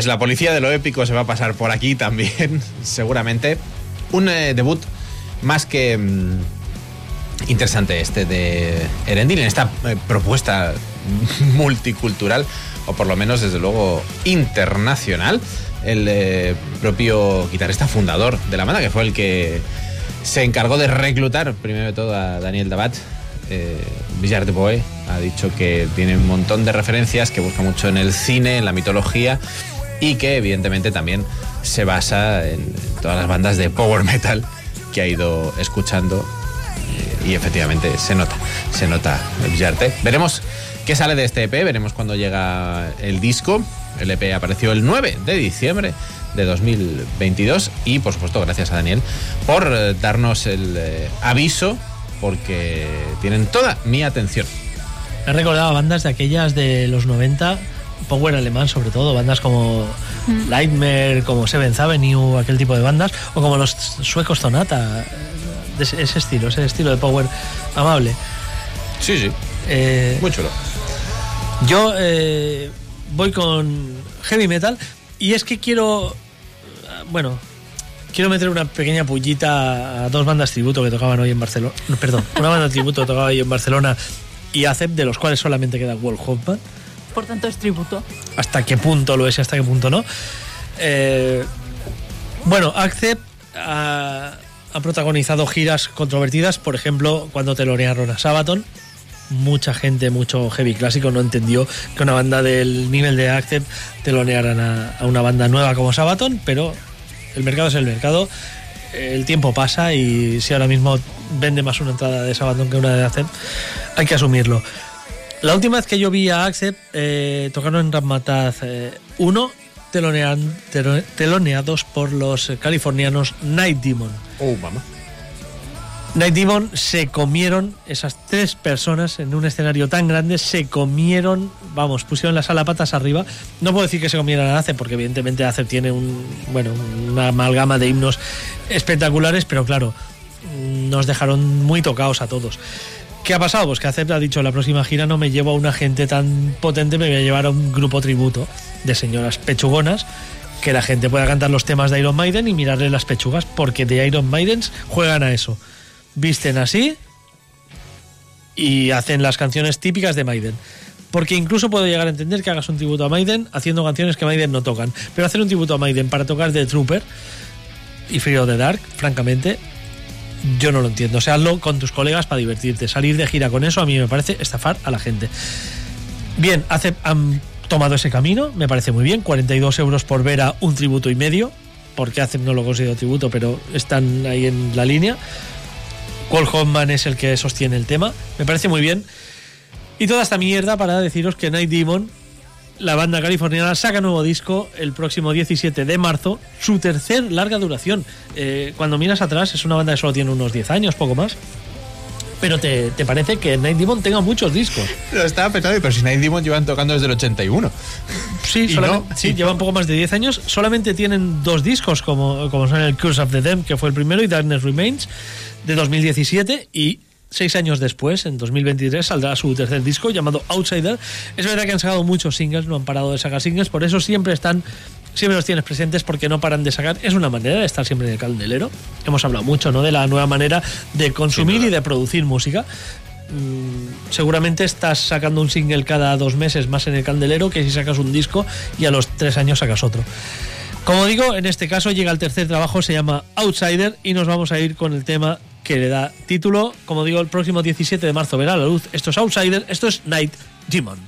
Pues la policía de lo épico se va a pasar por aquí también, seguramente. Un eh, debut más que mm, interesante este de Erendil en esta eh, propuesta multicultural, o por lo menos desde luego internacional. El eh, propio guitarrista fundador de la banda, que fue el que se encargó de reclutar primero de todo a Daniel Dabat. Eh, Villar de Boe ha dicho que tiene un montón de referencias, que busca mucho en el cine, en la mitología y que evidentemente también se basa en todas las bandas de power metal que ha ido escuchando eh, y efectivamente se nota, se nota. Veremos qué sale de este EP, veremos cuándo llega el disco. El EP apareció el 9 de diciembre de 2022 y por supuesto gracias a Daniel por eh, darnos el eh, aviso porque tienen toda mi atención. He recordado bandas de aquellas de los 90, Power alemán sobre todo, bandas como Nightmare, como Seventh Avenue, aquel tipo de bandas, o como los suecos Sonata, de ese, ese estilo, ese estilo de Power amable. Sí, sí, Eh, muy chulo. Yo eh, voy con heavy metal y es que quiero, bueno, quiero meter una pequeña pullita a dos bandas tributo que tocaban hoy en Barcelona. Perdón, una banda tributo que tocaba hoy en Barcelona y ACEP, de los cuales solamente queda Wolf Hoffman. Por tanto, es tributo. Hasta qué punto lo es y hasta qué punto no. Eh, bueno, Accept ha, protagonizado giras controvertidas, por ejemplo, cuando telonearon a Sabaton. Mucha gente, mucho heavy clásico, no entendió que una banda del nivel de Accept telonearan a, a una banda nueva como Sabaton, pero el mercado es el mercado. El tiempo pasa y si ahora mismo vende más una entrada de Sabaton que una de Accept, hay que asumirlo. La última vez que yo vi a Accept, eh, tocaron en Ramataz 1, telonean- telo- teloneados por los californianos Night Demon. Oh, mamá. Night Demon se comieron, esas tres personas en un escenario tan grande, se comieron, vamos, pusieron la sala patas arriba. No puedo decir que se comieran a Ace, porque evidentemente Ace tiene un, bueno, una amalgama de himnos espectaculares, pero claro, nos dejaron muy tocados a todos. ¿Qué ha pasado? Pues que Acep ha dicho la próxima gira no me llevo a una gente tan potente, me voy a llevar a un grupo tributo de señoras pechugonas que la gente pueda cantar los temas de Iron Maiden y mirarle las pechugas, porque de Iron Maidens juegan a eso. Visten así y hacen las canciones típicas de Maiden. Porque incluso puedo llegar a entender que hagas un tributo a Maiden haciendo canciones que Maiden no tocan. Pero hacer un tributo a Maiden para tocar The Trooper y of the Dark, francamente, yo no lo entiendo. O sea, hazlo con tus colegas para divertirte. Salir de gira con eso a mí me parece estafar a la gente. Bien, hace, han tomado ese camino, me parece muy bien. 42 euros por ver a un tributo y medio, porque hacen no lo considero tributo, pero están ahí en la línea. Paul Hoffman es el que sostiene el tema, me parece muy bien. Y toda esta mierda para deciros que Night Demon, la banda californiana, saca nuevo disco el próximo 17 de marzo, su tercer larga duración. Eh, cuando miras atrás, es una banda que solo tiene unos 10 años, poco más. Pero te, te parece que Night Demon tenga muchos discos. Lo estaba pensando, pero si Night Demon llevan tocando desde el 81. Sí, no, sí, llevan poco más de 10 años. Solamente tienen dos discos, como, como son el Curse of the Damned, que fue el primero, y Darkness Remains, de 2017. Y seis años después, en 2023, saldrá su tercer disco llamado Outsider. Es verdad que han sacado muchos singles, no han parado de sacar singles, por eso siempre están. Siempre los tienes presentes porque no paran de sacar. Es una manera de estar siempre en el candelero. Hemos hablado mucho ¿no? de la nueva manera de consumir y de producir música mm, seguramente estás sacando un single cada dos meses más en el candelero que si sacas un disco y a los tres años sacas otro. Como digo, en este caso llega el tercer trabajo, se llama Outsider y nos vamos a ir con el tema que le da título. Como digo, el próximo 17 de marzo verá la luz. Esto es Outsider, esto es Night Demon.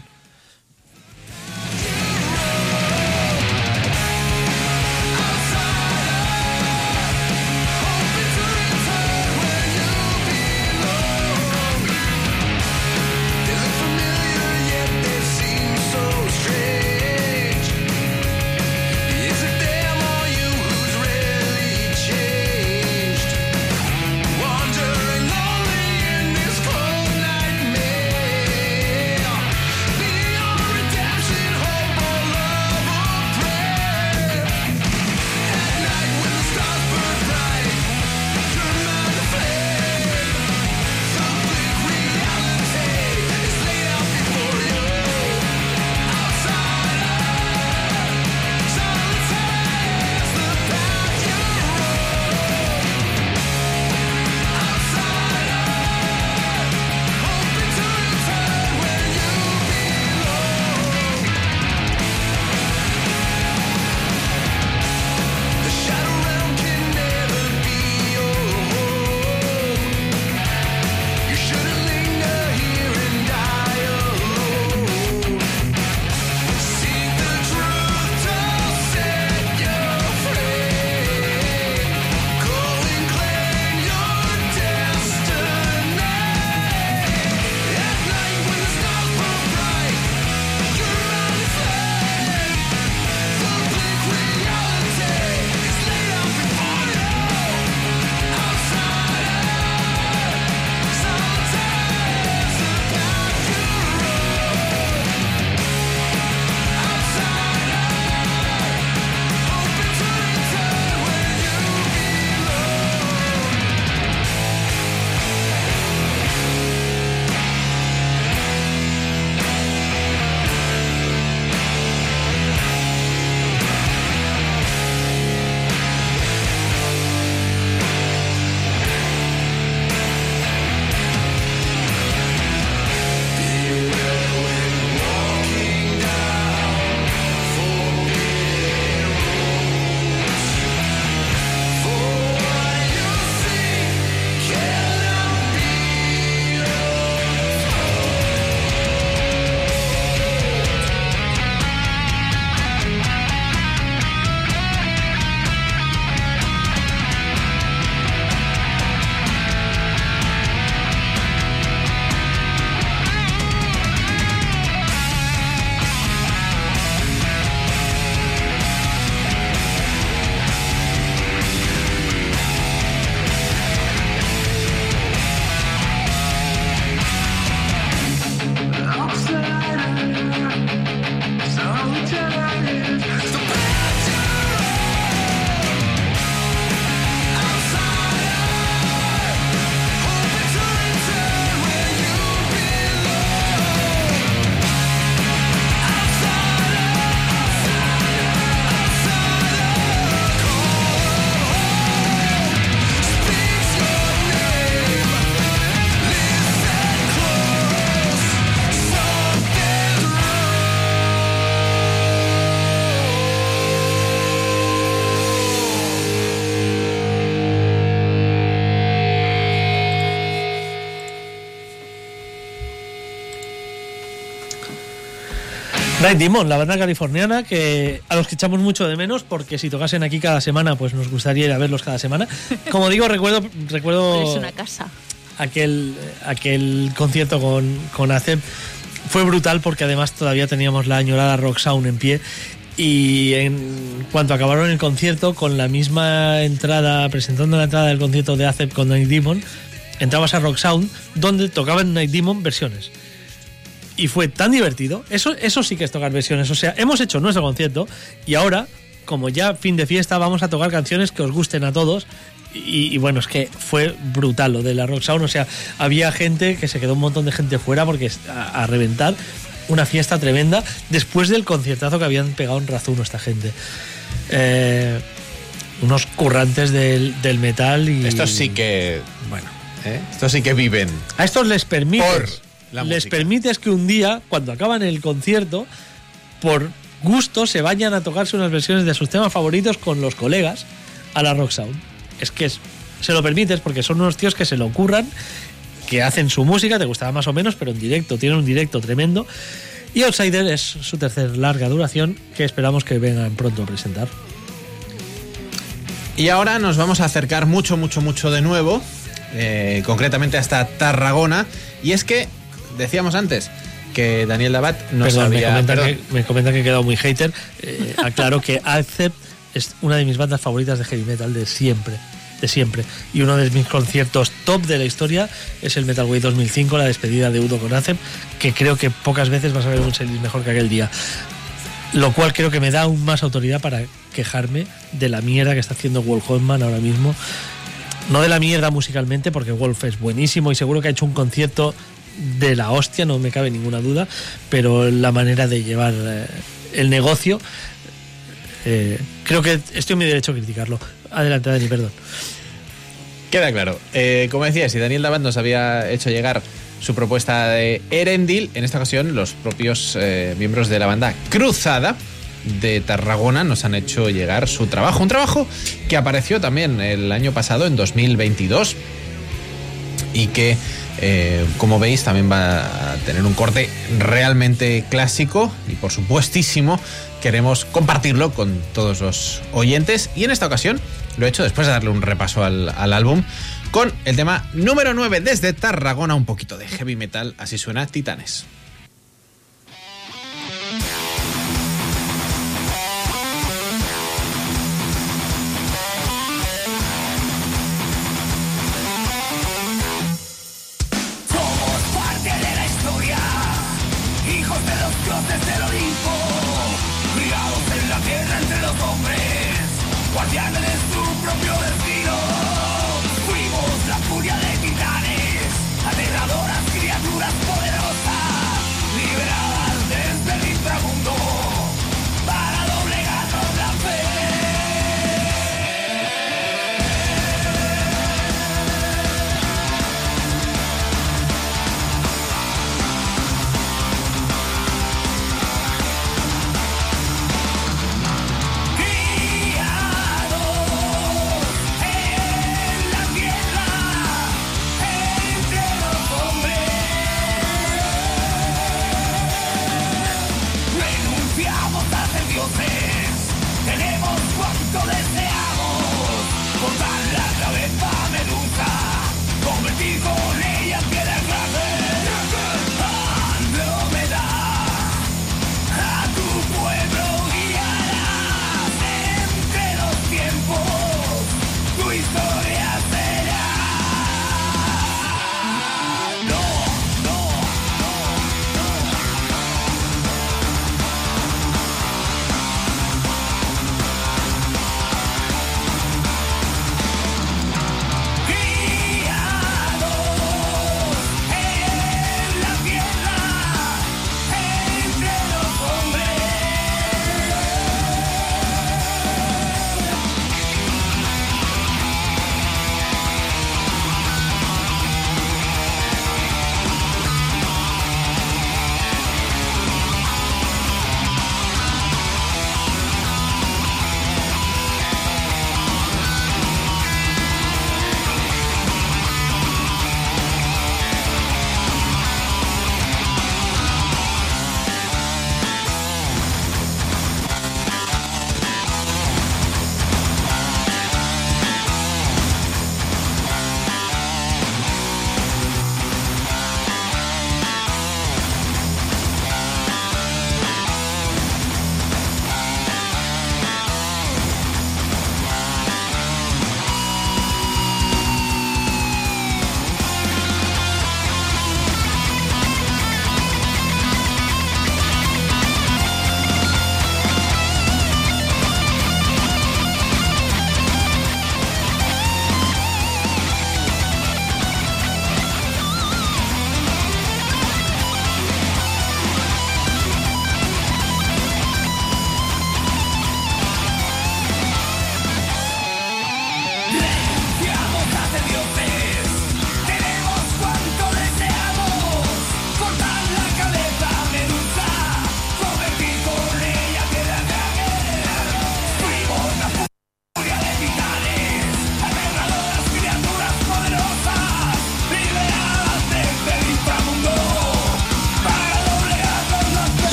Night Demon, la banda californiana que a los que echamos mucho de menos porque si tocasen aquí cada semana pues nos gustaría ir a verlos cada semana. Como digo, recuerdo Pero es recuerdo una casa. aquel aquel concierto con con ACEP fue brutal porque además todavía teníamos la añorada Rock Sound en pie y en cuanto acabaron el concierto con la misma entrada presentando la entrada del concierto de ACEP con Night Demon entrabas a Rock Sound donde tocaban Night Demon versiones y fue tan divertido. Eso, eso sí que es tocar versiones. O sea, hemos hecho nuestro concierto y ahora, como ya fin de fiesta, vamos a tocar canciones que os gusten a todos. Y, y bueno, es que fue brutal lo de la Rock Sound. O sea, había gente que se quedó un montón de gente fuera porque a, a reventar. Una fiesta tremenda después del conciertazo que habían pegado en Razuno esta gente. Eh, unos currantes del, del metal y. Estos sí que. Bueno, ¿eh? estos sí que viven. A estos les permites, Por la les música. permites que un día, cuando acaban el concierto, por gusto se vayan a tocarse unas versiones de sus temas favoritos con los colegas a la Rock Sound. Es que es- se lo permites porque son unos tíos que se lo ocurran, que hacen su música, te gustaba más o menos, pero en directo, tienen un directo tremendo. Y Outsider es su tercer larga duración que esperamos que vengan pronto a presentar. Y ahora nos vamos a acercar mucho, mucho, mucho de nuevo, eh, concretamente hasta Tarragona. Y es que, decíamos antes, que Daniel Dabat no Perdón, me sabía... comentan, perdón. que, me comentan que he quedado muy hater. Eh, aclaro que Accept es una de mis bandas favoritas de heavy metal de siempre. De siempre. Y uno de mis conciertos top de la historia es el Metal Way 2005, la despedida de Udo con Accept, que creo que pocas veces vas a ver un setlist mejor que aquel día. Lo cual creo que me da aún más autoridad para quejarme de la mierda que está haciendo Wolf Hoffman ahora mismo. No de la mierda musicalmente, porque Wolf es buenísimo y seguro que ha hecho un concierto de la hostia, no me cabe ninguna duda, pero la manera de llevar eh, el negocio, eh, creo que estoy en mi derecho a criticarlo. Adelante, Dani, perdón. Queda claro. Eh, como decía, si Daniel Dabat nos había hecho llegar su propuesta de Erendil, en esta ocasión los propios miembros de la banda Cruzada de Tarragona nos han hecho llegar su trabajo. Un trabajo que apareció también el año pasado, en 2022, y que, eh, como veis, también va a tener un corte realmente clásico y, por supuestísimo, queremos compartirlo con todos los oyentes. Y en esta ocasión lo he hecho después de darle un repaso al, al álbum con el tema número 9 desde Tarragona, un poquito de heavy metal, así suena Titanes.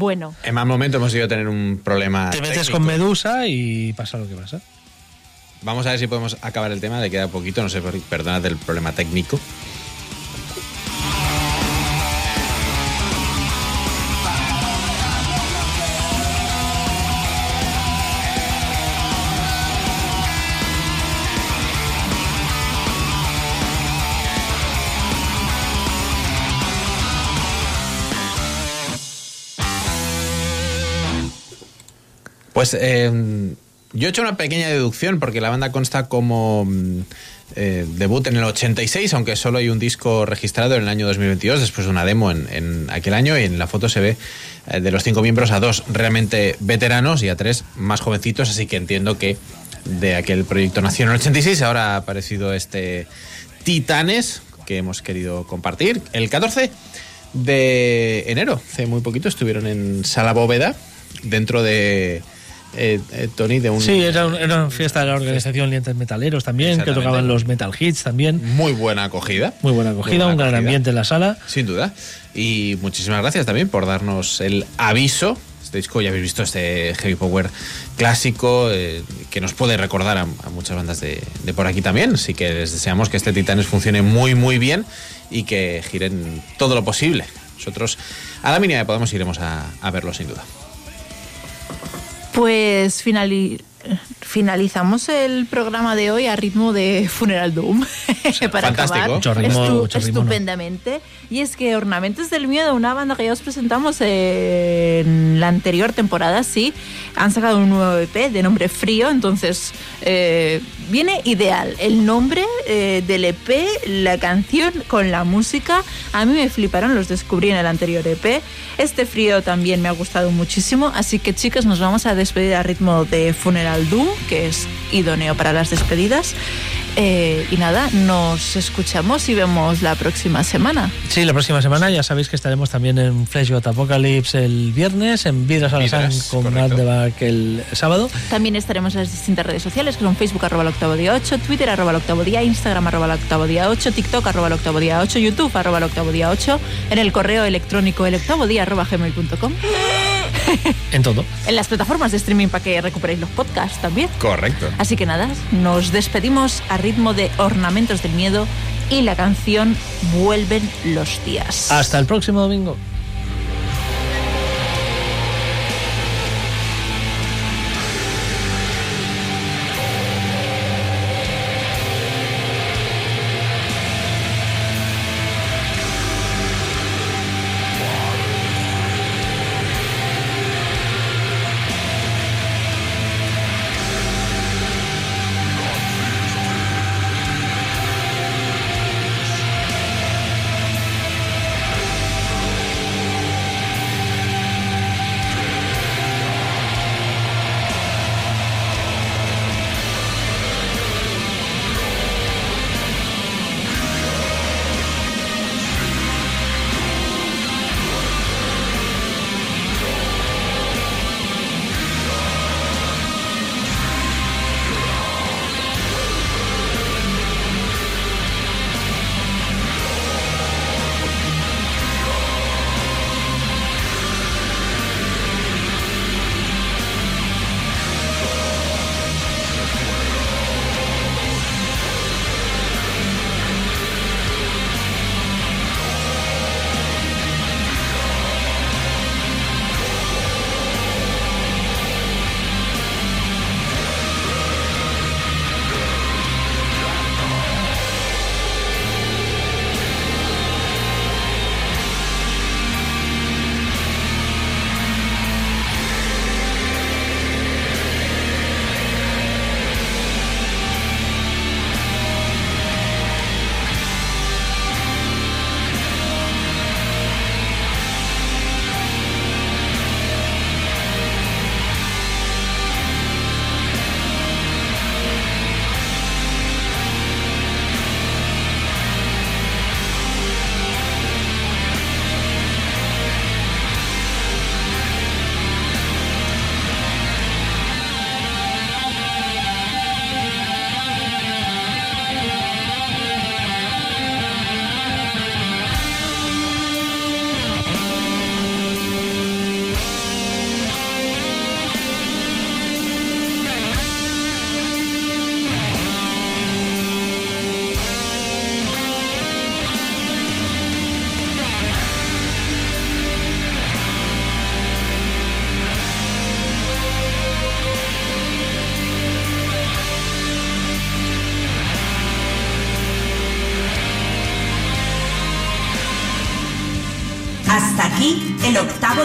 Bueno. En mal momento hemos ido a tener un problema. Te metes técnico. con Medusa y pasa lo que pasa. Vamos a ver si podemos acabar el tema. Le queda poquito, no sé, per- perdonad el problema técnico. Pues eh, yo he hecho una pequeña deducción porque la banda consta como mm, eh, debut en el 86, aunque solo hay un disco registrado en el año 2022, después de una demo en, en aquel año, y en la foto se ve eh, de los cinco miembros a dos realmente veteranos y a tres más jovencitos, así que entiendo que de aquel proyecto nació en el 86, ahora ha aparecido este Titanes que hemos querido compartir. El 14 de enero, hace muy poquito, estuvieron en Sala Bóveda, dentro de eh, eh, Tony, de un Sí, era, un- era una fiesta de la organización Lientes Metaleros también, que tocaban los Metal Hits también. muy buena acogida. Muy buena acogida, buena un gran ambiente en la sala. Sin duda. Y muchísimas gracias también por darnos el aviso. Este disco, ya habéis visto este heavy power clásico eh, que nos puede recordar a, a muchas bandas de, de por aquí también. Así que les deseamos que este Titanes funcione muy, muy bien y que giren todo lo posible. Nosotros a la mínima que podamos iremos a, a verlo sin duda. Pues finali- finalizamos el programa de hoy a ritmo de Funeral Doom para fantástico. acabar Mucho ritmo, estu- mucho ritmo, ¿no? estupendamente. Y es que Ornamentos del Miedo, una banda que ya os presentamos en la anterior temporada, sí, han sacado un nuevo EP de nombre Frío, entonces eh, viene ideal. El nombre eh, del EP, la canción con la música, a mí me fliparon, los descubrí en el anterior EP. Este Frío también me ha gustado muchísimo, así que chicos, nos vamos a despedir a ritmo de Funeral Doom, que es idóneo para las despedidas. Eh, y nada, nos escuchamos y vemos la próxima semana. Sí, la próxima semana ya sabéis que estaremos también en Flashbot Apocalypse el viernes, en Vidras Vidras, con Back el sábado. También estaremos en las distintas redes sociales, que son Facebook arroba el octavo día 8, Twitter arroba el octavo día, Instagram arroba el octavo día 8, TikTok arroba el octavo día 8, YouTube arroba el octavo día 8, en el correo electrónico el octavo día arroba gmail.com, En todo. en las plataformas de streaming para que recuperéis los podcasts también. Correcto. Así que nada, nos despedimos a ritmo de Ornamentos del Miedo y la canción Vuelven los días. Hasta el próximo domingo.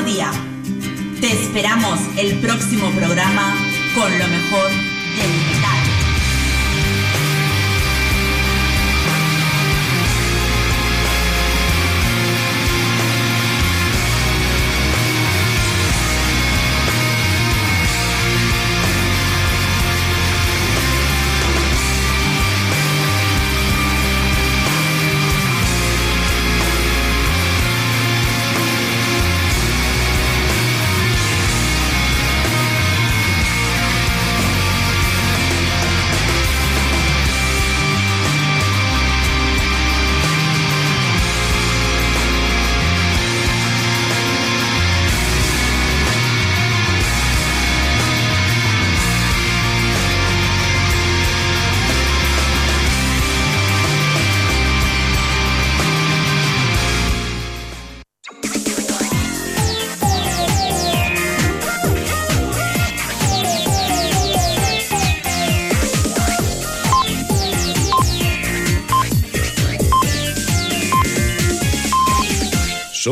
Día.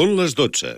Són les 12.